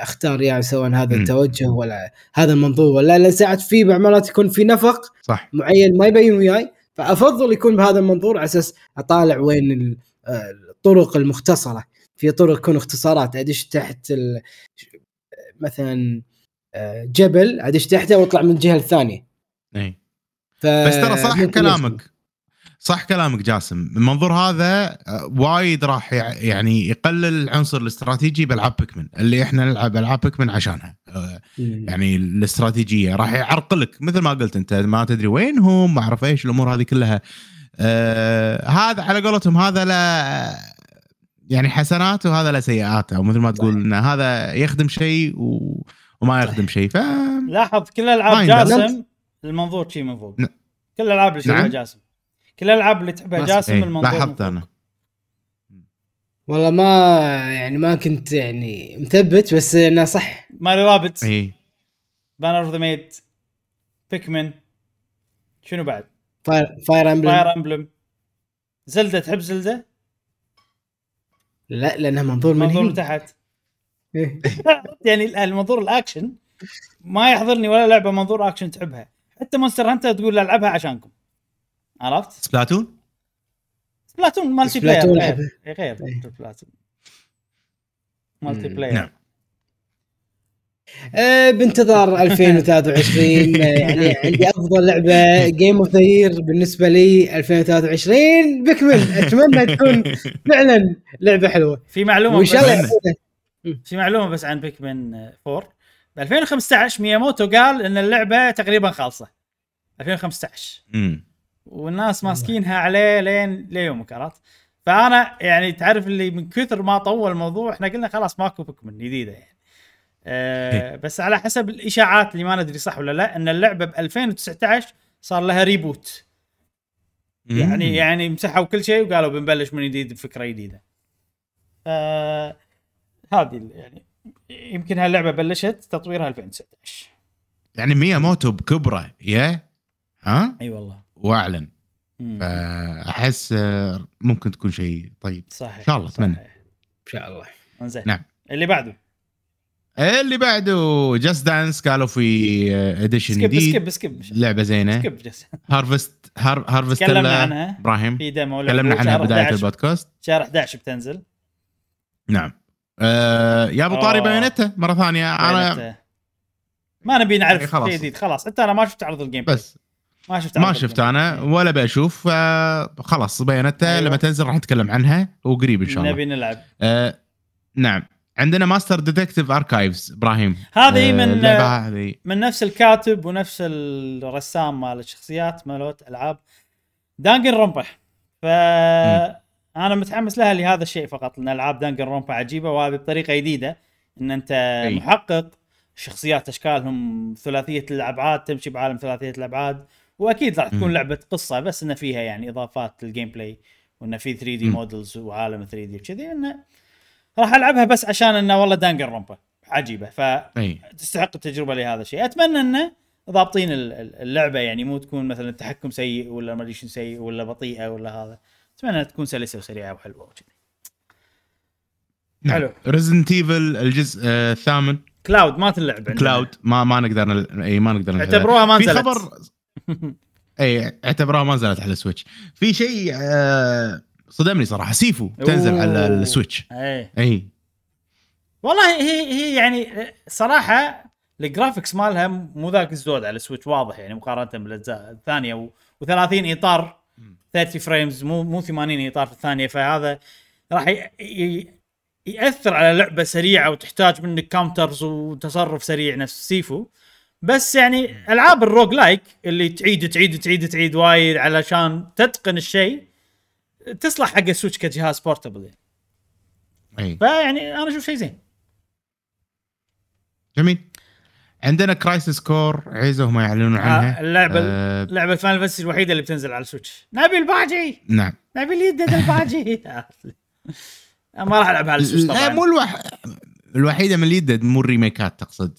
أختار يعني سواء هذا. التوجه ولا هذا المنظور ولا لأن ساعات في بعض مرات يكون في نفق صح. معين ما يبين وياي فأفضل يكون بهذا المنظور على أساس أطالع وين آه، الطرق المختصرة. في طرق تكون اختصارات أدش تحت ال... مثلا آه، جبل أدش تحته وأطلع من الجهة الثانية. اي ف... بس ترى صح كلامك. صح كلامك جاسم. المنظور هذا آه، وايد راح يع- يعني يقلل العنصر الاستراتيجي بألعاب بيكمن اللي إحنا نلعب ألعاب بيكمن عشانها. آه،. يعني الاستراتيجية راح يعرقلك. مثل ما قلت أنت ما تدري وين هم ما أعرف إيش الأمور هذه كلها. آه هذا على قولتهم هذا لا يعني حسنات وهذا له سيئات. أو مثل ما تقول إن هذا يخدم شيء و... وما يخدم شيء. ف لاحظ كل ألعاب. جاسم المنظور شي من فوق كل الالعاب اللي نعم. جاسم. كل الألعاب اللي تحبها جاسم إيه، المنظور من لاحظت. أنا. والله ما يعني ما كنت يعني مثبت بس إنه صح. Mario Rabbids اي Banner of the Maid Pikmin شنو بعد؟ Fire Fire Emblem Fire Emblem Zelda تحب Zelda؟ لا لانها منظور من منظور تحت. إيه. يعني المنظور الأكشن ما يحضرني ولا لعبة منظور أكشن تحبها. حتى Monster Hunter تقول ألعبها عشانكم. عرفت؟ Splatoon؟ Splatoon multiplayer غير غير إيه. Splatoon. multi مم. player. نعم. بانتظار 2023 آه، يعني عندي أفضل لعبة game of the year بالنسبة لي 2023 بكمل. أتمنى تكون فعلا لعبة حلوة. في معلومة وإن شاء الله. في معلومة بس عن بيكمن 4 ب 2015 مياموتو قال إن اللعبة تقريبا خالصة. 2015 امم والناس ماسكينها عليه لين ليومك عرفت؟ فأنا يعني تعرف اللي من كثر ما طول الموضوع إحنا قلنا خلاص ماكو بيكمن جديدة يعني. أه بس على حسب الإشاعات اللي ما ندري صح ولا لا إن اللعبة ب 2019 صار لها ريبوت يعني يعني مسحوا كل شيء وقالوا بنبلش من جديد بفكرة جديدة. آه هذه يعني يمكن هاللعبة بلشت تطويرها 2019 يعني مياموتو بكبرة يا؟ ها؟ أي والله. وأعلن. فأحس ممكن تكون شيء طيب. صحيح إن شاء الله،. صحيح. إن شاء الله. إنزين. نعم. اللي بعده؟ اللي بعده Just Dance قالوا في edition skip جديد. skip skip لعبة زينة. سكيب جس Harvest Har Harvest تكلمنا عنها. إبراهيم. في demo تكلمنا عنها بداية 11 البودكاست. شهر 11 بتنزل. نعم. آه يا أبو طاري. Bayonetta مرة ثانية. أنا ما نبي نعرف خلاص. شيء جديد. خلاص حتى أنا ما شفت عرض ال game. بس. ما شفت ما شفت أنا play. ولا بشوف خلاص Bayonetta أيوة. لما تنزل راح نتكلم عنها وقريب إن شاء الله. نبي نلعب. آه نعم. عندنا Master Detective Archives إبراهيم. هذه آه، من هذه. من نفس الكاتب ونفس الرسام مال الشخصيات مالوت ألعاب Danganronpa ف أنا متحمس لها لهذا الشيء فقط لأن ألعاب Danganronpa عجيبة وهذه بطريقة جديدة إن أنت أي. محقق شخصيات أشكالهم ثلاثية الأبعاد تمشي بعالم ثلاثية الأبعاد. وأكيد راح تكون. لعبة قصة بس إنه فيها يعني إضافات لل gameplay وإنه في 3 D. models وعالم 3 D وكذي إنه راح ألعبها بس عشان إنه والله Danganronpa عجيبة ف أي تستحق التجربة لهذا الشيء أتمنى إنه ضابطين ال- ال- اللعبة يعني مو تكون مثلا التحكم سيء ولا ما أدري سيء ولا بطيئة ولا هذا أتمنى تكون سلسة وسريعة وحلوة وكذي نعم. حلو. Resident Evil الجزء آه الثامن cloud ما تنلعب. cloud ما ما نقدر نل... إي ما نقدر نلعبها. اعتبروها ما في نزلت خبر اي اعتبروها ما نزلت على ال Switch. في شيء آه صدمني صراحة. Sifu تنزل على. ال Switch. اي اي. والله هي هي يعني صراحة ال graphics مالها مو ذاك الزود على ال Switch واضح يعني مقارنة بالأجزاء الثانية و... و30 إطار 30 frames مو مو 80 إطار في الثانية. فهذا راح. يأثر على لعبة سريعة وتحتاج منك counters وتصرف سريع نفس Sifu. بس يعني ألعاب ال roguelike اللي تعيد تعيد تعيد تعيد وايد علشان تتقن الشيء تصلح حق ال Switch كجهاز portable يعني. أي. فيعني أنا أشوف شيء زين. جميل. عندنا Crisis Core عيزه هم يعلنون آه، عنها. اللعبة آه لعبه Final Fantasy الوحيدة اللي بتنزل على ال Switch. نبي الباجي! نعم. نبي اليدد الباجي. ما راح ألعبها على ال Switch لا طبعا مو الوح... الوحيدة من اليد مو ال remakeات تقصد.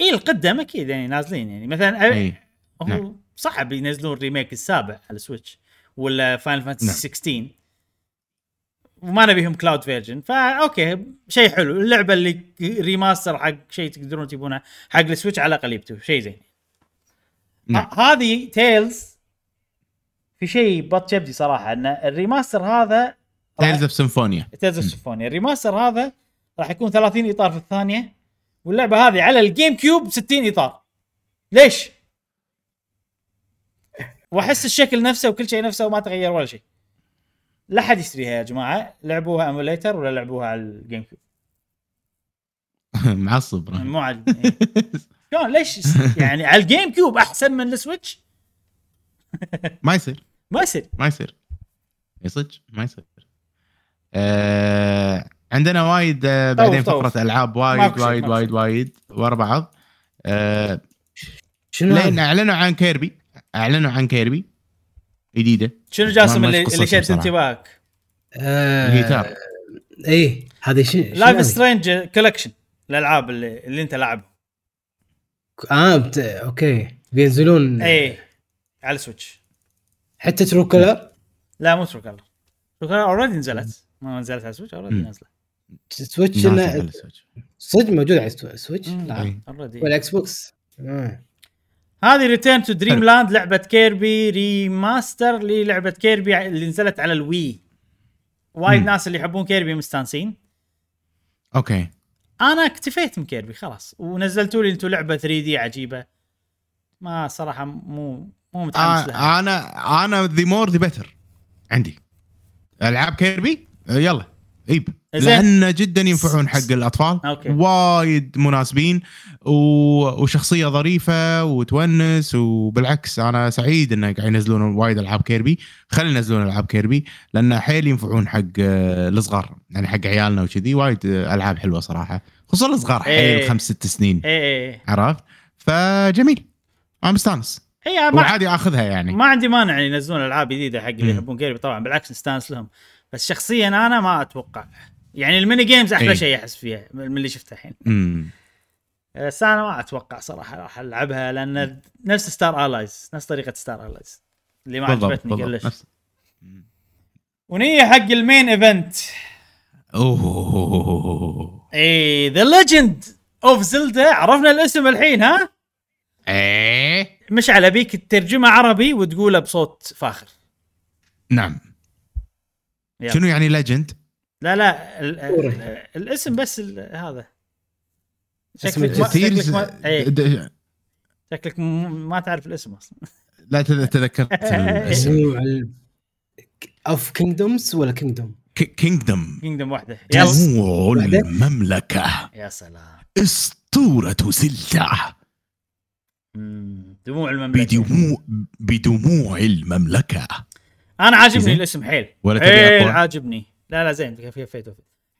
اي القدم أكيد يعني نازلين يعني. مثلا اي هو نعم. صعب ينزلون ال remake السابع على ال Switch ولا Final Fantasy نعم. 16 وما نبيهم cloud version فا okay شيء حلو. اللعبة اللي remaster حق شيء تقدرون تجيبونه حق ال Switch على الأقل يبتو شيء زين. نعم. هذه Tales في شيء بط جبدي صراحة إن الريماستر هذا تيلز اوف سيمفونيا تيلز اوف سيمفونيا الريماستر هذا راح يكون 30 إطار في الثانية. واللعبة هذه على ال GameCube 60 إطار. ليش؟ وأحس الشكل نفسه وكل شيء نفسه وما تغير ولا شيء. لا حد يشتريها يا جماعة. لعبوها emulator ولا لعبوها على الجيم كيوب معصب. مو عاجبني شلون؟ ليش؟ يعني على ال GameCube أحسن من ال Switch ما يصير. ما يصير. ما يصير. اي صدق ما يصير. آه عندنا وايد آه بعدين طوف. فقرة ألعاب وايد وايد وايد. وايد ورا بعض آه شنو هذا؟ أعلنوا عن Kirby أعلنوا عن Kirby جديدة شنو جاسم اللي اللي شد. انتباهك؟ آه، الجيتار إيه هذه شنو لايف؟ سترينج كولكشن الألعاب اللي, اللي أنت لاعبها آه بت... okay بينزلون اي على ال Switch حتى ترو كلر لا مو ترو كلر ترو كلر اوريدي نزلت ما نزلت على السويتش اوريدي. نازلة سويتش السويتش. صدق موجود على ال Swi- Switch مم. لا والاكس بوكس. هذه Return to Dream Land لعبة Kirby remaster للعبة Kirby اللي نزلت على ال Wii. وايد مم. ناس اللي يحبون Kirby مستانسين. okay. أنا اكتفيت من Kirby خلاص. ونزلتوا لي أنتم لعبة 3D عجيبة. ما صراحة مو مو متحمس لها. آه أنا أنا the more the better عندي. ألعاب Kirby آه، يلا. ايب زين. لأن جدا ينفعون حق الأطفال. okay. وايد مناسبين و... وشخصية ظريفة وتونس وبالعكس أنا سعيد انه قاعد ينزلون وايد ألعاب Kirby. خلي ينزلون ألعاب Kirby لأن حيل ينفعون حق الصغار. يعني حق عيالنا وكذي وايد ألعاب حلوة صراحة. خصوصا الصغار حيل إيه. خمس ست سنين. اي اي عرفت؟ فجميل. أنا مستانس اي ما, وعادي أخذها يعني. ما عندي مانع ينزلون ألعاب جديدة حق اللي. يحبون Kirby. طبعا بالعكس نستانس لهم. بس شخصيا أنا ما أتوقع. يعني ال mini games أحلى إي. شيء احس فيها من اللي شفته الحين. بس أنا ما أتوقع صراحة راح ألعبها لأن نفس Star Allies نفس طريقة Star Allies اللي ما عجبتني كلش نفس. ونيجي حق ال main event أوه. إي The Legend of Zelda عرفنا الاسم الحين ها؟ إيه. مشعل ابيك تترجمه عربي وتقوله بصوت فاخر. نعم. يلا. شنو يعني legend؟ لا لا ال أوريـ. ال الاسم بس ال هذا اسم شكلك ما. شكلك ما, إيه شكلك م- ما تعرف الاسم أصلا لا تذ- تذكرت الاسم of kingdoms ولا kingdom؟ kingdom kingdom واحدة يلا. المملكة يا سلام أسطورة زلدة مم. دموع المملكة بدموع بدموع المملكة أنا عاجبني. الاسم حيل ولا تبي حيل؟ عاجبني لا لا زين فيها فيها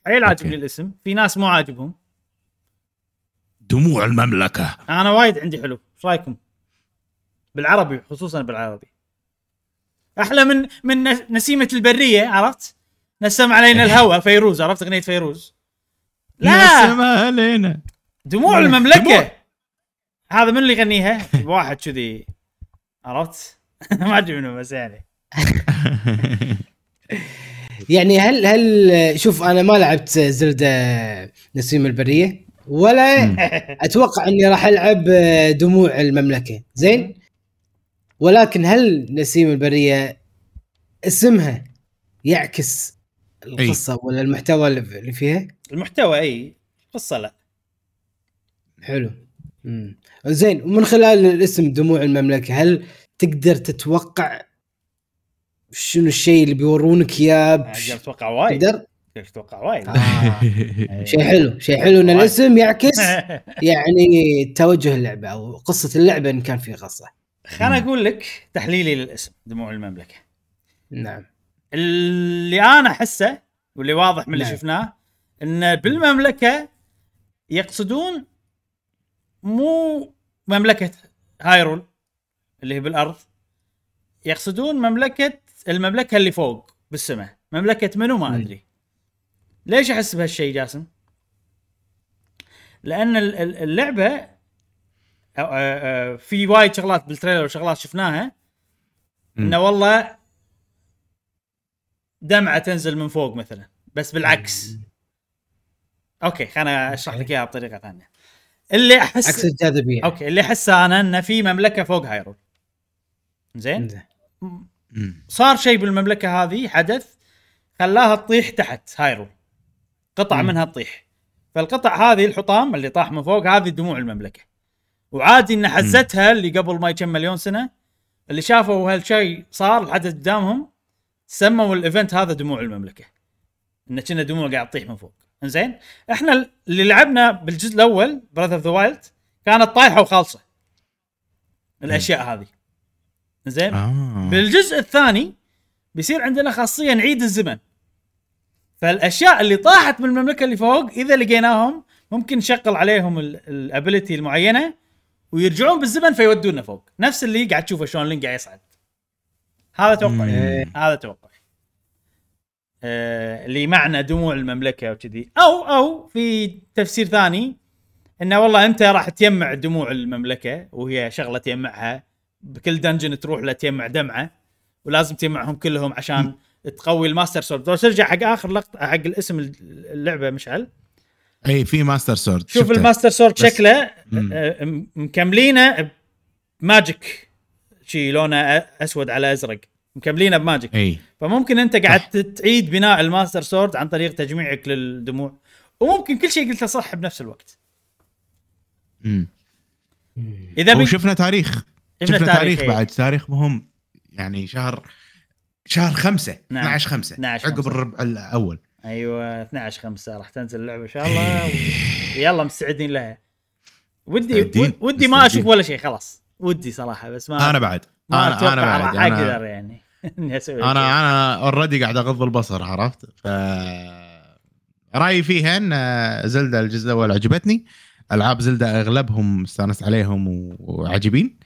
حيل عاجبني. الاسم في ناس مو عاجبهم. دموع المملكة. أنا وايد عندي حلو إيش رأيكم؟ بالعربي خصوصا بالعربي. أحلى من من نس- نسيمة البرية عرفت؟ نسم علينا الهوى فيروز عرفت أغنية فيروز؟ لا! نسم علينا. دموع دموع. المملكة! هذا من اللي يغنيها؟ واحد كذي عرفت؟ ما أدري منو بس يعني. يعني هل هل شوف أنا ما لعبت زلدة نسيم البرية ولا أتوقع إني راح ألعب دموع المملكة. زين؟ ولاكن هل نسيم البرية اسمها يعكس القصة ولا المحتوى اللي اللي فيها؟ المحتوى أي. قصة لا. حلو. مم. زين ومن خلال الاسم دموع المملكة هل تقدر تتوقع شنو الشيء اللي بيورونك اياه بش- أتوقع وايد. تقدر؟ أتوقع وايد. آه. شيء حلو شيء حلو إن. الاسم يعكس يعني توجه اللعبة أو قصة اللعبة إن كان في قصه خليني أقول لك تحليلي للاسم دموع المملكة. نعم. اللي أنا أحسه واللي واضح من اللي نعم. شفناه إن بالمملكة يقصدون مو مملكة هايرول اللي هي بالأرض يقصدون مملكة المملكة اللي فوق بالسماء. مملكة منو؟ ما. أدري. ليش أحس بهالشيء جاسم؟ لأن ال- ال- اللعبة في وايد شغلات بال trailer وشغلات شفناها إنه والله دمعة تنزل من فوق مثلا بس بالعكس. okay خليني أشرح لك إياها بطريقة ثانية. اللي عكس احس الجاذبية. okay اللي احسه أنا إنه في مملكة فوق Hyrule. زين. صار شيء بالمملكة هذه حدث خلاها تطيح تحت Hyrule قطع مم. منها تطيح. فالقطع هذه الحطام اللي طاح من فوق هذه دموع المملكة. وعادي إن حزتها اللي قبل ما كم مليون سنة اللي شافوا هالشيء صار الحدث قدامهم سموا ال event هذا دموع المملكة. انه كنا دموع قاعد تطيح من فوق. زين إحنا اللي لعبنا بالجزء الأول Breath of the Wild كانت طايحة وخالصة. الأشياء هذه. زين؟ آه. بالجزء الثاني بيصير عندنا خاصيه نعيد الزمن. فالأشياء اللي طاحت من المملكة اللي فوق إذا لقيناهم ممكن نشغل عليهم الابيلتي المعينة ويرجعون بالزمن فيودونا فوق. نفس اللي قاعد تشوفه شلون لين قاعد يصعد. هذا توقعي. هذا توقعي. آه اللي معنى دموع المملكة وكذي. أو أو في تفسير ثاني إنه والله أنت راح تجمع دموع المملكة وهي شغلة تجمعها. بكل dungeon تروح له تجمع دمعة ولازم تجمعهم كلهم عشان تقوي ال Master Sword لو ترجع حق آخر لقطة حق الاسم اللعبة مشعل. إي في Master Sword شوف شفته. ال Master Sword شكله. آه، م- مكملينه ب magic. شي لونه اسود على أزرق. مكملينه ب magic. إي. فممكن أنت قاعد تعيد بناء ال Master Sword عن طريق تجميعك للدموع. وممكن كل شيء قلته صح بنفس الوقت. امم إذا بي... وشفنا تاريخ. شفنا شفنا تاريخ إيه. بعد. تاريخ مهم. يعني شهر شهر خمسة. نعم. 12 5 12 عقب خمسة. الربع الأول. أيوه 12 5 راح تنزل اللعبة إن شاء الله. و... يلا مستعدين لها. ودي مستعدين. ودي ما. أشوف ولا شيء خلاص. ودي صراحة بس ما أنا بعد. ما أنا أنا بعد. راح أقدر يعني. إني أسوي شيء. أنا أنا already قاعد أغض البصر عرفت؟ ف رأيي فيها إن زلدة الجزء الأول عجبتني. ألعاب زلدة أغلبهم استانست عليهم و- وعجيبين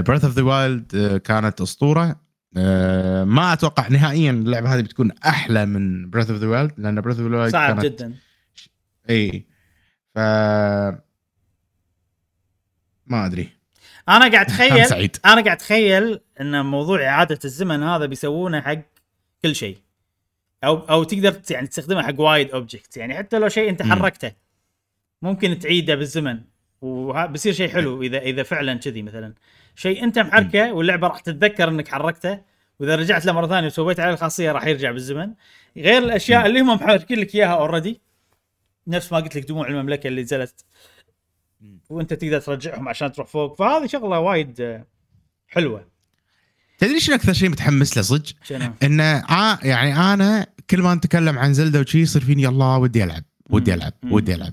Breath of the Wild كانت أسطورة. آه، ما أتوقع نهائيا اللعبة هذه بتكون أحلى من Breath of the Wild لأن Breath of the Wild صعب كانت جدا. إي. ف ما أدري. أنا قاعد أتخيل أنا قاعد أتخيل إن موضوع إعادة الزمن هذا بيسوونه حق كل شيء. أو أو تقدر يعني تستخدمه حق وايد object يعني حتى لو شيء أنت. حركته ممكن تعيده بالزمن. وبيصير شيء حلو اذا إذا فعلا كذي مثلا. شيء أنت محركه واللعبة راح تتذكر إنك حركته وإذا رجعت له مرة ثانية وسويت عليه الخاصية راح يرجع بالزمن. غير الأشياء اللي هم محركين لك إياها already نفس ما قلت لك دموع المملكة اللي نزلت. وأنت تقدر ترجعهم عشان تروح فوق. فهذه شغلة وايد حلوة. تدري شنو أكثر شيء متحمس له صدق؟ إنه يعني أنا كل ما نتكلم عن زلدة وشي يصير فيني يلا ودي ألعب ودي. ألعب. ودي ألعب.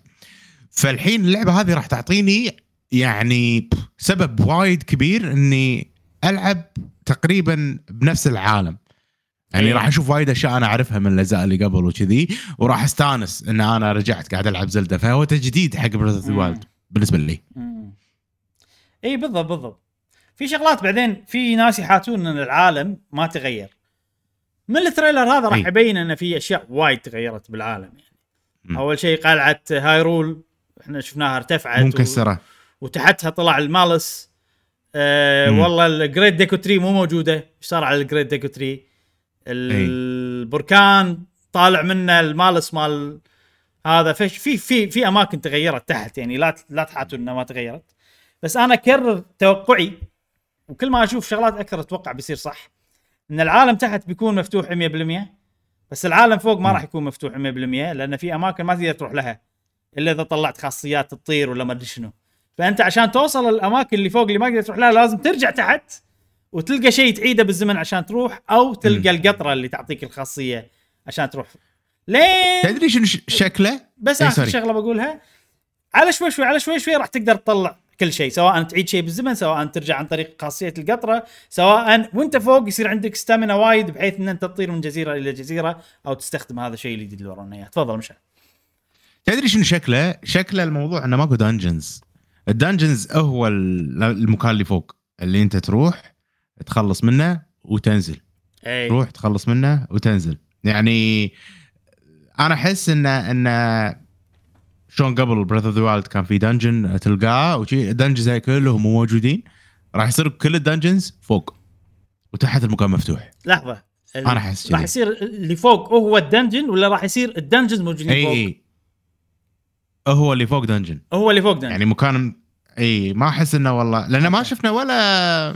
فالحين اللعبة هذه راح تعطيني يعني سبب وايد كبير إني ألعب تقريبا بنفس العالم يعني إيه. راح أشوف وايد أشياء أنا أعرفها من الاجزاء اللي قبل وكذي وراح أستانس إن أنا رجعت قاعد ألعب زلدة فهو تجديد حق Breath of. Wild بالنسبة لي. إي بالضبط بالضبط في شغلات بعدين في ناس يحاتون إن العالم ما تغير من ال trailer هذا راح. يبين إن في أشياء وايد تغيرت بالعالم يعني مم. أول شيء قلعة هايرول إحنا شفناها ارتفعت مكسره وتحتها طلع ال Malice. مم. والله ال Great Deku Tree مو موجودة إيش صار على ال Great Deku Tree البركان طالع منه المالس مال هذا. فيش في في في أماكن تغيرت تحت يعني لا لا تحاتوا إنها ما تغيرت. بس أنا أكرر توقعي وكل ما أشوف شغلات أكثر أتوقع بيصير صح إن العالم تحت بيكون مفتوح 100% بس العالم فوق ما. راح يكون مفتوح 100% لأن في أماكن ما تقدر تروح لها. إلا إذا طلعت خاصيات تطير ولا ما أدري شنو فأنت عشان توصل الأماكن اللي فوق اللي ما قدرت تروح لها لازم ترجع تحت وتلقى شيء تعيده بالزمن عشان تروح أو تلقى مم. القطرة اللي تعطيك الخاصية عشان تروح لين تدري شنو شكله؟ بس إيه، آخر sorry. شغلة بقولها على شوي شوي على شوي شوي راح تقدر تطلع كل شيء سواء تعيد شيء بالزمن سواء ترجع عن طريق خاصية القطرة سواء وأنت فوق يصير عندك stamina وايد بحيث إن أنت تطير من جزيرة إلى جزيرة أو تستخدم هذا الشيء اللي ورونا اياه تفضل مشعل تدري شنو شكله؟ شكله الموضوع إنه ماكو dungeons ال dungeons هو ال- المكان اللي فوق اللي أنت تروح تخلص منه وتنزل. اي تروح تخلص منه وتنزل. يعني أنا أحس إن إن شلون قبل Breath of the Wild كان في dungeon تلقاه وشي ال dungeons هاي كلهم مو موجودين. راح يصير كل ال dungeons فوق وتحت المكان مفتوح. لحظة. أنا أحس راح. يصير اللي فوق هو ال dungeon ولا راح يصير ال dungeons موجودين اي فوق؟ اي هو اللي فوق dungeon هو اللي فوق dungeon يعني مكان إي ما أحس إنه والله لأن ما شفنا ولا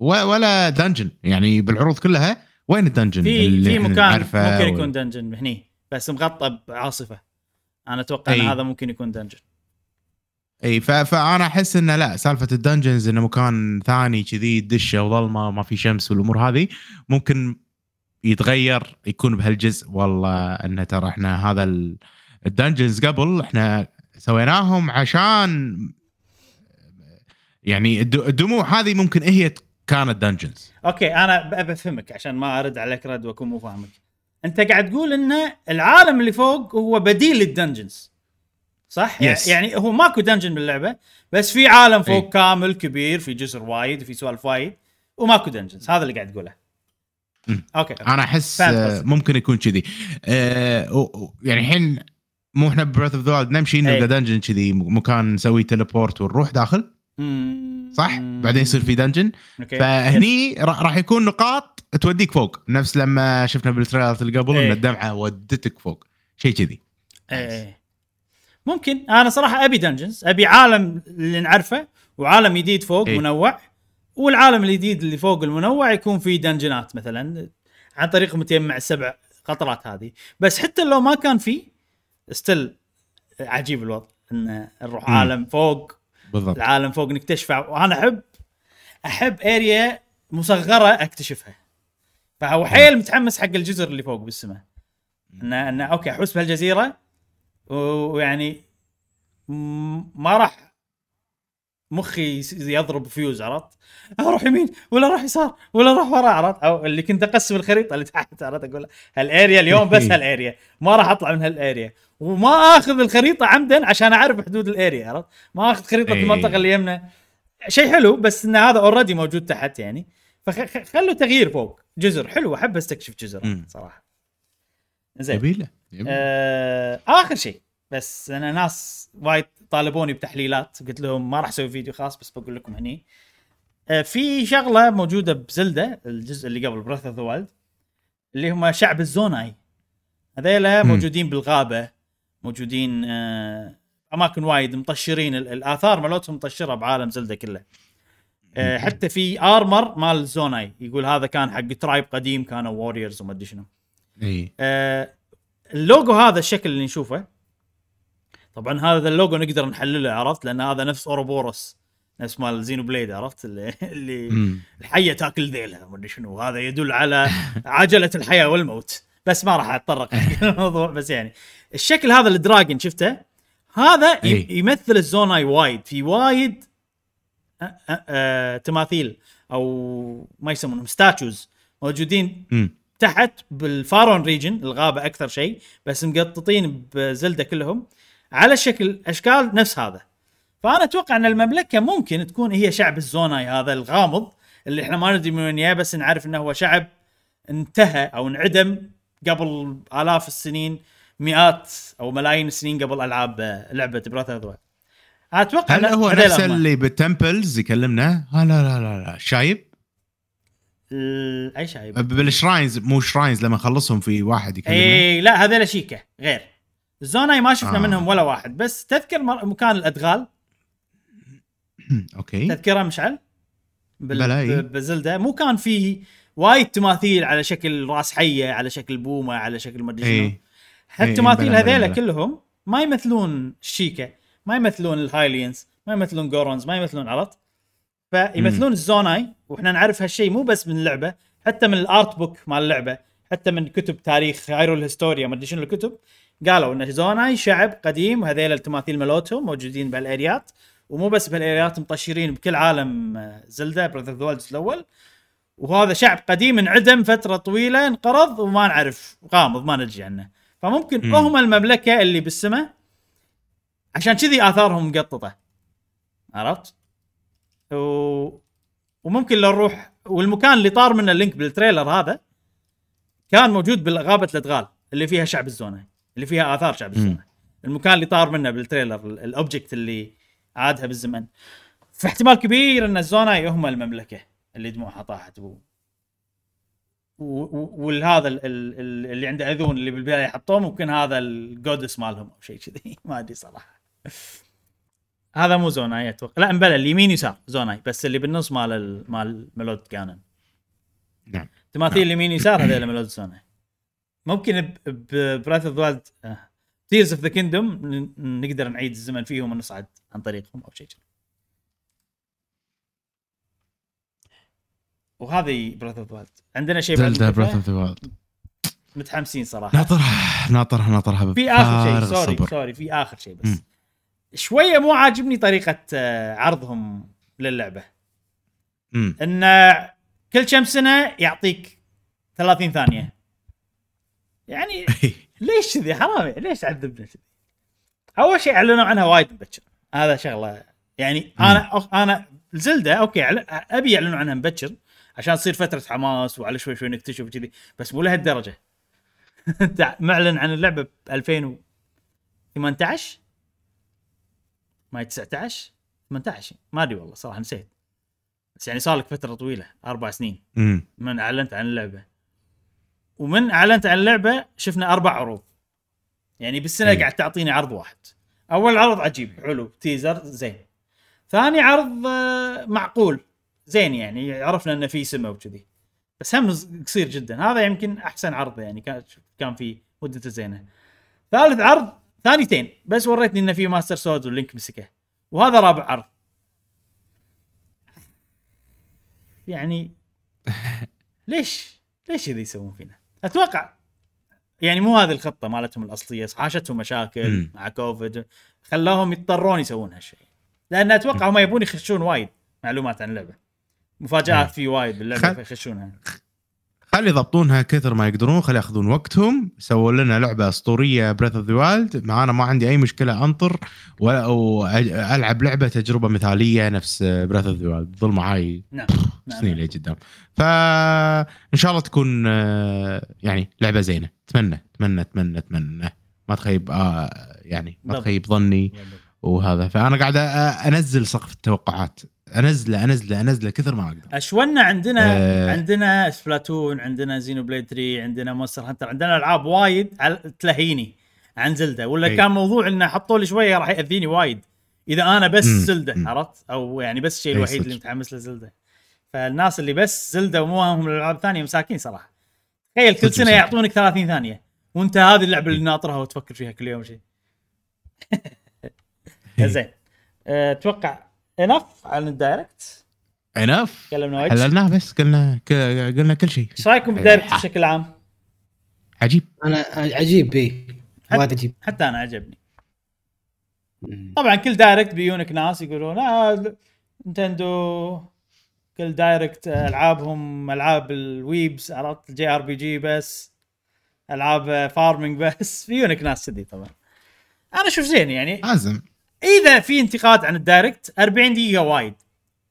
ولا dungeon يعني بالعروض كلها وين ال dungeon في في مكان ممكن يكون dungeon هني بس مغطى بعاصفة. أنا أتوقع إن أي. هذا ممكن يكون dungeon إي فانا أحس إنه لا سالفة ال dungeons إنه مكان ثاني كذي دشة وظلمة ما في شمس والأمور هذه ممكن يتغير يكون بهالجزء. والله إنه ترى إحنا هذا ال- ال dungeons قبل إحنا سويناهم عشان يعني الد- الدموع هذه ممكن هي كانت dungeons okay أنا بفهمك عشان ما أرد عليك رد وأكون مو فاهمك أنت قاعد تقول إن العالم اللي فوق هو بديل لل dungeons صح؟ Yes. يعني هو ماكو dungeon باللعبة بس في عالم فوق إي. كامل كبير في جزر وايد وفي سوالف وايد وماكو dungeons هذا اللي قاعد تقوله مم. okay أنا أحس. ممكن يكون كذي و- يعني الحين مو إحنا Breath of the نمشي إيه. نلقى dungeon كذي مكان نسوي teleport ونروح داخل. صح؟ بعدين يصير في dungeon فهني را- راح يكون نقاط توديك فوق نفس لما شفنا بالتريلرات اللي قبل إيه. ان الدمعة ودتك فوق شيء كذي إيه ممكن أنا صراحة أبي dungeons أبي عالم اللي نعرفه وعالم جديد فوق إيه. منوع والعالم الجديد اللي فوق المنوع يكون فيه دنجنات مثلا عن طريق متجمع السبع قطرات هذه بس حتى لو ما كان فيه still عجيب الوضع إن نروح. عالم فوق بالضبط. العالم فوق نكتشفه. وأنا أحب أحب area مصغرة أكتشفها. فهو حيل متحمس حق الجزر اللي فوق بالسماء. انه انه okay أحوس بهالجزيرة ويعني ما راح مخي يضرب فيوز عرفت؟ أروح يمين ولا أروح يسار ولا أروح ورا عرفت؟ أو اللي كنت أقسم الخريطة اللي تحت عرفت؟ أقول هال area اليوم بس هال area ما راح أطلع من هال area وما آخذ الخريطة عمدا عشان أعرف حدود ال area عرفت؟ ما آخذ خريطة إيه. المنطقة اللي يمنا شيء حلو بس إن هذا already موجود تحت يعني فخلوا تغيير فوق جزر حلو أحب أستكشف جزر. صراحة زين يبيله. آه آخر شيء بس أنا ناس وايد طالبوني بتحليلات قلت لهم ما راح أسوي فيديو خاص بس بقول لكم هني آه في شغلة موجودة بزلدة الجزء اللي قبل Breath of the Wild اللي هم شعب الزوناي هذيلا. موجودين بالغابة موجودين آه أماكن وايد مطشرين ال- الآثار مالتهم مطشرة بعالم زلدة كله. آه حتى في armor مال الزوناي يقول هذا كان حق tribe قديم كانوا warriors وما أدري شنو. إي. آه، اللوجو هذا الشكل اللي نشوفه طبعا هذا اللوجو نقدر نحلله عرفت؟ لأن هذا نفس Ouroboros نفس مال Xenoblade عرفت؟ اللي, اللي. الحية تاكل ذيلها ما أدري شنو. هذا يدل على عجلة الحياة والموت. بس ما راح أتطرق الموضوع بس يعني. الشكل هذا ال dragon شفته هذا ي- إي. يمثل الزوناي وايد في وايد أ- أ- آه، تماثيل أو ما يسمونهم statues موجودين مم. تحت بال Faron region الغابة أكثر شيء بس مقططين ب Zelda كلهم على شكل أشكال نفس هذا فأنا أتوقع أن المملكة ممكن تكون هي شعب الزوناي هذا الغامض اللي إحنا ما ندري من وين جاي بس نعرف إنه هو شعب انتهى أو انعدم قبل آلاف السنين مئات أو ملايين السنين قبل ألعاب لعبة Breath of أتوقع هل هو نفس. اللي بال temples يكلمنا؟ لا لا لا لا. شايب؟ أي شايب؟ بال shrines مو shrines لما نخلصهم في واحد يكلمنا. إي لا هذول Sheikah غير. الزوناي ما شفنا آه. منهم ولا واحد بس تذكر مكان الأدغال. okay. تذكرها مشعل؟ بال... بلا، إي. ب- ب Zelda. مو كان فيه وايد تماثيل على شكل راس حية على شكل بومة على شكل ما أدري شنو. هالتماثيل إيه، بلا، هذيلا. كلهم. ما يمثلون ال Sheikah ما يمثلون ال Hylians ما يمثلون Gorons ما يمثلون عرفت؟ فيمثلون الزوناي وإحنا نعرف هالشيء مو بس من اللعبه حتى من ال art book مال اللعبه حتى من كتب تاريخ Hyrule Historia ما أدري شنو الكتب. قالوا إن زوناي شعب قديم وهذيل التماثيل مالتهم موجودين بهالاريات ومو بس بهالاريات مطشرين بكل عالم آه، Zelda Breath of the Wild. وهذا شعب قديم انعدم فترة طويلة انقرض وما نعرف غامض ما ندري عنه. فممكن مم. هم المملكة اللي بالسماء عشان كذي آثارهم مقططة. عرفت؟ و... وممكن لو نروح والمكان اللي طار منه ال Link بال trailer هذا كان موجود بغابه الأدغال اللي فيها شعب الزونة اللي فيها آثار شعب الزونة. المكان اللي طار منه بال trailer ال- ال object اللي عادها بالزمن. فاحتمال كبير إن الزوناي هم المملكة اللي دموعها طاحت. و... والهذا ال... ال... ال- اللي عنده أذون اللي بالبداية حطوه ممكن هذا ال goddess مالهم أو شيء كذي. ما أدري صراحة. هذا مو زوناي أتوقع. لا مبلى اليمين يسار زوناي بس اللي بالنص مال ال... مال ميلود كانن نعم. تماثيل اليمين يسار هذول ميلود زوناي ممكن براث اوف ذا تيرز اوف ذا كيندوم نقدر نعيد الزمن فيهم ونصعد عن طريقهم أو شيء كذي. وهذه براث اوف ذا عندنا شيء زلدا؟ براث اوف ذا متحمسين صراحة. ناطرها ناطرها ناطرها في آخر شيء sorry الصبر. sorry في آخر شيء بس. مم. شوية مو عاجبني طريقة آه، عرضهم للعبة. مم. إن كل كم سنة يعطيك 30 ثانية. يعني ليش كذي؟ حرام ليش تعذبنا كذي؟ أول شيء أعلنوا عنها وايد مبكر هذا شغلة. يعني أنا أنا Zelda okay أبي يعلنوا عنها مبكر عشان تصير فترة حماس وعلى شوي شوي نكتشف كذي بس مو لهالدرجة. انت معلن عن اللعبة ب 2018 ما هي 19 18 ما أدري والله صراحة نسيت. بس يعني صار لك فترة طويلة أربع سنين. امم من أعلنت عن اللعبة. ومن أعلنت عن اللعبة شفنا أربع عروض. يعني بالسنة أي. قاعد تعطيني عرض واحد. أول عرض عجيب حلو تيزر زين. ثاني عرض آه، معقول. زين يعني عرفنا إنه في سمه وكذي. بس هم قصير جدا. هذا يمكن أحسن عرض يعني كان كان في مدته زينة. ثالث عرض ثانيتين. بس وريتني إنه في Master Sword وال Link مسكه. وهذا رابع عرض. يعني ليش ليش كذي يسوون فينا؟ أتوقع يعني مو هذه الخطة مالتهم الأصلية حاشتهم مشاكل. مع كوفيد. خلاهم يضطرون يسوون هالشيء. لأن أتوقع هم يبون يخشون وايد معلومات عن اللعبة. مفاجآت مم. في وايد باللعبة خل- فيخشونها. خلي يضبطونها كثر ما يقدرون خلي ياخذون وقتهم. سووا لنا لعبة أسطورية Breath of the Wild معانا ما عندي أي مشكلة أنطر وألعب لعبة تجربة مثالية نفس Breath of the Wild ظل معاي نعم. نعم. سنين لقدام فان شاء الله تكون آه، يعني لعبة زينة. أتمنى أتمنى أتمنى أتمنى. ما تخيب آه يعني ما. تخيب ظني وهذا. فأنا قاعد أنزل سقف التوقعات. انزله انزله انزله كثر ما أقدر أشونا عندنا آه. عندنا Splatoon عندنا Xenoblade 3 عندنا Monster Hunter عندنا ألعاب وايد تلهيني عن Zelda ولا أي. كان موضوع إنه حطوا لي شوية راح يأذيني وايد إذا أنا بس مم. Zelda. عرفت أو يعني بس الشيء الوحيد. اللي متحمس له Zelda فالناس اللي بس Zelda ومو همهم الألعاب الثانية مساكين صراحة تخيل كل سنة. يعطونك 30 ثانية وأنت هذه اللعبة اللي ناطرها وتفكر فيها كل يوم شيء زين أه، أتوقع enough عن ال Direct enough تكلمنا حللناه بس قلنا ك- قلنا كل شيء. إيش رأيكم بال Direct بشكل عام؟ عجيب. أنا عجيب بي. وايد عجيب. حتى أنا عجبني. طبعا كل Direct بيونك ناس يقولون آه Nintendo. كل Direct ألعابهم ألعاب ال weebs عرفت ال JRPG بس ألعاب farming بس. بيونك ناس كذي طبعا. أنا أشوف زين يعني. لازم إذا في انتقاد عن ال Direct 40 دقيقة وايد.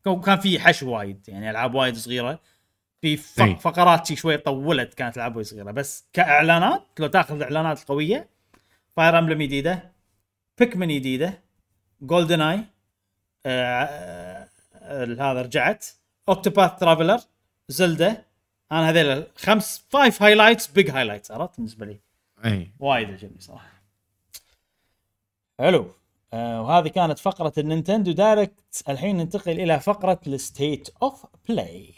كان- في حشو وايد يعني ألعاب وايد صغيرة. في أي. فقرات شي شوي طولت كانت ألعاب وايد صغيرة. بس كإعلانات لو تأخذ الاعلانات القويه Fire Emblem جديدة Pikmin جديدة GoldenEye آه هذا رجعت Octopath Traveler Zelda أنا هذيل خمس five highlights big highlights عرفت؟ بالنسبة لي. اي وايد عجبني صراحة. حلو. آه وهذه كانت فقرة ال Nintendo Direct. الحين ننتقل إلى فقرة ال State of Play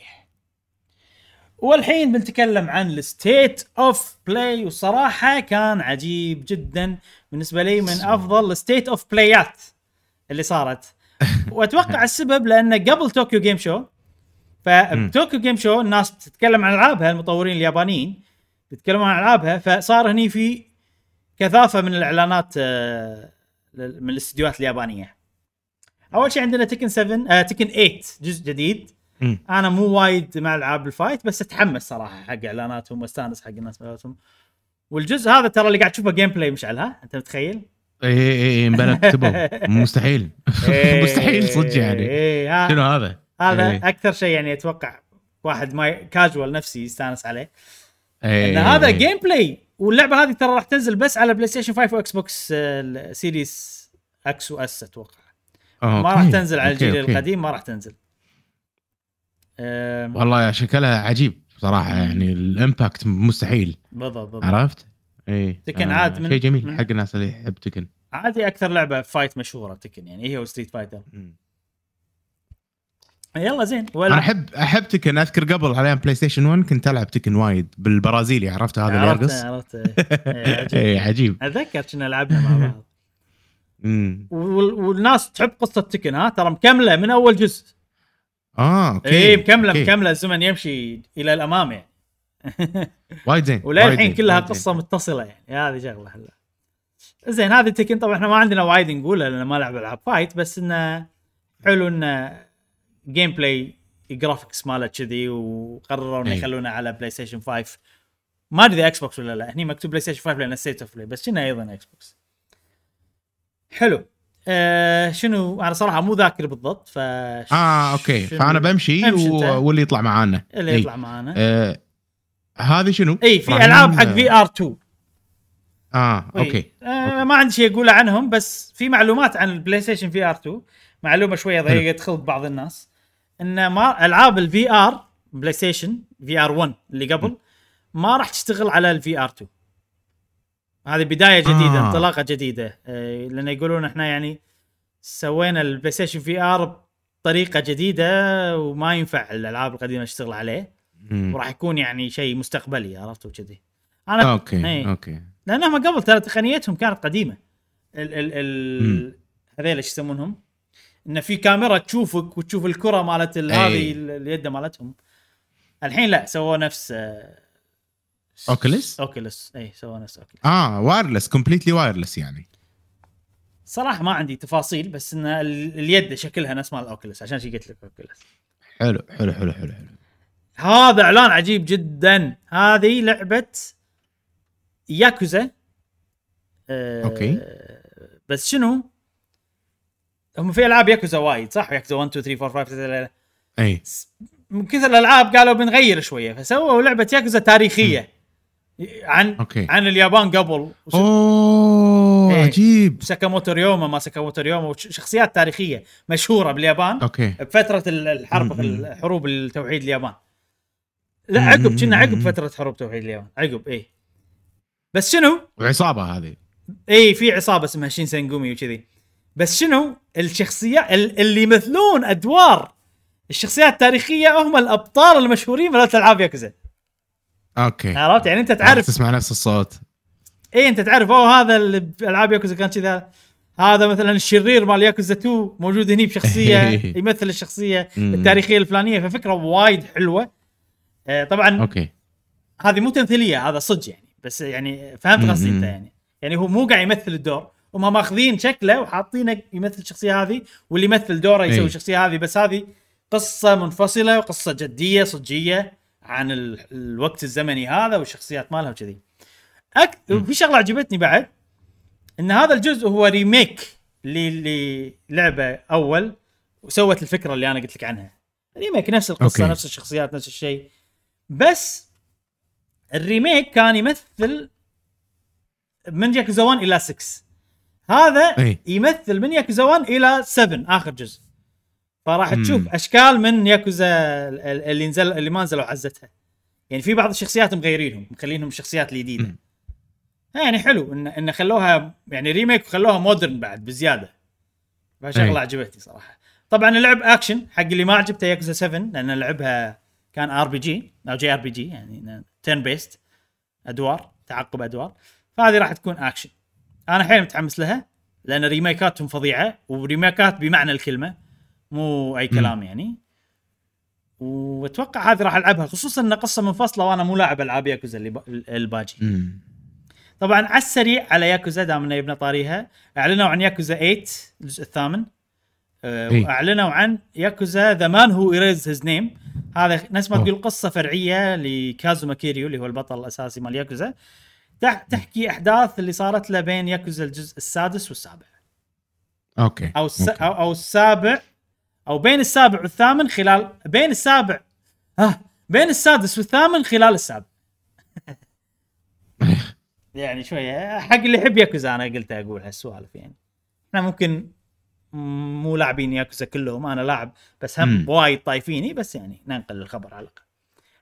والحين بنتكلم عن ال State of Play وصراحة كان عجيب جدا بالنسبة لي من أفضل ال State of Play ات اللي صارت. وأتوقع السبب لأنه قبل طوكيو game show فبطوكيو game show الناس بتتكلم عن ألعابها المطورين اليابانيين بيتكلمون عن ألعابها فصار هني في كثافة من الإعلانات آه، من الاستديوهات اليابانية. أول شيء عندنا تكن 7 آه تكن 8 جزء جديد مم. أنا مو وايد مع ألعاب ال fight بس أتحمس صراحة حق إعلاناتهم وأستانس حق الناس مالتهم. والجزء هذا ترى اللي قاعد تشوفه gameplay مشعل ها أنت متخيل؟ اي اي اي كتبوا مستحيل مستحيل صدق يعني إيه، شنو هذا؟ هذا إيه. أكثر شيء يعني أتوقع واحد ما كاجوال نفسي يستانس عليه إيه، إن هذا إيه. جيم بلاي واللعبة هذه ترى راح تنزل بس على بلاي ستيشن 5 واكس بوكس آه، Series X و S أتوقع آه، ما راح. تنزل على الجيل أوكي. القديم ما راح تنزل والله شكلها عجيب صراحة يعني ال impact مستحيل بالضبط بالضبط عرفت؟ اي تكن عاد من- شيء جميل من- حق الناس اللي يحب تكن عادي أكثر لعبة fight مشهورة تكن يعني هي وستريت فايتر. يلا زين أنا ولا احب أحب تكن أذكر قبل على بلاي ستيشن 1 كنت ألعب تكن وايد بالبرازيلي عرفت هذا اللي يرقص عرفت عجيب. اي عجيب. أتذكر كنا لعبنا مع بعض. وال- والناس تحب قصة تكن ها؟ ترى مكملة من أول جزء. آه أوكي. اي مكمله أوكي. مكملة الزمن يمشي إلى الأمام يعني. وايد زين وللحين كلها. قصة متصلة يعني. هذه شغلة هلا. زين هذه تكن طبعا إحنا ما عندنا وايد نقولها لأن ما لعب ألعاب fight بس إنه حلو إنه gameplay graphics ماله كذي وقرروا إنه. يخلونه على بلاي ستيشن 5 ما أدري إكس بوكس ولا لا. هني مكتوب بلاي ستيشن 5 لأن State of Play بس كنا أيضا إكس بوكس حلو. آه شنو؟ أنا صراحة مو ذاكر بالضبط ف آه أوكي. فأنا بمشي و... واللي يطلع معانا. اللي. يطلع معانا. آه هذه شنو؟ أي في ألعاب حق VR 2 آه. أوكي. آه ما عندي شيء أقوله عنهم بس في معلومات عن البلاي ستيشن VR 2 معلومة شوية ضيقة خلق بعض الناس. إن ما ألعاب ال VR بلاي ستيشن VR 1 اللي قبل ما راح تشتغل على ال VR 2 هذه بداية جديدة آه. انطلاقة جديدة آه لأن يقولون إحنا يعني سوينا البلاي ستيشن VR بطريقة جديدة وما ينفع الألعاب القديمة تشتغل عليه مم. وراح يكون يعني شيء مستقبلي عرفت وكذي أنا أوكي إي. أوكي لأنهم قبل ترى تقنيتهم كانت قديمة ال ال ال. هذيل إيش يسمونهم؟ انه في كاميرا تشوفك وتشوف الكرة مالت. هذه ال- اليد مالتهم. الحين لا سووا نفس آه، أوكولوس؟ أوكولوس إي سووا نفس أوكولوس آه wireless completely wireless يعني. صراحة ما عندي تفاصيل بس إن ال- اليد شكلها نفس مال الأوكولوس عشان شي قلت لك أوكولوس حلو حلو حلو حلو حلو. هذا إعلان عجيب جدا. هذه لعبة ياكوزا. آه أوكي. بس شنو؟ هم في ألعاب ياكوزا وايد صح؟ ياكوزا 1 2 3 4 5 6 إي. من كثر الألعاب قالوا بنغير شوية فسووا لعبة ياكوزا تاريخية. عن أوكي. عن اليابان قبل. وس- أوه إيه. عجيب. ساكاموتو ريوما ما ساكاموتو ريوما وشخصيات تاريخية مشهورة باليابان أوكي. بفترة ال- الحرب. الحروب التوحيد اليابان. لا عقب كنا عقب. فترة حروب توحيد اليابان عقب إي. بس شنو؟ وعصابه هذه. إي في عصابة اسمها شينسنجومي وكذي. بس شنو؟ الشخصيات ال- اللي يمثلون أدوار الشخصيات التاريخية هم الأبطال المشهورين مالت العاب ياكوزا أوكي. عرفت؟ يعني أنت تعرف تسمع نفس الصوت. اي أنت تعرف أوه هذا اللي بالعاب ياكوزا كان كذا. هذا مثلا الشرير مال ياكوزا 2 موجود هني بشخصية يمثل الشخصية. التاريخية الفلانية ففكرة وايد حلوة. آه، طبعا أوكي. هذه مو تمثيلية هذا صدق يعني. بس يعني فهمت. قصدي أنت يعني. يعني هو مو قاعد يمثل الدور. هم ماخذين شكله وحاطينه يمثل الشخصية هذه واللي يمثل دوره يسوي إي. الشخصية هذه بس هذه قصة منفصلة وقصة جدية صجية عن ال... الوقت الزمني هذا والشخصيات مالها وكذي أك... مم. في شغلة عجبتني بعد إن هذا الجزء هو remake للعبة أول وسوت الفكرة اللي أنا قلت لك عنها remake نفس القصة أوكي. نفس الشخصيات نفس الشيء بس ال remake كان يمثل من ياكوزا 1 إلى 6 هذا إي. يمثل من ياكوزا 1 إلى 7 آخر جزء فراح مم. تشوف أشكال من ياكوزا ال- ال- اللي نزل اللي ما نزلوا عزتها يعني في بعض الشخصيات مغيرينهم مخلينهم الشخصيات الجديده. يعني حلو ان إن خلوها يعني remake وخلوها modern بعد بزيادة فشغله. عجبتني صراحة طبعا اللعب اكشن حق اللي ما عجبته ياكوزا 7 لأن لعبها كان ار بي جي أو جي ار بي جي يعني turn-based أدوار تعقب أدوار فهذه راح تكون اكشن أنا حيل متحمس لها لأن remake اتهم فظيعة و remake ات بمعنى الكلمة مو أي كلام يعني وأتوقع هذه راح ألعبها خصوصا إن قصة منفصله وأنا مو لاعب ألعاب ياكوزا اللي. الباجي. طبعا على السريع على ياكوزا دام إنه يبنى طاريها أعلنوا عن ياكوزا 8 الجزء الثامن آه، إي. وأعلنوا عن ياكوزا The Man Who Erased His Name هذا نفس ما. تقول قصة فرعية لكازوما كيريو اللي هو البطل الأساسي مال ياكوزا تحكي أحداث اللي صارت له بين ياكوزا الجزء السادس والسابع okay أو الس... okay. أو, أو السابع أو بين السابع والثامن خلال بين السابع ها بين السادس والثامن خلال السابع يعني شوية حق اللي يحب ياكوزا أنا قلت أقول هالسوالف يعني إحنا ممكن مو لاعبين ياكوزا كلهم أنا لاعب بس هم. وايد طايفيني بس يعني ننقل الخبر على الأقل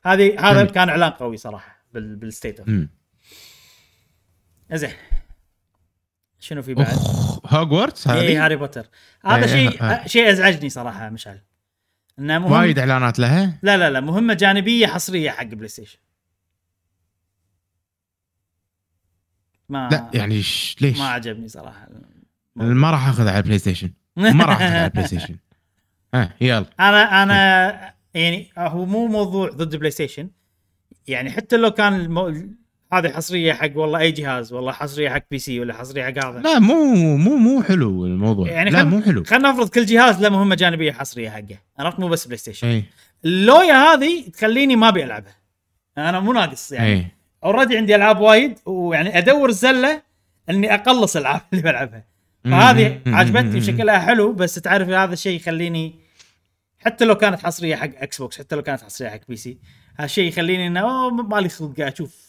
هذه هذا. كان إعلان قوي صراحة بال... بال State of. زين. شنو في بعد؟ هوجورتس اي هذه؟ هاري بوتر. هذا إيه، شيء ها. شيء أزعجني صراحة مشعل. إنه مهم وايد إعلانات لها لا لا لا مهمة جانبية حصرية حق بلاي ستيشن ما لا يعني ش... ليش؟ ما عجبني صراحة. ما راح اخذ على البلاي ستيشن ما راح اخذ على البلاي ستيشن ها يلا. أنا أنا يعني هو مو موضوع ضد بلاي ستيشن يعني حتى لو كان المو... هذه حصرية حق والله أي جهاز والله حصرية حق PC ولا حصرية حق هذا. لا مو مو مو حلو الموضوع. يعني لا خل- مو حلو. خلينا نفرض كل جهاز له مهمة جانبية حصرية حقه. عرفت؟ مو بس بلاي ستيشن اي اللويا هذه تخليني ما أبي ألعبها. أنا مو ناقص يعني. already عندي ألعاب وايد ويعني أدور الزلة إني أقلص الألعاب اللي بلعبها. فهذه. عجبتني وشكلها حلو بس تعرف هذا الشيء يخليني حتى لو كانت حصرية حق إكس بوكس حتى لو كانت حصرية حق PC هالشيء يخليني إنه مالي خلق أشوف.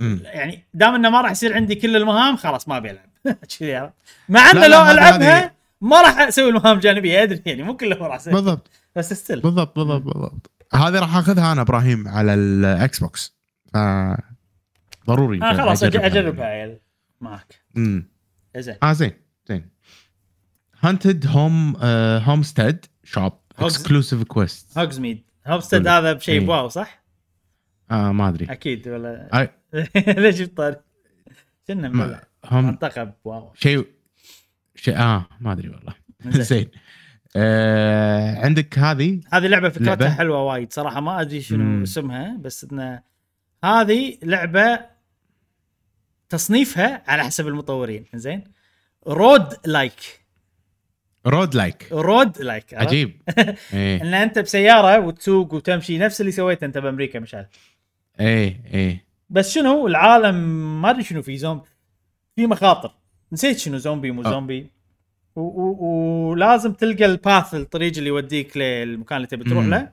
يعني دام إنه ما راح يصير عندي كل المهام خلاص ما أبي ألعب. كذي؟ مع إنه لو ألعبها ما راح أسوي المهام الجانبيه أدري يعني مو كلهم راح أسوي. بالضبط. بس ستيل بالضبط بالضبط بالضبط. هذه راح أخذها أنا إبراهيم على الإكس بوكس. ف ضروري آه خلاص أجربها. اجربها عيل معك امم زين آه زين زين. هانتد هوم هومستيد شوب اكسكلوسيف كويست هوجز ميد حلو. هذا بشيء إيه. بواو صح؟ آه ما أدري. أكيد ولا آه، ليش جبت طاري؟ كنا هم منطقة بواو شيء شيء آه ما أدري والله. زين. آه عندك هذه؟ هذه لعبة فكرتها لعبة؟ حلوة وايد صراحة ما أدري شنو مم. اسمها بس انه هذه لعبة تصنيفها على حسب المطورين. زين. رود لايك رود لايك رود لايك عجيب. إيه. إن أنت بسيارة وتسوق وتمشي نفس اللي سويته أنت بأمريكا مشعل. إيه إيه. بس شنو العالم ما أدري شنو في زومبي. في مخاطر. نسيت شنو زومبي مو آه. زومبي. ولازم تلقى الباث الطريق اللي يوديك للمكان اللي تبي تروح. له.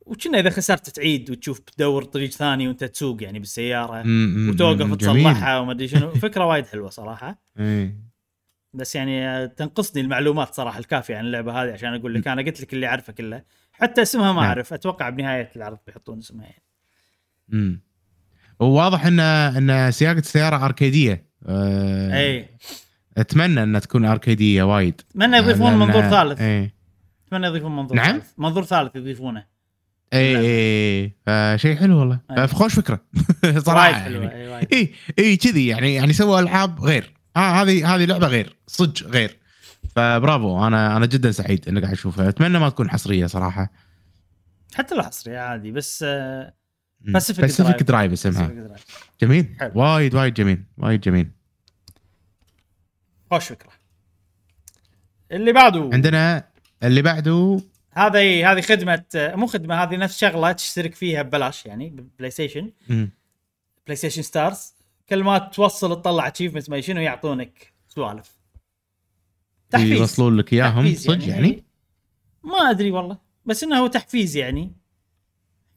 وكنا إذا خسرت تعيد وتشوف تدور طريق ثاني وأنت تسوق يعني بالسيارة. وتوقف تصلحها وما أدري شنو. فكرة وايد حلوة صراحة. إيه. بس يعني تنقصني المعلومات صراحة الكافية عن اللعبة هذه عشان أقول لك أنا قلت لك اللي أعرفه كله. حتى اسمها ما نعم. أعرف. أتوقع بنهاية العرض بيحطون اسمها يعني. امم وواضح ان إن سياقه السيارة أركيدية. آه أي. أتمنى إنها تكون أركيدية وايد. أتمنى يضيفون منظور ثالث. إيه. أتمنى يضيفون منظور نعم؟ ثالث. منظور ثالث يضيفونه. اي. اي فشيء حلو والله. أي. خوش فكرة. صراحة حلوة يعني. إي اي اي كذي يعني يعني سووا ألعاب غير. آه هذه هذه لعبة غير. صدق غير. فبرافو أنا أنا جدا سعيد إني قاعد أشوفها. أتمنى ما تكون حصرية صراحة. حتى لو حصري عادي بس آه، Pacific. Drive اسمها. جميل. حلو. وايد وايد جميل وايد جميل. خوش فكرة. اللي بعده. عندنا اللي بعده. هذه هذه خدمة مو خدمة هذه نفس شغلة تشترك فيها ببلاش يعني بلاي ستيشن مم. بلاي ستيشن Stars. كل ما توصل تطلع achievement ما شنو يعطونك؟ سوالف. تحفيز. يوصلون لك إياهم. صدق يعني؟ ما أدري والله. بس إنه هو تحفيز يعني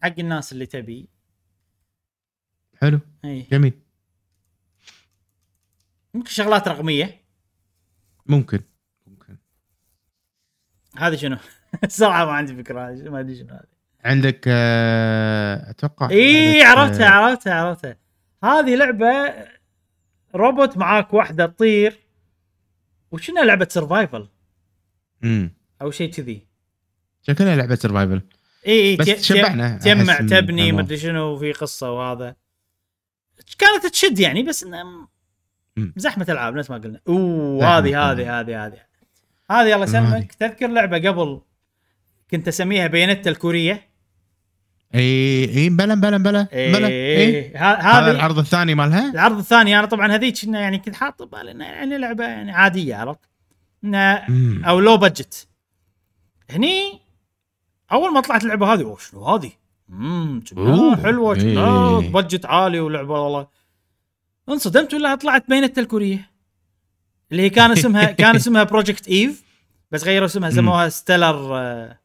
حق الناس اللي تبي. حلو. اي جميل. ممكن شغلات رقمية. ممكن. ممكن. هذه شنو؟ صراحة ما عندي فكرة ما أدري شنو هذه. عندك آه، أتوقع اي لعبة، عرفتها آه، عرفتها عرفتها هذه لعبة روبوت معاك واحدة تطير. وشنو لعبة survival امم أو شيء كذي. شكلها لعبة survival اي اي بس تشبعنا تجمع تبني. مدري شنو في قصة وهذا. كانت تشد يعني بس إنه. زحمة ألعاب نفس ما قلنا أوه هذه. هذه هذه هذه هذه الله. يسلمك تذكر لعبة قبل كنت أسميها بايونيتا الكورية إي إي بلا بلا بلا بلا إي هذا العرض الثاني مالها العرض الثاني أنا طبعا هذيك إنه يعني كنت حاط ببالي انها يعني لعبة يعني عادية عرفت؟ أو low budget هني أول ما طلعت اللعبة هذه أوه شنو هذه؟ امم حلوة إيه. شكلها budget عالي ولعبه والله انصدمت ولا طلعت بايونيتا الكورية اللي هي كان اسمها كان اسمها Project Eve بس غيروا اسمها. سموها Stellar آه،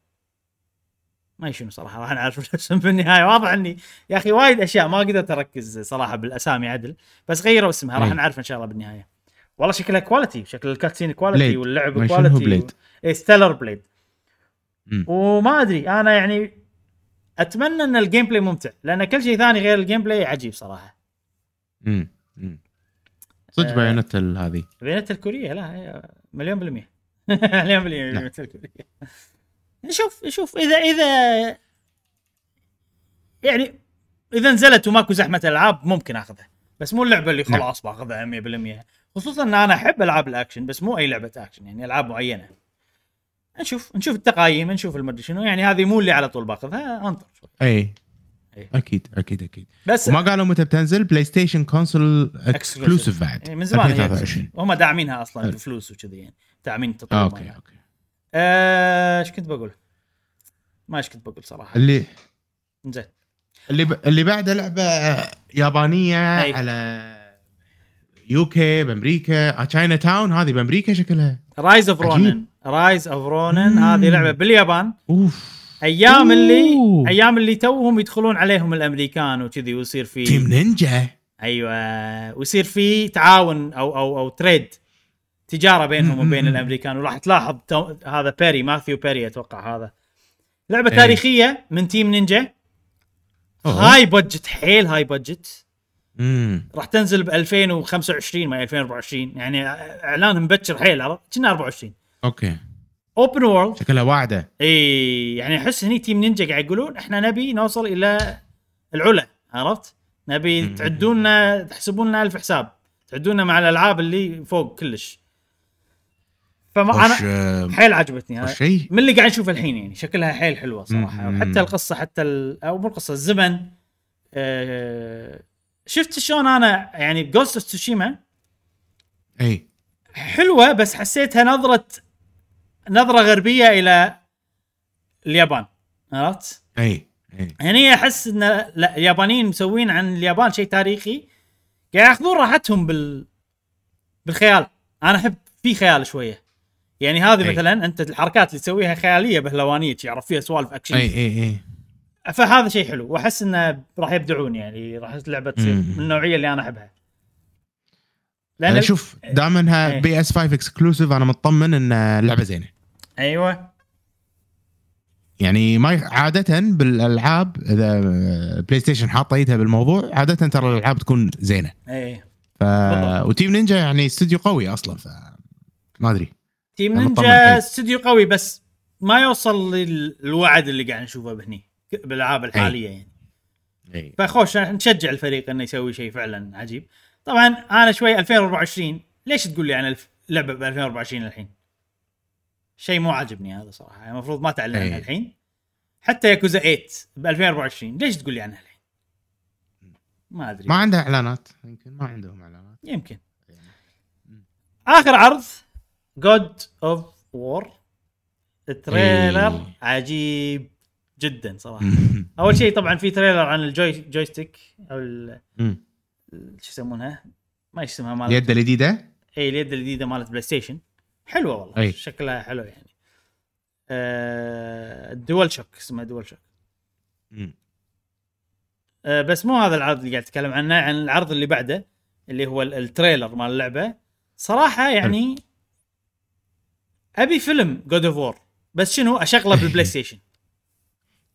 ما شنو صراحة راح نعرف الاسم بالنهاية واضح إني يا أخي وايد أشياء ما قدرت أركز صراحة بالأسامي عدل بس غيروا اسمها راح إيه. نعرف إن شاء الله بالنهاية والله شكلها quality شكل ال cutscene quality Blade. واللعب quality Blade؟ اي Stellar Blade مم. وما أدري أنا يعني أتمنى إن ال gameplay ممتع لأن كل شيء ثاني غير ال gameplay عجيب صراحة مم. مم. صدق آه. بايونيت ال- هذه بايونيتا الكورية لا هي مليون بالمية مليون بالمية نعم. بايونيتا الكورية نشوف نشوف إذا إذا يعني إذا نزلت وماكو زحمة ألعاب ممكن أخذها بس مو اللعبة اللي نعم. خلاص باخذها 100% خصوصا إن أنا أحب ألعاب الأكشن بس مو أي لعبة أكشن يعني ألعاب معينة نشوف نشوف التقايم نشوف المدري شنو. يعني هذه مو اللي على طول باخذها أنطر. شوي إي. أكيد أكيد أكيد. بس وما قالوا متى بتنزل؟ بلاي ستيشن console exclusive بعد يعني. من زمان 2023 هم داعمينها أصلا. بفلوس وكذي يعني. داعمين التطوير آه، مالها. أوكي أوكي. آه، إيش كنت بقول؟ ما إيش كنت بقول صراحة. اللي زين اللي ب... اللي بعده لعبة يابانية أي. على يوكي بأمريكا تشاينا تاون هذه بأمريكا شكلها. Rise of. Ronin Rise of Ronin. هذه لعبة باليابان. أوف. أيام اللي أوه. أيام اللي توهم يدخلون عليهم الأمريكان وكذي ويصير في Team Ninja. أيوه. ويصير في تعاون أو أو أو trade تجارة بينهم وبين. الأمريكان. وراح تلاحظ تو... هذا بيري ماثيو بيري أتوقع هذا. لعبة إيه. تاريخية من Team Ninja. أوه. high budget حيل high budget راح تنزل ب 2025 ما 2024 يعني إعلان مبكر حيل عرفت؟ كنا 24 أوكي. open world شكلها واعدة. إي يعني أحس هني Team Ninja قاعد يقولون إحنا نبي نوصل إلى العلالي عرفت؟ نبي مم. تعدون لنا تحسبون لنا ألف حساب تعدون لنا مع الألعاب اللي فوق كلش. فما أنا حيل عجبتني. هذا شيء من اللي قاعد نشوفه الحين يعني شكلها حيل حلوة صراحة. وحتى القصة حتى ال... أو مو القصة الزمن. آه... شفت شلون أنا يعني Ghost of Tsushima إي. حلوة بس حسيتها نظرة نظرة غربية إلى اليابان عرفت؟ أي أي هني أحس إن لا اليابانيين مسوين عن اليابان شيء تاريخي قاعد يأخذون راحتهم بال بالخيال أنا أحب في خيال شوية يعني هذه أي. مثلا أنت الحركات اللي تسويها خيالية بهلوانية يعرف فيها سوالف أكشن أي أي أي فهذا شيء حلو وأحس انه راح يبدعون يعني راح اللعبه تصير. من النوعية اللي أنا أحبها لأن شوف دام انها. PS 5 exclusive أنا مطمن إن اللعبة زينة أيوه. يعني ما عادة بالألعاب إذا بلاي ستيشن حاطه ايدها بالموضوع عادة ترى الألعاب تكون زينة. اي ف... و Team Ninja يعني استوديو قوي أصلا ف ما أدري. Team Ninja. استوديو قوي بس ما يوصل للوعد اللي قاعد نشوفه بهني بالألعاب الحالية يعني. اي فخوش نشجع الفريق إنه يسوي شيء فعلا عجيب. طبعا أنا شوي 2024 ليش تقول لي عن الف- لعبة ب 2024 الحين؟ شيء مو عاجبني هذا صراحة. يعني المفروض ما تعلن عنها أي. الحين. حتى ياكوزا 8 ب 2024 ليش تقول لي عنها الحين؟ ما أدري. ما عندها إعلانات. يمكن ما عندهم إعلانات. يمكن. آخر عرض God of War ال trailer إيه. عجيب جدا صراحة. أول شيء طبعا في تريلر عن الجوي جويستيك أو. شو يسمونها؟ ما اسمها مالت اليد الجديدة؟ اي اليد الجديدة مالت بلاي ستيشن حلوة والله أي. شكلها حلو يعني. آه ال DualShock اسمها DualShock. آه بس مو هذا العرض اللي قاعد اتكلم عنه عن العرض اللي بعده اللي هو ال- ال trailer مال اللعبة. صراحة يعني أبي فيلم God of War بس شنو أشغله بالبلاي ستيشن.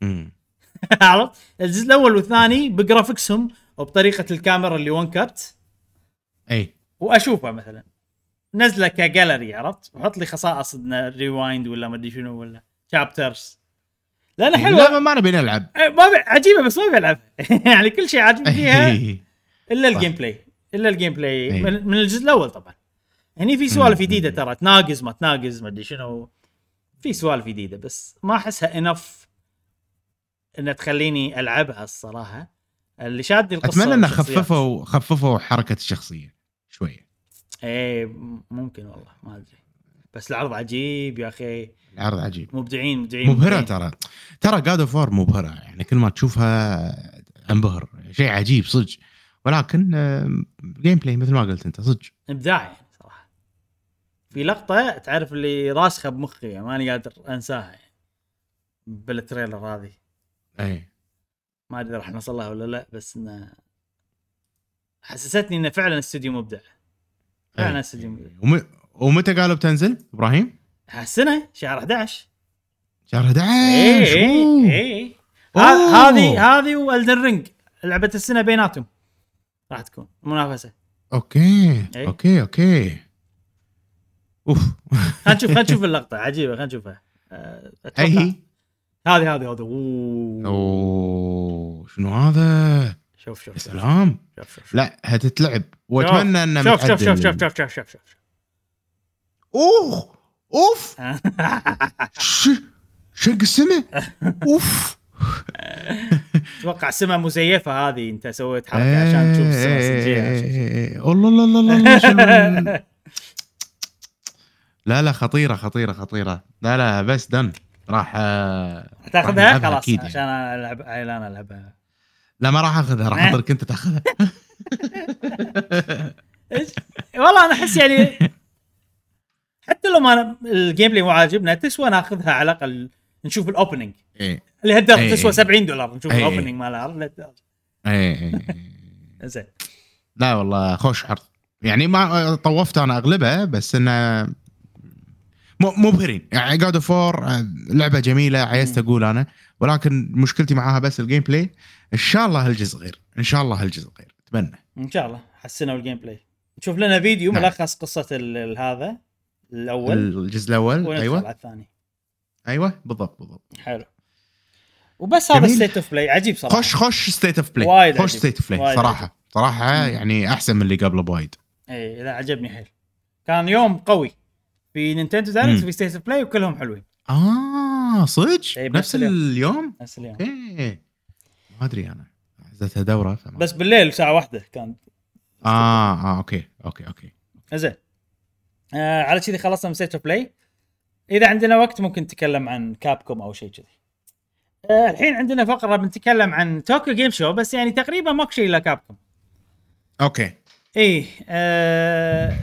عرفت؟ الجزء الأول والثاني ب graphics هم وبطريقة الكاميرا اللي one cut أي. وأشوفه مثلا. نزلة كجاليري عرفت وحط لي خصائص rewind ولا ما أدري شنو ولا chapters لأن حلوة لا ما نبي نلعب إيه، ما بي... عجيبة بس ما بلعبها يعني كل شيء عاجبني فيها. إلا. ال gameplay إلا ال gameplay إيه. من, الجزء الأول طبعا هني في سوالف. جديدة ترى تناقز ما تناقز ما أدري شنو في سوالف جديدة بس ما أحسها انف إنها تخليني ألعبها الصراحة اللي شادني القصة أتمنى انه. خففوا خففوا حركة الشخصية إيه ممكن والله ما أدري. بس العرض عجيب يا أخي. العرض عجيب. مبدعين مبدعين مبهرة. ترى. ترى God of War مبهرة يعني كل ما تشوفها انبهر. شيء عجيب صدق. ولكن gameplay مثل ما قلت أنت صدق. إبداع يعني صراحة. في لقطة تعرف اللي راسخة بمخي يعني ماني قادر أنساها يعني. بال trailer هذه. اي ما أدري راح نوصل لها ولا لا بس إنه حسستني إنه فعلا استوديو مبدع. فعلا وم... ومتى قالوا بتنزل إبراهيم؟ هالسنة شهر 11 شهر 11 اي اي هذه هذه و Elden Ring لعبة السنة بيناتهم. راح تكون منافسة. أوكي. إي. أوكي أوكي. أوف. خلينا نشوف خلينا نشوف اللقطة. عجيبة خلينا نشوفها. أه، أي هي؟ هذه هذه هذه. أوه شنو هذا؟ شوف شوف سلام. شوف شوف لا هتتلعب. وأتمنى انه شوف شوف. شوف شوف شوف شوف شوف شوف. أوه! أوف. شق السماء أوف! أتوقع سمة مزيفة هذه أنت سويت حركة عشان تشوف السمه صجيه إيه، الله الله الله الله. لا لا خطيرة خطيرة خطيرة. لا لا بس دن راح آه، تاخذها خلاص يعني. عشان ألعب أنا ألعبها. لا ما راح أخذها راح اخذك انت تأخذها؟ والله أنا أحس يعني حتى لو ما ال gameplay مو عاجبنا تسوى ناخذها على الأقل نشوف ال opening إيه. اللي هالدرجه إيه، تسوى إيه. 70 دولار نشوف إيه، ال opening مالها. إيه إيه. زين. لا والله خوش عرض يعني ما طوفت أنا أغلبها بس إنه مو مبهرين يعني God of لعبة جميلة عيست أقول أنا. ولكن مشكلتي معاها بس ال gameplay إن شاء الله هالجزء غير. إن شاء الله هالجزء غير. أتمنى. إن شاء الله. حسنوا ال gameplay. نشوف لنا فيديو نعم. ملخص قصة هذا الأول. الجزء الأول. أيوه. على الثاني؟ أيوه. بالضبط بالضبط. حلو. وبس هذا. State of Play عجيب صراحة. خوش خوش State of Play وايد عجيب. State of Play صراحة. صراحة يعني أحسن من اللي قبله بوايد. اي لا عجبني حيل. كان يوم قوي. في Nintendo Direct. وفي State of Play وكلهم حلوين. آه صدق؟ إيه، نفس اليوم. اليوم؟ نفس اليوم. إيه ما أدري أنا. حزتها دوره فما بس بالليل ساعه واحدة كان. آه آه okay okay okay. زين. آه على كذي خلصنا من State of Play إذا عندنا وقت ممكن نتكلم عن Capcom أو شيء كذي. آه الحين عندنا فقرة بنتكلم عن Tokyo Game Show بس يعني تقريبا ماكو شيء إلا Capcom okay. إيه آه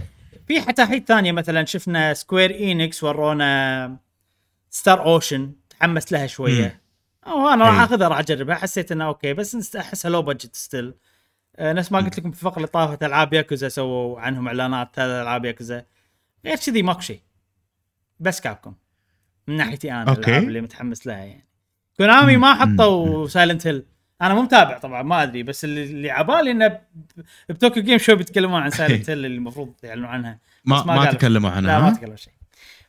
في حتى ثانية مثلا شفنا Square Enix ورونا Star Ocean تحمست لها شوية. أنا راح إيه. أخذها راح أجربها. حسيت انها okay بس أحسها low budget still نفس ما قلت لكم في الفقره اللي طافت ألعاب ياكوزا سووا عنهم إعلانات هذا ألعاب ياكوزا. غير كذي ماكو شيء. بس Capcom من ناحيتي أنا okay. الألعاب اللي متحمس لها يعني. Konami ما حطوا Silent Hill أنا مو متابع طبعا ما أدري بس اللي, عبالي إنه ب Tokyo Game Show بيتكلمون عن Silent Hill اللي المفروض يعلنون عنها. ما ما ما. تكلموا لا عنها ما ها؟ تكلم شيء.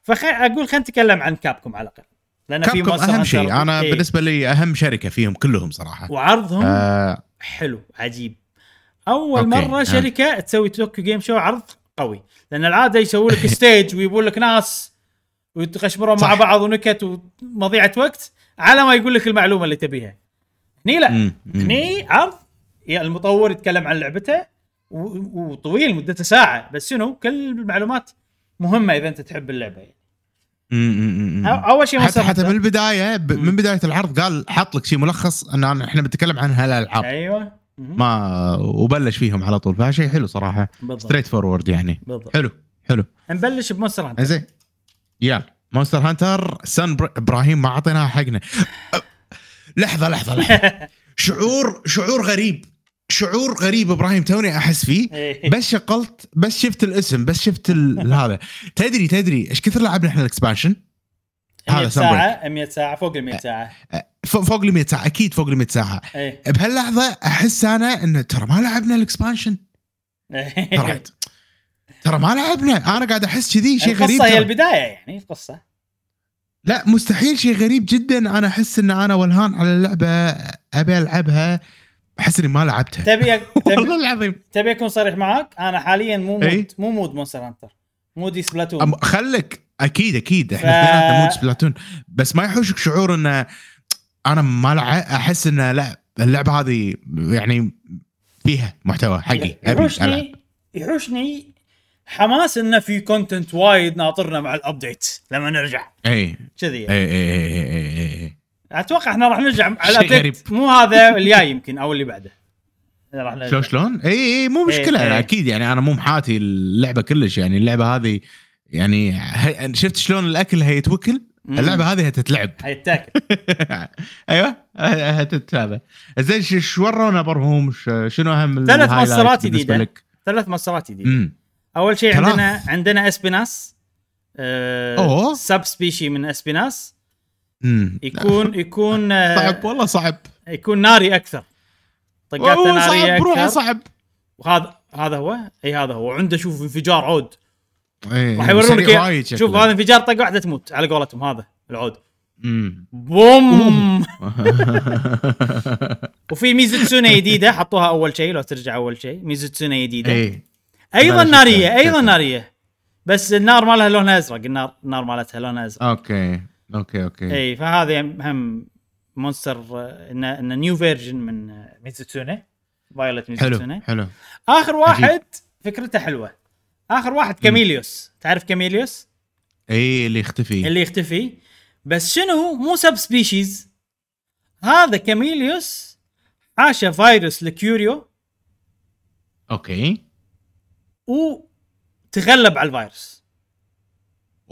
فخ أقول خلينا نتكلم عن Capcom على الأقل. لأن في أهم شيء أنا إيه. بالنسبة لي أهم شركة فيهم كلهم صراحة وعرضهم آه حلو عجيب أول okay، مرة آه. شركة تسوي Tokyo Game Show عرض قوي لأن العادة يسووا لك stage ويبون لك ناس ويتخشبرون مع. بعض ونكت ومضيعة وقت على ما يقول لك المعلومة اللي تبيها هني لا. هني عرض المطور يتكلم عن لعبته وطويل مدته ساعة بس شنو كل المعلومات مهمة إذا أنت تحب اللعبة يعني. أول شيء حتى حتى. من البداية ب... من بداية العرض قال حط لك شيء ملخص إن إحنا بنتكلم عن هالألعاب. أيوه. ما وبلش فيهم على طول. فشيء حلو صراحة. بالضبط. straightforward يعني. بالضبط. حلو حلو. نبلش ب Monster Hunter. زين يلا. Monster Hunter Sunbr... إبراهيم ما أعطيناها حقنا. أ- لحظة لحظة لحظة. شعور شعور غريب. شعور غريب إبراهيم توني أحس فيه. إيه. بس شغلت بس شفت الاسم بس شفت هذا. تدري تدري إيش كثر لعبنا إحنا ال expansion؟ 100 هذا ساعة 100 ساعة فوق ال 100 ساعة. ف- فوق ال 100 ساعة أكيد فوق ال 100 ساعة. إيه. بهاللحظة أحس أنا إنه ترى ما لعبنا ال expansion. ترى ترى ما لعبنا. أنا قاعد أحس كذي شيء غريب القصة هي ترى. البداية يعني القصة. لا مستحيل شيء غريب جدا. أنا أحس إن أنا ولهان على اللعبة أبي ألعبها. احس إني ما لعبتها. تبي تبي والله العظيم. تبي اكون صريح معاك؟ أنا حاليا مو mood؟ مو mood Monster Hunter. mood ي Splatoon خلك أكيد أكيد. إحنا ف- اثنيناتنا mood Splatoon بس ما يحوشك شعور انه أنا ما لع... أحس انه لا اللعبة هذه يعني فيها محتوى حقي. يحوشني يحوشني حماس إنه في content وايد ناطرنا مع ال update لما نرجع. إي. كذي اي يعني. اي اي اي اي إي. أتوقع إحنا راح نرجع على ال update مو هذا الجاي يمكن أو اللي بعده راح نرجع. شلون شلون؟ إي إي مو مشكلة إيه،. أكيد يعني أنا مو محاتي اللعبة كلش يعني اللعبة هذه يعني هي شفت شلون الأكل هيتوكل؟ اللعبة هذه هتتلعب حيتاكل أيوه هتتابع زين شو ورونا برهوم شنو أهم ثلاث مصرات. لك؟ ثلاث مصرات جديدة أول شيء. عندنا عندنا إسبيناس آه. سب سبيشي من إسبيناس امم يكون يكون صعب والله صعب. يكون ناري أكثر. طقاته نارية صعب روحه أكثر. صعب. وهذا هذا هو؟ إي هذا هو. وعنده شوف انفجار عود. إيه، راح يورونك شوف. هذا انفجار طقه واحدة تموت على قولتهم هذا العود. أمم. بوم! وفي Mizutsune جديده حطوها أول شيء لو ترجع أول شيء. Mizutsune جديده اي أيضا نارية أيضا. نارية. بس النار مالها لونها أزرق النار النار مالتها لونها أزرق. okay. okay okay. إي فهذه هم monster إنه إنه new version من Mizutsune Violet حلو Mizutsune حلو. آخر واحد فكرته حلوة. آخر واحد Chameleos. تعرف Chameleos؟ إي اللي يختفي. اللي يختفي. بس شنو مو sub species هذا Chameleos حاشه فيروس ل Qurio. okay. وتغلب على الفيروس.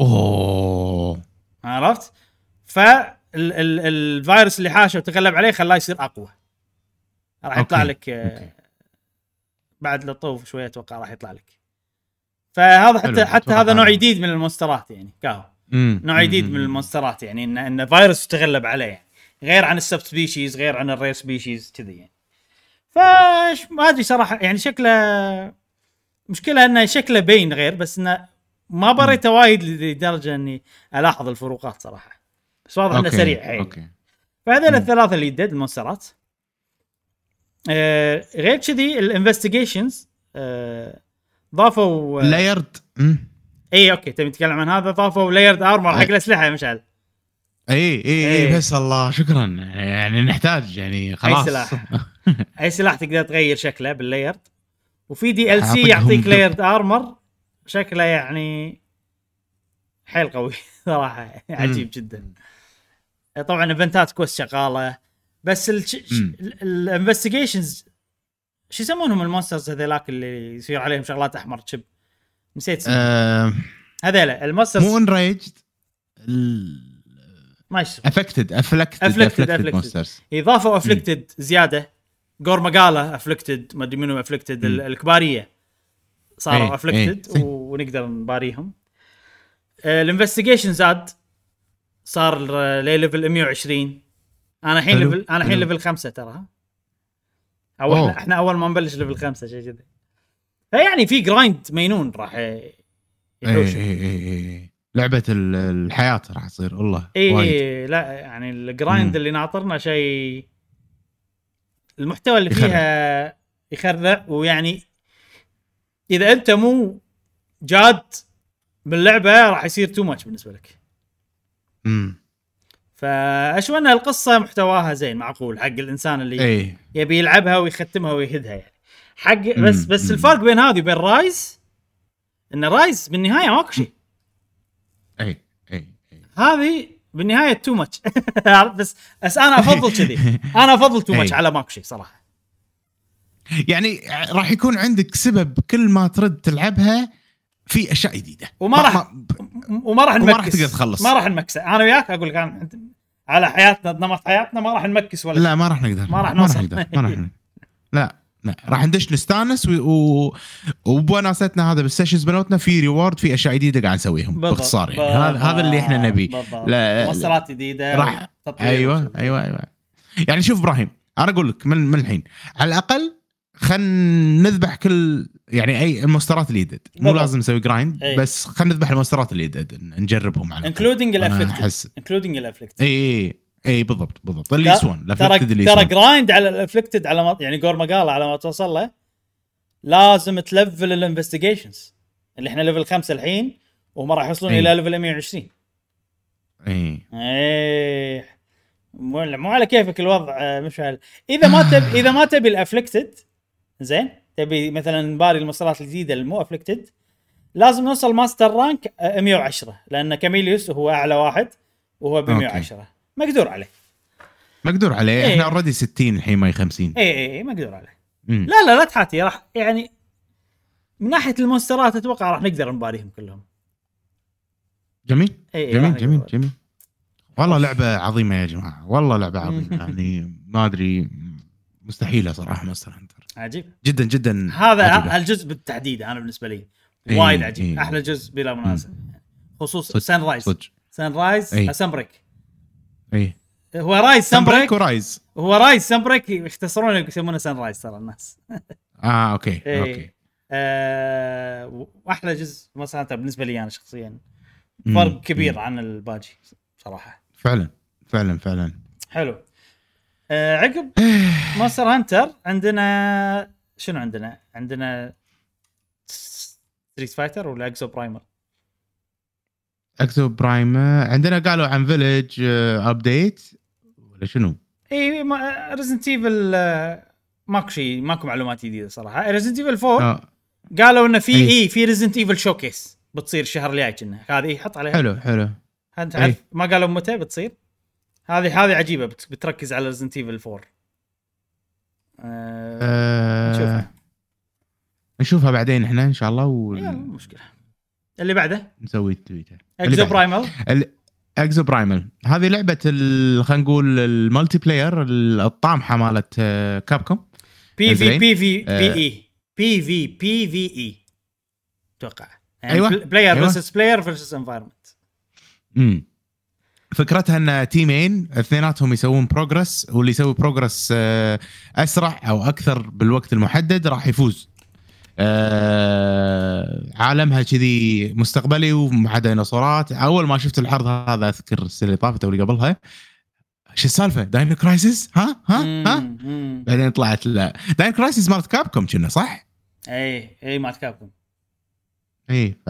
أوه. عرفت؟ فالفيروس اللي حاشه وتغلب عليه خلاه يصير أقوى راح يطلع. لك آه، okay. بعد لطوف شوية أتوقع راح يطلع لك فهذا حتى حلو، حتى هذا نوع. جديد من المونسترات يعني كاهو. نوع جديد. من المونسترات يعني ان إن فيروس تغلب عليه يعني. غير عن ال sub species غير عن ال rare species كذي يعني فش ما أدري صراحة يعني شكله مشكلة إنه شكله بين غير بس إنه ما جربته وايد لدرجة إني ألاحظ الفروقات صراحة بس واضح إنه سريع حيل okay فهذول. الثلاثة اليديد المونسترات آه غير كذي ال investigations آه ضافوا layered مم. إي okay تبي نتكلم عن هذا ضافوا layered armor حق. الأسلحة يا مشعل إي إي. إي بس الله شكرا يعني نحتاج يعني خلاص سلاح. أي سلاح تقدر تغير شكله بال layered وفي DLC يعطيك. layered armor شكله يعني حيل قوي صراحة عجيب جدا. طبعا event ات quest شغالة بس. ال investigations شو يسمونهم ال monsters هذيلاك اللي يصير عليهم شغلات أحمر تشب نسيت اسمه آه، هذيلا ال monsters. مو enraged ما يسمى afflicted afflicted afflicted اضافوا afflicted زيادة. Gore Magala afflicted ما أدري منو afflicted. الكبارية. صاروا إيه، afflicted إيه. ونقدر نباريهم ال investigation زاد صار ل- level 120 أنا الحين level أنا الحين. level خمسة ترى؟ أو. إحنا إحنا أول ما نبلش level خمسة شيء كذا فيعني في grind مينون راح اي يحوش اي اي اي لعبة ال- الحياة راح تصير والله اي لا يعني ال grind. اللي ناطرنا شيء المحتوى اللي. فيها يخرع ويعني إذا أنت مو جاد باللعبه راح يصير too much بالنسبة لك. امم فأشوف أن القصة محتواها زين معقول حق الإنسان اللي إي. يبي يلعبها ويختمها ويهدها يعني. حق بس. بس مم. الفرق بين هذه وبين Rise إن Rise بالنهاية ماكو شيء. إي إي إي. هذه بالنهاية too much بس بس أنا أفضل كذي. أنا أفضل too much أي. على ماكو شيء صراحة. يعني راح يكون عندك سبب كل ما ترد تلعبها في أشياء جديدة. وما ما- راح- ما- وما راح وما راح تقدر تخلص. ما راح ن max. أنا وياك أقول لك أنا على حياتنا نمط حياتنا ما راح ن max ولا لا ما راح نقدر. ما راح ما نوصل. راح نقدر. ما راح. لا لا. راح ندش نستانس و... و... وبوناستنا هذا بال sessions بنوتنا في reward في أشياء جديدة قاعد نسويهم. باختصار يعني. هذا هذا اللي إحنا نبيه monster ات جديدة راح أيوه. أيوه أيوه. يعني شوف إبراهيم أنا أقول لك من, من الحين على الأقل خلينا نذبح كل يعني أي ال monster ات اللي يدد. مو. لازم نسوي grind أي. بس خلينا نذبح ال monster ات اللي يدد نجربهم على. including أنا ال afflicted. أحس. including ال afflicted. اي اي اي بالضبط بالضبط. اللي يسوون ترى ال afflicted اللي ترى grind على ال afflicted على ما يعني Gore Magala على ما توصل له لازم ت level ال investigations اللي إحنا level خمسة الحين وهم راح يوصلون. إلى level 120 اي مو مو على كيفك الوضع آه، مشعل. إذا ما تبي إذا ما تبي ال afflicted زين؟ تبي مثلا نباري ال monster ات الجديدة المو afflicted لازم نوصل master rank آه، 110 لأن Chameleos هو أعلى واحد وهو ب 110 مقدور عليه. مقدور عليه. إيه. إحنا already 60 الحين ماي 50 اي اي اي مقدور عليه. مم. لا لا لا تحاتي راح يعني من ناحية ال monster ات أتوقع راح نقدر نباريهم كلهم. جميل. اي إي، جميل جميل. جميل. والله لعبة عظيمة يا جماعة. والله لعبة عظيمة. يعني ما أدري مستحيلة صراحة Monster Hunter. عجيب. جدا جدا هذا عجيبة. هالجزء بالتحديد أنا بالنسبة لي إيه، وايد عجيب. إيه. أحلى جزء بلا منازع. خصوصا Sunrise صدق. Sunrise إيه. Sunbreak اي هو Rise Sun Sunbreak break و Rise هو Rise Sunbreak يختصرونه يسمونه Sunrise ترى الناس. آه okay إيه. okay. آه، واحلى جزء مثلا بالنسبة لي أنا شخصيا. فرق كبير مم. عن الباجي صراحة. فعلا فعلا فعلا. حلو. آه عقب Monster Hunter عندنا شنو عندنا؟ عندنا Street Fighter ولا Exoprimal؟ Exoprimal عندنا قالوا عن Village update ولا شنو؟ اي Resident Evil ماكو شيء ماكو معلومات جديدة صراحة Resident Evil 4 آه قالوا إنه في. اي في Resident Evil showcase بتصير الشهر الجاي كنا هذه حط عليها حلو حلو انت. عارف ما قالوا متى بتصير هذه هذه عجيبة بت- بتركز على Resident Evil 4 آه آه، نشوفها. نشوفها بعدين إحنا إن شاء الله يلا مو مشكلة. اللي بعده؟ ونسوي التويتر Exoprimal Exoprimal هذه لعبة ال- خلينا نقول ال multiplayer الطامحة مالت Capcom P V. P V. P E P V P V E أتوقع. يعني أيوة. player أيوة. versus player versus environment امم فكرتها أن team ين اثنيناتهم يسوون progress واللي يسوي progress أسرع أو أكثر بالوقت المحدد راح يفوز. آه عالمها كذي مستقبلي ومع ديناصورات. أول ما شفت العرض هذا أذكر السنة اللي طافت أو اللي قبلها. شو السالفة؟ Dino Crisis ها؟ ها؟ ها؟ بعدين طلعت لا. Dino Crisis مالت Capcom كنا صح؟ اي اي مالت Capcom اي ف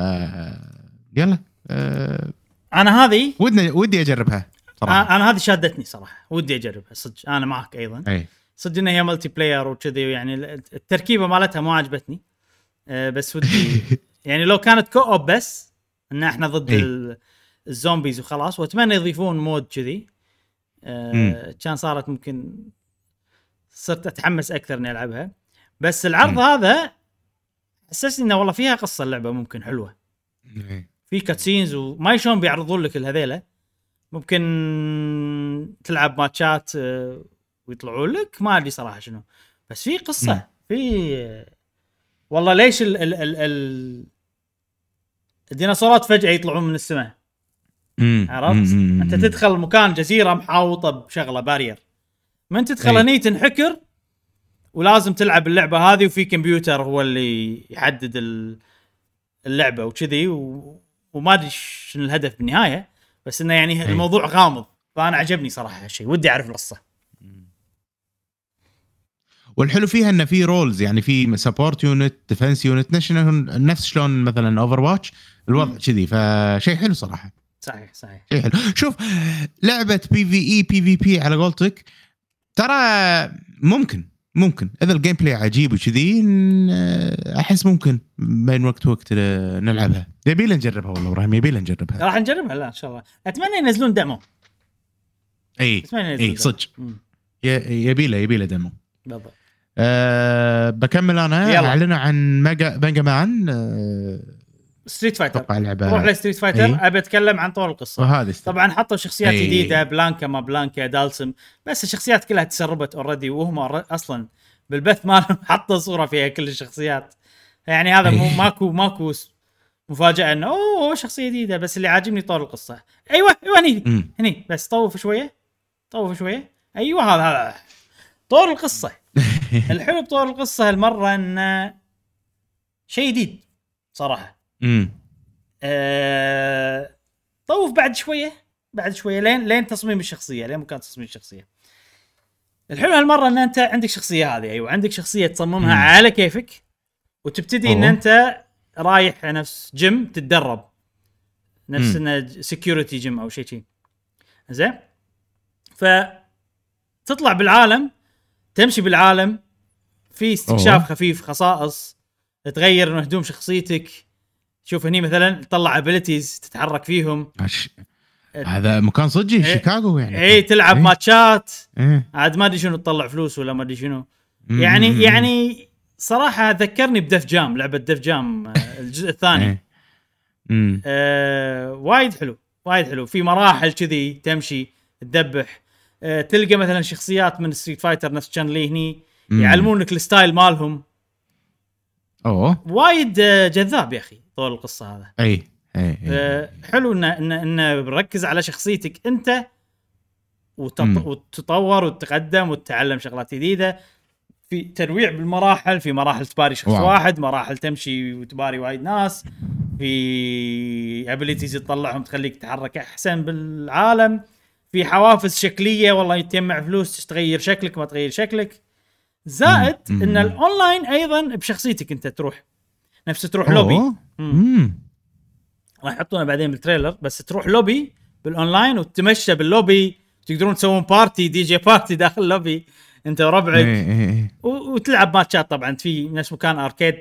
يلا. أه... أنا هذه ودنا ودي أجربها صراحة أنا أنا هذه شادتني صراحة ودي أجربها صدق أنا معك أيضا أي صدق إنها هي multiplayer وكذي يعني التركيبة مالتها ما عجبتني أه بس ودي يعني لو كانت co-op بس إن إحنا ضد. ال- ال zombies وخلاص وأتمنى يضيفون mode كذي أه كان صارت ممكن صرت أتحمس أكثر إني ألعبها بس العرض مم. هذا حسسني إنه والله فيها قصة اللعبة ممكن حلوة إي. في cutscenes وما شلون بيعرضون لك الهذيلة ممكن تلعب ماتشات آه، ويطلعون لك ما أدري صراحة شنو بس في قصة. في والله ليش ال ال ال ال الديناصورات فجأة يطلعون من السماء. عرفت؟ أنت تدخل مكان جزيرة محاوطة بشغلة بارير من تدخل. هني تنحكر ولازم تلعب اللعبة هذه وفي كمبيوتر هو اللي يحدد ال- اللعبة وكذي و... وما أدري شنو الهدف بالنهاية بس إنه يعني أي. الموضوع غامض. فأنا عجبني صراحة هالشيء ودي أعرف القصة. والحلو فيها إنه في rules يعني في support unit defense unit نفس شلون مثلا Overwatch الوضع. كذي. فشيء حلو صراحة. صحيح صحيح. شيء حلو. شوف لعبة بي في اي بي في بي على قولتك ترى ممكن. ممكن. إذا ال gameplay عجيب وكذي ن- أحس ممكن بين وقت وقت نلعبها. يبي لنا نجربها والله إبراهيم يبي لنا نجربها. راح نجربها لا إن شاء الله. أتمنى ينزلون demo إي إي. صدق. يبي له يبي له demo بالضبط. أه بكمل أنا. يلا. اعلنوا عن ميجا ميجا مان أه ستريت فايتر أتوقع لعبة روح ل Street Fighter إي. أبي أتكلم عن طور القصة. وهذه طبعا حطوا شخصيات أي. جديدة بلانكا ما بلانكا دالسم. بس الشخصيات كلها تسربت already وهم أصلا بالبث مالهم حطوا صورة فيها كل الشخصيات. يعني هذا مو أي. ماكو ماكو مفاجأة إنه أوه شخصية جديدة بس اللي عاجبني طور القصة. أيوه أيوه هني. هني بس طوف شوية طوف شوية. أيوه هذا هذا طور القصة. الحلو بطور القصة هالمرة إنه شيء جديد صراحة. آه، طوف بعد شوية بعد شوية لين لين تصميم الشخصية لين مكان تصميم الشخصية الحلو هالمرة إن أنت عندك شخصية هذه أيوه عندك شخصية تصممها مم. على كيفك وتبتدي إن أوه. أنت رايح نفس جيم تتدرب نفس مم. إنه security gym أو شيء شيء زين ف تطلع بالعالم تمشي بالعالم في استكشاف أوه. خفيف خصائص تغير من هدوم شخصيتك شوف هني مثلا تطلع abilities تتحرك فيهم عش- هذا مكان صجي إيه. شيكاغو يعني اي تلعب إيه. ماتشات إيه. عاد ما أدري شنو تطلع فلوس ولا ما أدري شنو. يعني مم. يعني صراحة ذكرني ب Def Jam لعبة Def Jam آه، الجزء الثاني إيه. آه وايد حلو وايد حلو في مراحل كذي تمشي تدبح آه تلقى مثلا شخصيات من Street Fighter نفس شان لي هني. يعلمونك ال style مالهم أوه وايد آه، جذاب يا أخي طول القصة هذا أي أي إي. آه، حلو انه انه انه بركز على شخصيتك أنت وتط... مم. وتتطور وتتقدم وتتعلم شغلات جديدة في تنويع بالمراحل في مراحل تباري شخص واو. واحد مراحل تمشي وتباري وايد ناس في abilities تطلعهم تخليك تتحرك أحسن بالعالم في حوافز شكلية والله تجمع فلوس تغير شكلك ما تغير شكلك زائد. إن الاونلاين أيضا بشخصيتك أنت تروح نفس تروح لوبي. راح يحطونه بعدين بال trailer بس تروح lobby بال online وتتمشى باللوبي تقدرون تسوون party DJ party داخل اللوبي أنت وربعك إيه، إيه، إيه. وتلعب ماتشات طبعا في نفس مكان arcade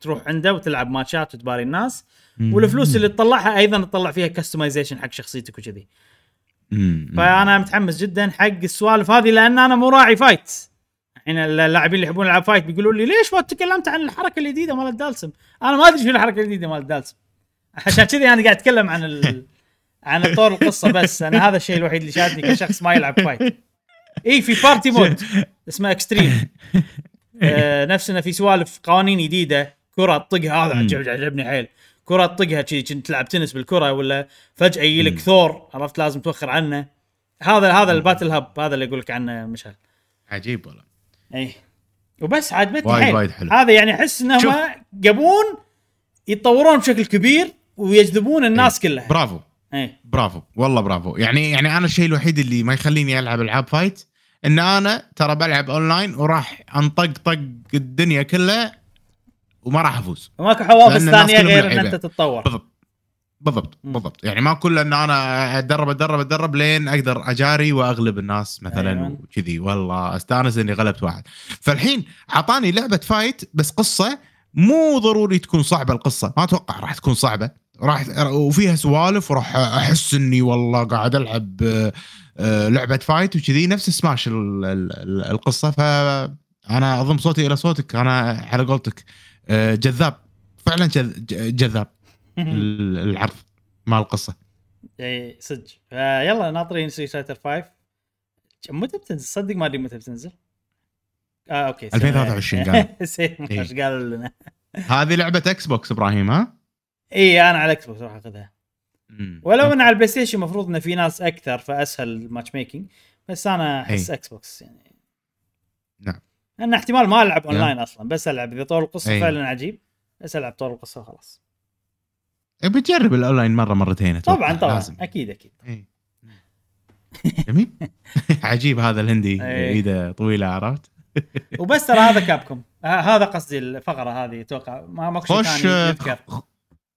تروح عنده وتلعب ماتشات وتباري الناس. والفلوس اللي تطلعها أيضا تطلع فيها customization حق شخصيتك وكذي. فأنا متحمس جدا حق السوالف هذه لأن أنا مو راعي fight الحين اللاعبين اللي يحبون العاب fight بيقولوا لي ليش ما تكلمت عن الحركة الجديدة مال الدالسم؟ أنا ما أدري شو الحركة الجديدة مال الدالسم. عشان كذي أنا قاعد أتكلم عن ال... عن طور القصة بس. أنا هذا الشيء الوحيد اللي شادني كشخص ما يلعب fight اي في party mode اسمه extreme آه نفس انه في سوالف قوانين جديدة. كرة تطقها هذا. عجب- عجبني حيل. كرة تطقها شي كنت تلعب تنس بالكرة ولا فجأة يجي لك ثور عرفت؟ لازم توخر عنه. هذا هذا ال Battle Hub هذا اللي أقول لك عنه مشعل. عجيب والله. اي وبس عجبتني وايد وايد حلو. هذا يعني أحس إنهم. يبون يتطورون بشكل كبير ويجذبون الناس كلها. برافو. اي برافو. والله برافو. يعني يعني أنا الشيء الوحيد اللي ما يخليني ألعب ألعاب fight إن أنا ترى بلعب أونلاين وراح أنطق الدنيا كلها وما راح أفوز. وماكو حوافز ثانية غير إن. أنت تتطور. بالضبط. بالضبط. بالضبط. يعني ما كله إن أنا أتدرب أتدرب أتدرب لين أقدر أجاري وأغلب الناس مثلا أيوة. وكذي. والله أستأنس إني غلبت واحد. فالحين أعطاني لعبة fight بس قصة مو ضروري تكون صعبة القصة. ما أتوقع راح تكون صعبة. راح وفيها سوالف وراح أحس إني والله قاعد ألعب آه، لعبة fight وكذي. نفس سماش ال- ال- ال- القصة. فانا أضم صوتي إلى صوتك. أنا على قولتك آه، جذاب. فعلا جذاب. العرض مال القصة. إي صدق. فيلا ناطرين Street Fighter 5 متى بتنزل؟ صدق ما أدري متى بتنزل. آه أوكي 2023 قال. قالوا لنا؟ هذه لعبة Xbox إبراهيم ها؟ إي أنا على Xbox راح أخذها. ولو ان على ال PlayStation المفروض إنه في ناس أكثر فأسهل matchmaking بس أنا أحس. Xbox يعني. نعم. لأن احتمال ما ألعب نعم. اونلاين أصلا بس ألعب. إذا طور القصة. فعلا عجيب بس ألعب طور القصة وخلاص. بتجرب الأونلاين مرة مرتين أتوقع. طبعا طبعا لازم أكيد أكيد إي. جميل عجيب هذا الهندي إي. إيده طويلة عرفت؟ وبس ترى هذا Capcom هذا قصدي الفقرة هذه أتوقع ما ماكو شيء خوش ثاني آه، يذكر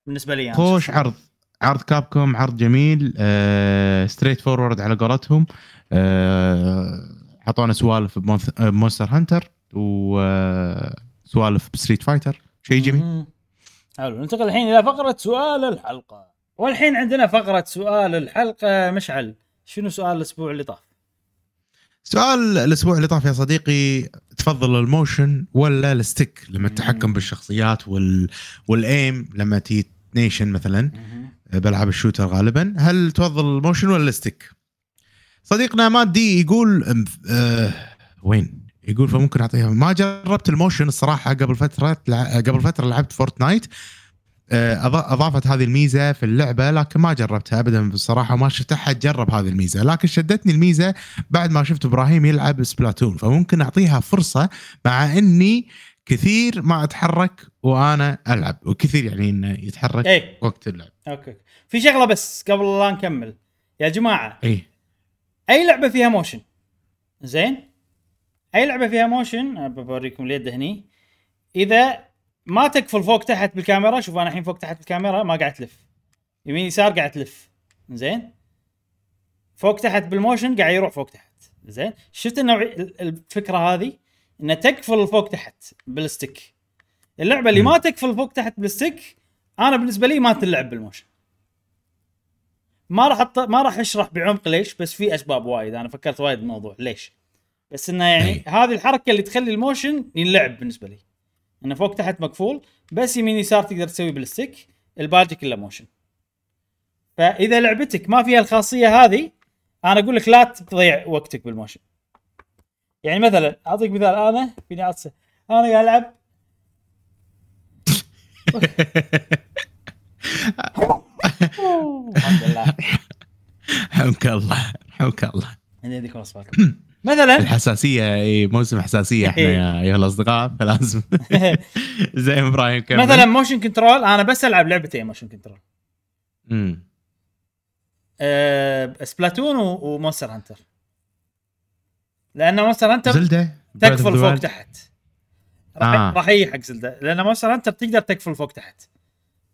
بالنسبة لي أنا. خوش عرض عرض Capcom عرض جميل آه straightforward على قولتهم آه أعطونا سوالف ب Mon- آه، ب Monster Hunter وسوالف ب Street Fighter شيء جميل. حلو ننتقل الحين إلى فقرة سؤال الحلقة والحين عندنا فقرة سؤال الحلقة مشعل شنو سؤال الأسبوع اللي طاف؟ سؤال الأسبوع اللي طاف يا صديقي تفضل الموشن ولا الستيك لما مم. تتحكم بالشخصيات وال والايم لما تي نيشن مثلا بالعاب الشوتر غالبا هل تفضل الموشن ولا الستيك؟ صديقنا مادي يقول أم، آه وين؟ يقول فممكن أعطيها. ما جربت الموشن الصراحة قبل فترة قبل فترة لعبت Fortnite آه، أضافت هذه الميزة في اللعبة لكن ما جربتها ابدا بصراحه ما شفت أحد جرب هذه الميزة. لكن شدتني الميزة بعد ما شفت إبراهيم يلعب Splatoon فممكن أعطيها فرصة مع إني كثير ما أتحرك وأنا ألعب. وكثير يعني انه يتحرك اي وقت اللعب. okay. في شغلة بس قبل لا نكمل. يا جماعة اي أي لعبة فيها motion زين؟ أي لعبة فيها motion بوريكم اليد هني. إذا ما تقفل فوق تحت بالكاميرا شوف أنا الحين فوق تحت بالكاميرا ما قاعد تلف. يمين يسار قاعد تلف. زين؟ فوق تحت بال motion قاعد يروح فوق تحت. زين؟ شفت النوعي ال- الفكرة هذه؟ إنه تقفل فوق تحت بال stick. اللعبة اللي. ما تقفل فوق تحت بال stick أنا بالنسبة لي ما تلعب بال motion ما راح أط... ما راح أشرح بعمق ليش بس في أسباب وايد. أنا فكرت وايد بالموضوع ليش؟ بس إنه يعني أي. هذه الحركة اللي تخلي ال motion ينلعب بالنسبة لي. انه فوق تحت مقفول بس يمين يسار تقدر تسوي بال stick الباقي كله motion. فإذا لعبتك ما فيها الخاصية هذه أنا أقول لك لا تضيع وقتك بال motion. يعني مثلا أعطيك مثال أنا فيني عطسه أنا قاعد ألعب. الحمد لله. يرحمك الله يرحمك الله. اني يديكم اصواتكم مثلا. الحساسية إي موسم حساسية إحنا يا أيها الأصدقاء فلازم زي ما إبراهيم كمل. مثلا motion control أنا بس ألعب لعبتين motion control مم. أه Splatoon و Monster Hunter لأن Monster Hunter Zelda؟ تقفل فوق تحت. راح آه. راح يجي حق Zelda. لأن Monster Hunter تقدر تقفل فوق تحت.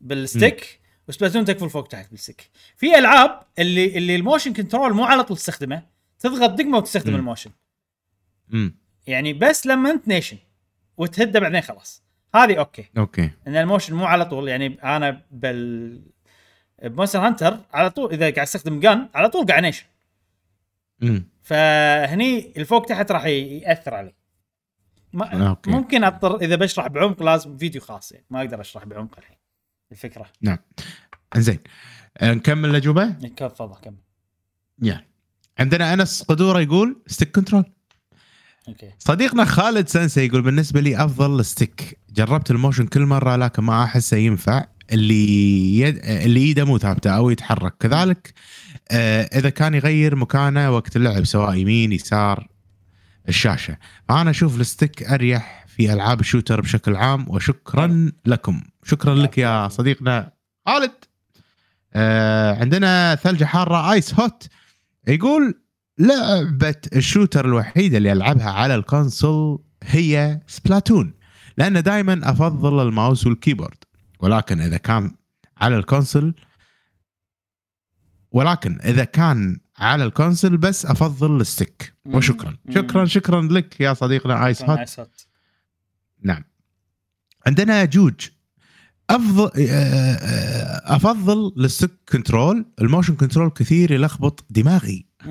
بال stick و Splatoon تقفل فوق تحت بال stick. في ألعاب اللي اللي ال motion control مو على طول تستخدمه تضغط دقمة وتستخدم مم. ال motion. مم. يعني بس لما انت نيشن وتهده بعدين خلاص. هذه okay. okay. إن ال motion مو على طول يعني أنا بال ب Monster Hunter على طول إذا قاعد أستخدم gun على طول قاعد نيشن. مم. فهني الفوق تحت راح يأثر علي. ما okay. ممكن أضطر إذا بشرح بعمق لازم فيديو خاص يعني ما أقدر أشرح بعمق الحين. الفكرة. زين آه، نكمل الاجوبه تفضل كمل. يا. عندنا أنس قدورة يقول stick control okay. صديقنا خالد سنسي يقول بالنسبة لي أفضل stick جربت ال motion كل مرة لكن ما احسه ينفع. اللي يد... اللي إيده مو ثابتة أو يتحرك. كذلك آه إذا كان يغير مكانه وقت اللعب سواء يمين يسار الشاشة. فأنا أشوف ال stick أريح في ألعاب ال shooter بشكل عام وشكرا لكم. شكرا لك يا صديقنا خالد. آه عندنا ثلجة حارة Ice Hot. يقول لعبة ال shooter الوحيدة اللي ألعبها على ال console هي Splatoon لأن دائما أفضل ال mouse وال keyboard ولكن إذا كان على ال console ولكن إذا كان على ال console بس أفضل ال stick. وشكرا. شكرا شكرا لك يا صديقنا Ice Hot. نعم عندنا جوج أفضل آه، آه، أفضل لل stick control ال motion control كثير يلخبط دماغي.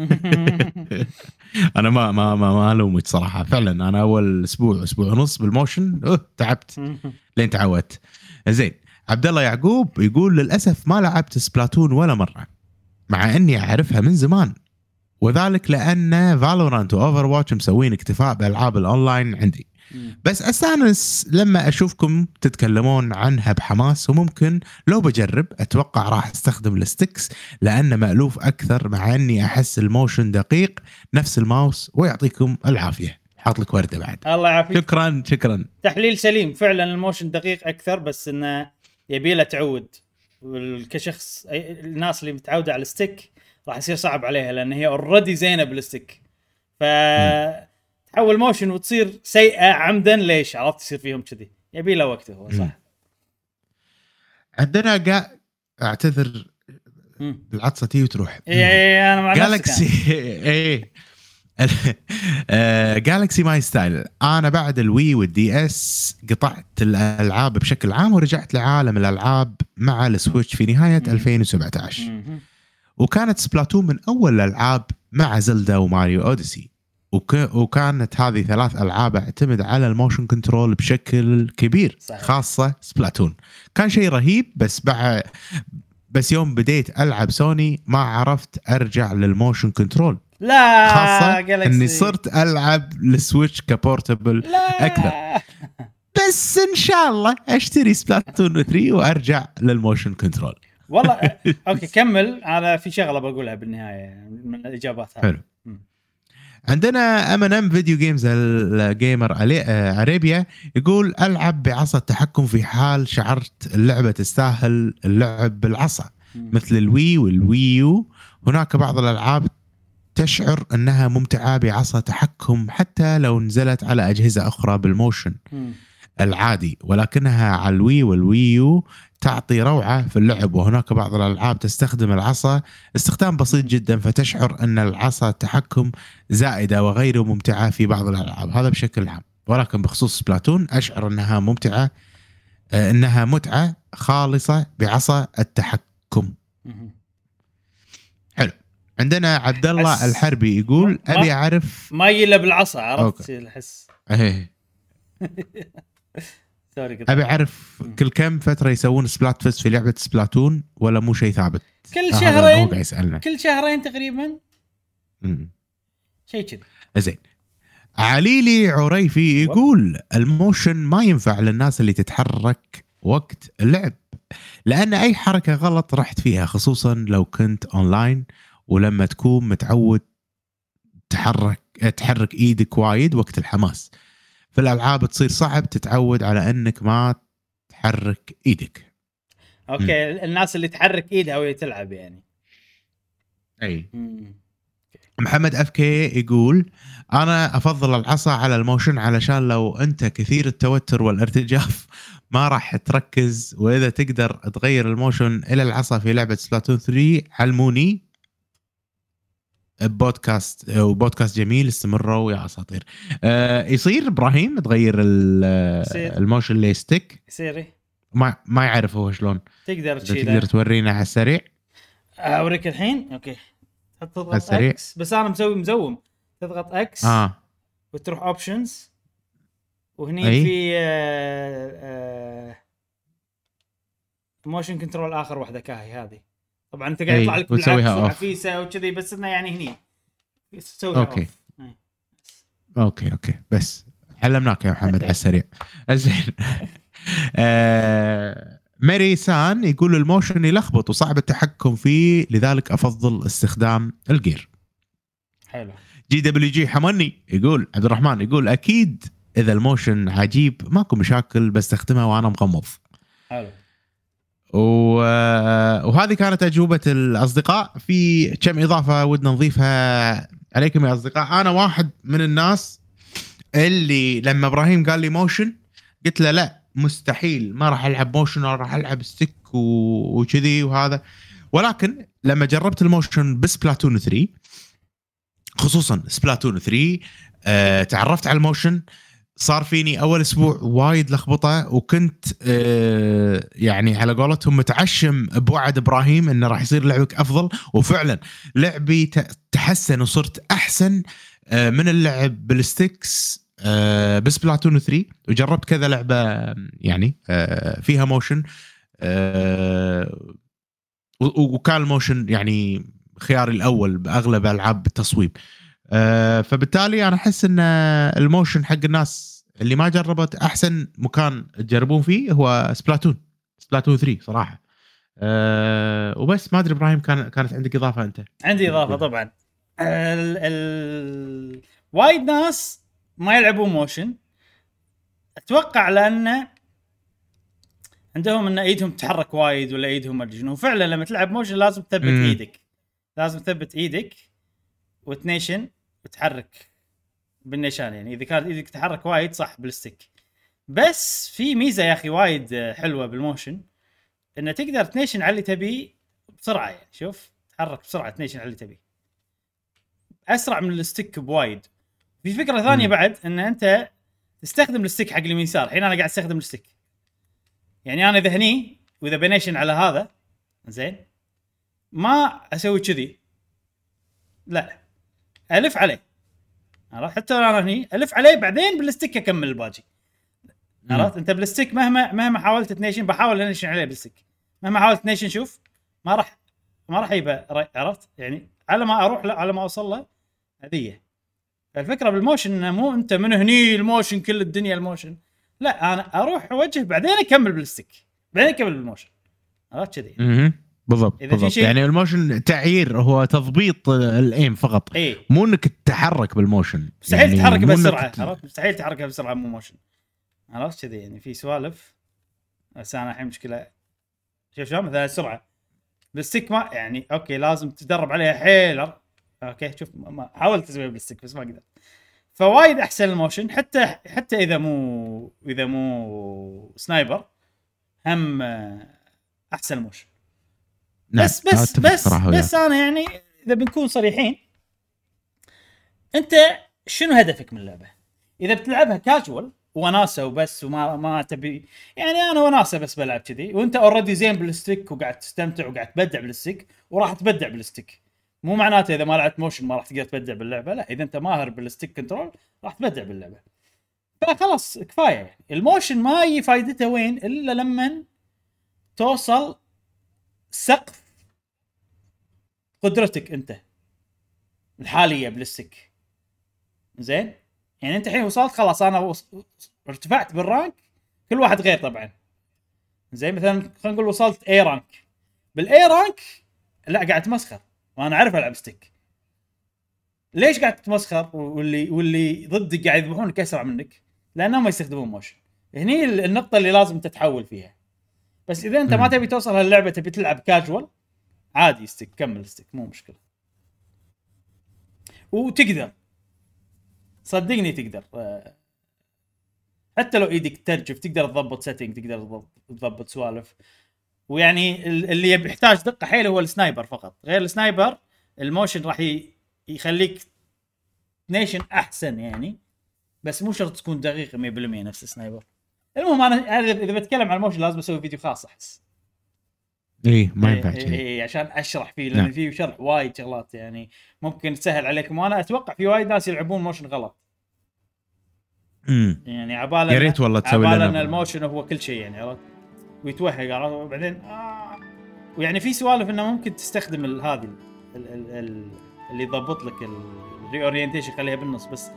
أنا ما ما ما, ما ألومك صراحة. فعلا أنا أول أسبوع أسبوع ونص بال motion أه تعبت. لين تعودت. زين عبد الله يعقوب يقول للأسف ما لعبت Splatoon ولا مرة مع إني أعرفها من زمان. وذلك لأن Valorant و Overwatch مسوين اكتفاء بالالعاب الأونلاين عندي. بس استانس لما أشوفكم تتكلمون عنها بحماس وممكن لو بجرب أتوقع راح أستخدم ال sticks لأنه مألوف أكثر مع إني أحس ال motion دقيق نفس الماوس ويعطيكم العافية. حاط لك وردة بعد. الله يعافيك. شكرا شكرا. تحليل سليم. فعلا ال motion دقيق أكثر بس إنه يبي له تعود. كشخص الناس اللي متعودة على ال stick راح يصير صعب عليها لأن هي already زينة بال stick. ف تحول motion وتصير سيئة عمدا ليش؟ عرفت يصير فيهم كذي. يبي له وقته هو. صح. عندنا جا... أعتذر. العطسة تي وتروح. اي اي أنا مع Galaxy إيه. Galaxy My Style أنا بعد ال Wii وال DS قطعت الألعاب بشكل عام ورجعت لعالم الألعاب مع ال Switch في نهاية مم. 2017 مهم. وكانت Splatoon من أول الألعاب مع Zelda و Mario Odyssey. وك... وكانت هذه ثلاث ألعاب اعتمد على ال motion control بشكل كبير صحيح. خاصة Splatoon كان شيء رهيب بس بعد بس يوم بديت ألعب سوني ما عرفت أرجع لل motion control لا خاصة Galaxy. إني صرت ألعب ال Switch ك portable لا أكثر. بس إن شاء الله أشتري Splatoon 3 وأرجع لل motion control والله okay كمل أنا في شغلة بقولها بالنهاية من الإجابات هذه حلو. عندنا MNM Video Games ال gamer آه، Arabia يقول ألعب بعصا التحكم في حال شعرت اللعبة تستاهل اللعب بالعصا. مثل ال Wii وال Wii U هناك بعض الألعاب تشعر أنها ممتعة بعصا تحكم حتى لو نزلت على أجهزة أخرى بال motion. العادي ولكنها على ال Wii وال Wii U تعطي روعة في اللعب وهناك بعض الألعاب تستخدم العصا. استخدام بسيط جدا فتشعر أن العصا التحكم زائدة وغير ممتعة في بعض الألعاب. هذا بشكل عام. ولكن بخصوص سبلاتون أشعر أنها ممتعة آه، أنها متعة خالصة بعصا التحكم. مهم. عندنا عبد الله أس- الحربي يقول ما- أبي اعرف ما يلا بالعصا عرفت؟ أوكي. أبي أعرف كل كم فترة يسوون سبلات فيست في لعبة سبلاتون ولا مو شيء ثابت؟ كل هو شهرين يسألنا. كل شهرين تقريبا. شيء كذي. زين. علي علي عريفي يقول ال motion ما ينفع للناس اللي تتحرك وقت اللعب لأن أي حركة غلط رحت فيها خصوصا لو كنت اونلاين ولما تكون متعود تحرك تحرك إيدك وايد وقت الحماس. في الالعاب تصير صعب تتعود على إنك ما تحرك إيدك. أوكي الناس اللي تحرك إيدها وهي تلعب يعني. أي. مم. محمد FK يقول أنا أفضل العصا على ال motion علشان لو أنت كثير التوتر والارتجاف ما راح تركز وإذا تقدر تغير ال motion إلى العصا في لعبة سبلاتون 3 علموني. بودكاست وبودكاست جميل استمروا يا أساطير. أه يصير إبراهيم تغير. ال motion إلى stick؟ يصير إيه؟ ما ما يعرف هو شلون. تقدر تقدر تورينا على السريع. أوريك الحين؟ أوكي. تضغط السريع. X بس أنا مسوي مو zoom. تضغط X آه. وتروح options وهني أي. في آه، آه، motion control آخر واحدة كاهي هذه. طبعا أنت قاعد أي، يطلع لك بالعكس off. وعفيسه وكذي بس إنه يعني هني تسويها أوكي. off. أي. أوكي أوكي بس علمناك يا محمد على السريع زين آه، ماري سان يقول ال motion يلخبط وصعب التحكم فيه لذلك أفضل استخدام ال gyro حلو GWG حمني يقول عبد الرحمن يقول أكيد إذا ال motion عجيب ماكو مشاكل بستخدمه وأنا مغمض حلو. وهذه كانت أجوبة الأصدقاء في كم إضافة ودنا نضيفها عليكم يا أصدقاء أنا واحد من الناس اللي لما إبراهيم قال لي motion قلت له لا مستحيل ما راح ألعب motion أنا راح ألعب stick. وكذي وهذا ولكن لما جربت ال motion بسبلاتون 3 خصوصا سبلاتون 3 آه تعرفت على ال motion صار فيني أول أسبوع وايد لخبطة وكنت آه يعني على قولتهم متعشم بوعد إبراهيم إنه راح يصير لعبك أفضل. وفعلا لعبي تحسن وصرت أحسن آه من اللعب بال sticks آه بسبلاتون 3 وجربت كذا لعبة يعني آه فيها motion آه وكان ال motion يعني خياري الأول بأغلب ألعاب التصويب. آه، فبالتالي أنا أحس إن ال motion حق الناس اللي ما جربت أحسن مكان تجربون فيه هو سبلاتون. سبلاتون 3 صراحة. أه وبس ما أدري إبراهيم كان كانت عندك إضافة أنت؟ عندي إضافة طبعا. ال ال وايد ناس ما يلعبون motion. أتوقع لأن عندهم إن إيدهم تتحرك وايد ولا إيدهم ما أدري شنو. فعلا لما تلعب motion لازم تثبت. إيدك. لازم تثبت إيدك. وتنيشن. وتحرك بالنيشان يعني. إذا كانت إيدك تتحرك وايد صح بال stick. بس في ميزة يا أخي وايد حلوة بال motion إنه تقدر تنيشن على اللي تبيه بسرعة يعني. شوف تحرك بسرعة تنيشن على اللي تبيه. أسرع من ال stick بوايد. في فكرة ثانية مم. بعد إن أنت تستخدم ال stick حق اليمين يسار. الحين أنا قاعد أستخدم ال stick. يعني أنا إذا هني وإذا بنيشن على هذا زين ما أسوي كذي. لا. ألف عليه. عرفت؟ حتى أنا هني ألف عليه بعدين بال stick أكمل الباجي عرفت؟ أنت بال stick مهما مهما حاولت تنيشن بحاول أنيشن عليه بال stick. مهما حاولت تنيشن شوف ما راح ما راح يبقى عرفت؟ يعني على ما أروح له على ما أوصل له هذيه الفكرة بال motion إنه مو أنت من هني ال motion كل الدنيا ال motion. لا أنا أروح أوجه بعدين أكمل بال stick. بعدين أكمل بال motion. عرفت كذي. بالضبط بالضبط. شيء- يعني ال motion تعيير هو تضبيط ال aim فقط. اي مو إنك تتحرك بال motion. مستحيل يعني تتحرك بسرعة عرفت؟ مستحيل تتحرك بسرعة مو motion. عرفت كذي يعني في سوالف. بس أنا الحين مشكلة شوف شلون؟ مثلا السرعة. بال stick ما يعني أوكي لازم تدرب عليها حيل أوكي شوف ما- حاولت أسويها بال stick بس ما قدرت. فوايد أحسن ال motion حتى حتى إذا مو إذا مو sniper هم آه، أحسن ال motion. نعم، بس بس بس. بس أنا يعني إذا بنكون صريحين أنت شنو هدفك من اللعبة؟ إذا بتلعبها كاجوال وناسة وبس وما ما تبي يعني أنا وناسة بس بلعب كذي وأنت already زين بال stick وقاعد تستمتع وقاعد تبدع بال stick وراح تبدع بال stick. مو معناته إذا ما لعبت motion ما راح تقدر تبدع باللعبة لا إذا أنت ماهر بال stick control راح تبدع باللعبة. فخلاص كفاية يعني. ال motion ما هي فايدته وين؟ إلا لما توصل سقف قدرتك انت. الحالية بال stick زين؟ يعني انت الحين وصلت خلاص أنا وص... ارتفعت بال rank كل واحد غير طبعا. زين؟ مثلا خلينا نقول وصلت A rank بال A rank لا قاعد تمسخر. وأنا أعرف ألعب stick ليش قاعد تتمسخر واللي واللي ضدك قاعد يذبحونك أسرع منك؟ لأنهم ما يستخدمون motion هني النقطة اللي لازم تتحول فيها. بس إذا أنت ما. تبي توصل هاللعبة تبي تلعب كاجوال عادي stick كمل stick مو مشكلة. وتقدر. صدقني تقدر. آه، حتى لو إيدك ترجف تقدر تضبط setting تقدر تضبط- سوالف. ويعني ال- اللي يحتاج دقة حيل هو ال sniper فقط. غير ال sniper ال motion راح يخليك تنيشن أحسن يعني. بس مو شرط تكون دقيق 100% نفس ال sniper. المهم أنا إذا بتكلم عن ال motion لازم أسوي فيديو خاص أحس. اي ما ينفع إيه كذي إيه عشان اشرح فيه لأن نعم. فيه شرح وايد شغلات يعني ممكن تسهل عليكم. وأنا أتوقع في وايد ناس يلعبون motion غلط. امم يعني عباله يا ريت والله تسوي عباله إن لنا ال motion هو كل شيء يعني عرفت؟ ويتوهق عرفت؟ وبعدين آه. ويعني في سوالف إنه ممكن تستخدم هذه ال- ال- ال- اللي يضبط لك ال reorientation خليها بالنص بس.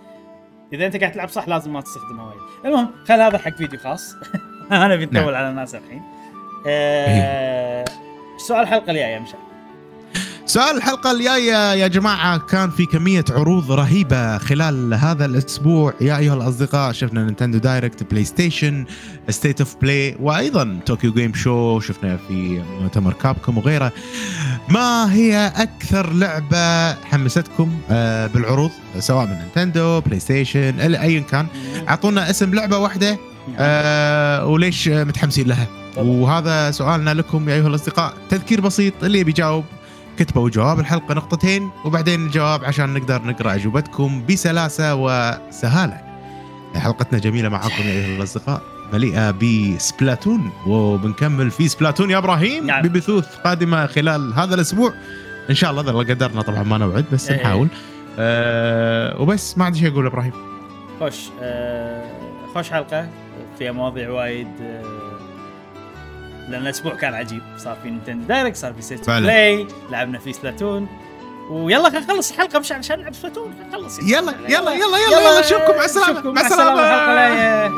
إذا أنت قاعد تلعب صح لازم ما تستخدمها وايد. المهم خل هذا حق فيديو خاص. أنا بنطول نعم. على الناس الحين. آه سؤال الحلقة الجاية يا مشعل. سؤال الحلقة الجاية يا جماعة كان في كمية عروض رهيبة خلال هذا الأسبوع. يا أيها الأصدقاء شفنا Nintendo Direct PlayStation State of Play وأيضا Tokyo Game Show شفنا في مؤتمر Capcom وغيره. ما هي أكثر لعبة حمستكم آه، بالعروض؟ سواء من Nintendo PlayStation أيا كان. أعطونا اسم لعبة واحدة آه، وليش متحمسين لها؟ طبعا. وهذا سؤالنا لكم يا أيها الأصدقاء تذكير بسيط اللي بيجاوب كتبوا جواب الحلقة نقطتين وبعدين الجواب عشان نقدر نقرأ أجوبتكم بسلاسة وسهالة حلقتنا جميلة معاكم يا أيها الأصدقاء مليئة ب Splatoon وبنكمل في Splatoon يا إبراهيم نعم. ببثوث قادمة خلال هذا الأسبوع إن شاء الله الله قدرنا طبعا ما نوعد بس إيه. نحاول أه وبس ما عندي شيء أقول إبراهيم خوش آه خوش حلقة فيها مواضيع وايد آه لأن الأسبوع كان عجيب صار في Nintendo Direct صار في فعلا. Play لعبنا في Splatoon ويلا خلينا نخلص الحلقة مش عشان نلعب Splatoon خلينا نخلص يلا يلا يلا يلا, يلا, يلا. نشوفكم مع السلامة نشوفكم مع السلامه الحلقة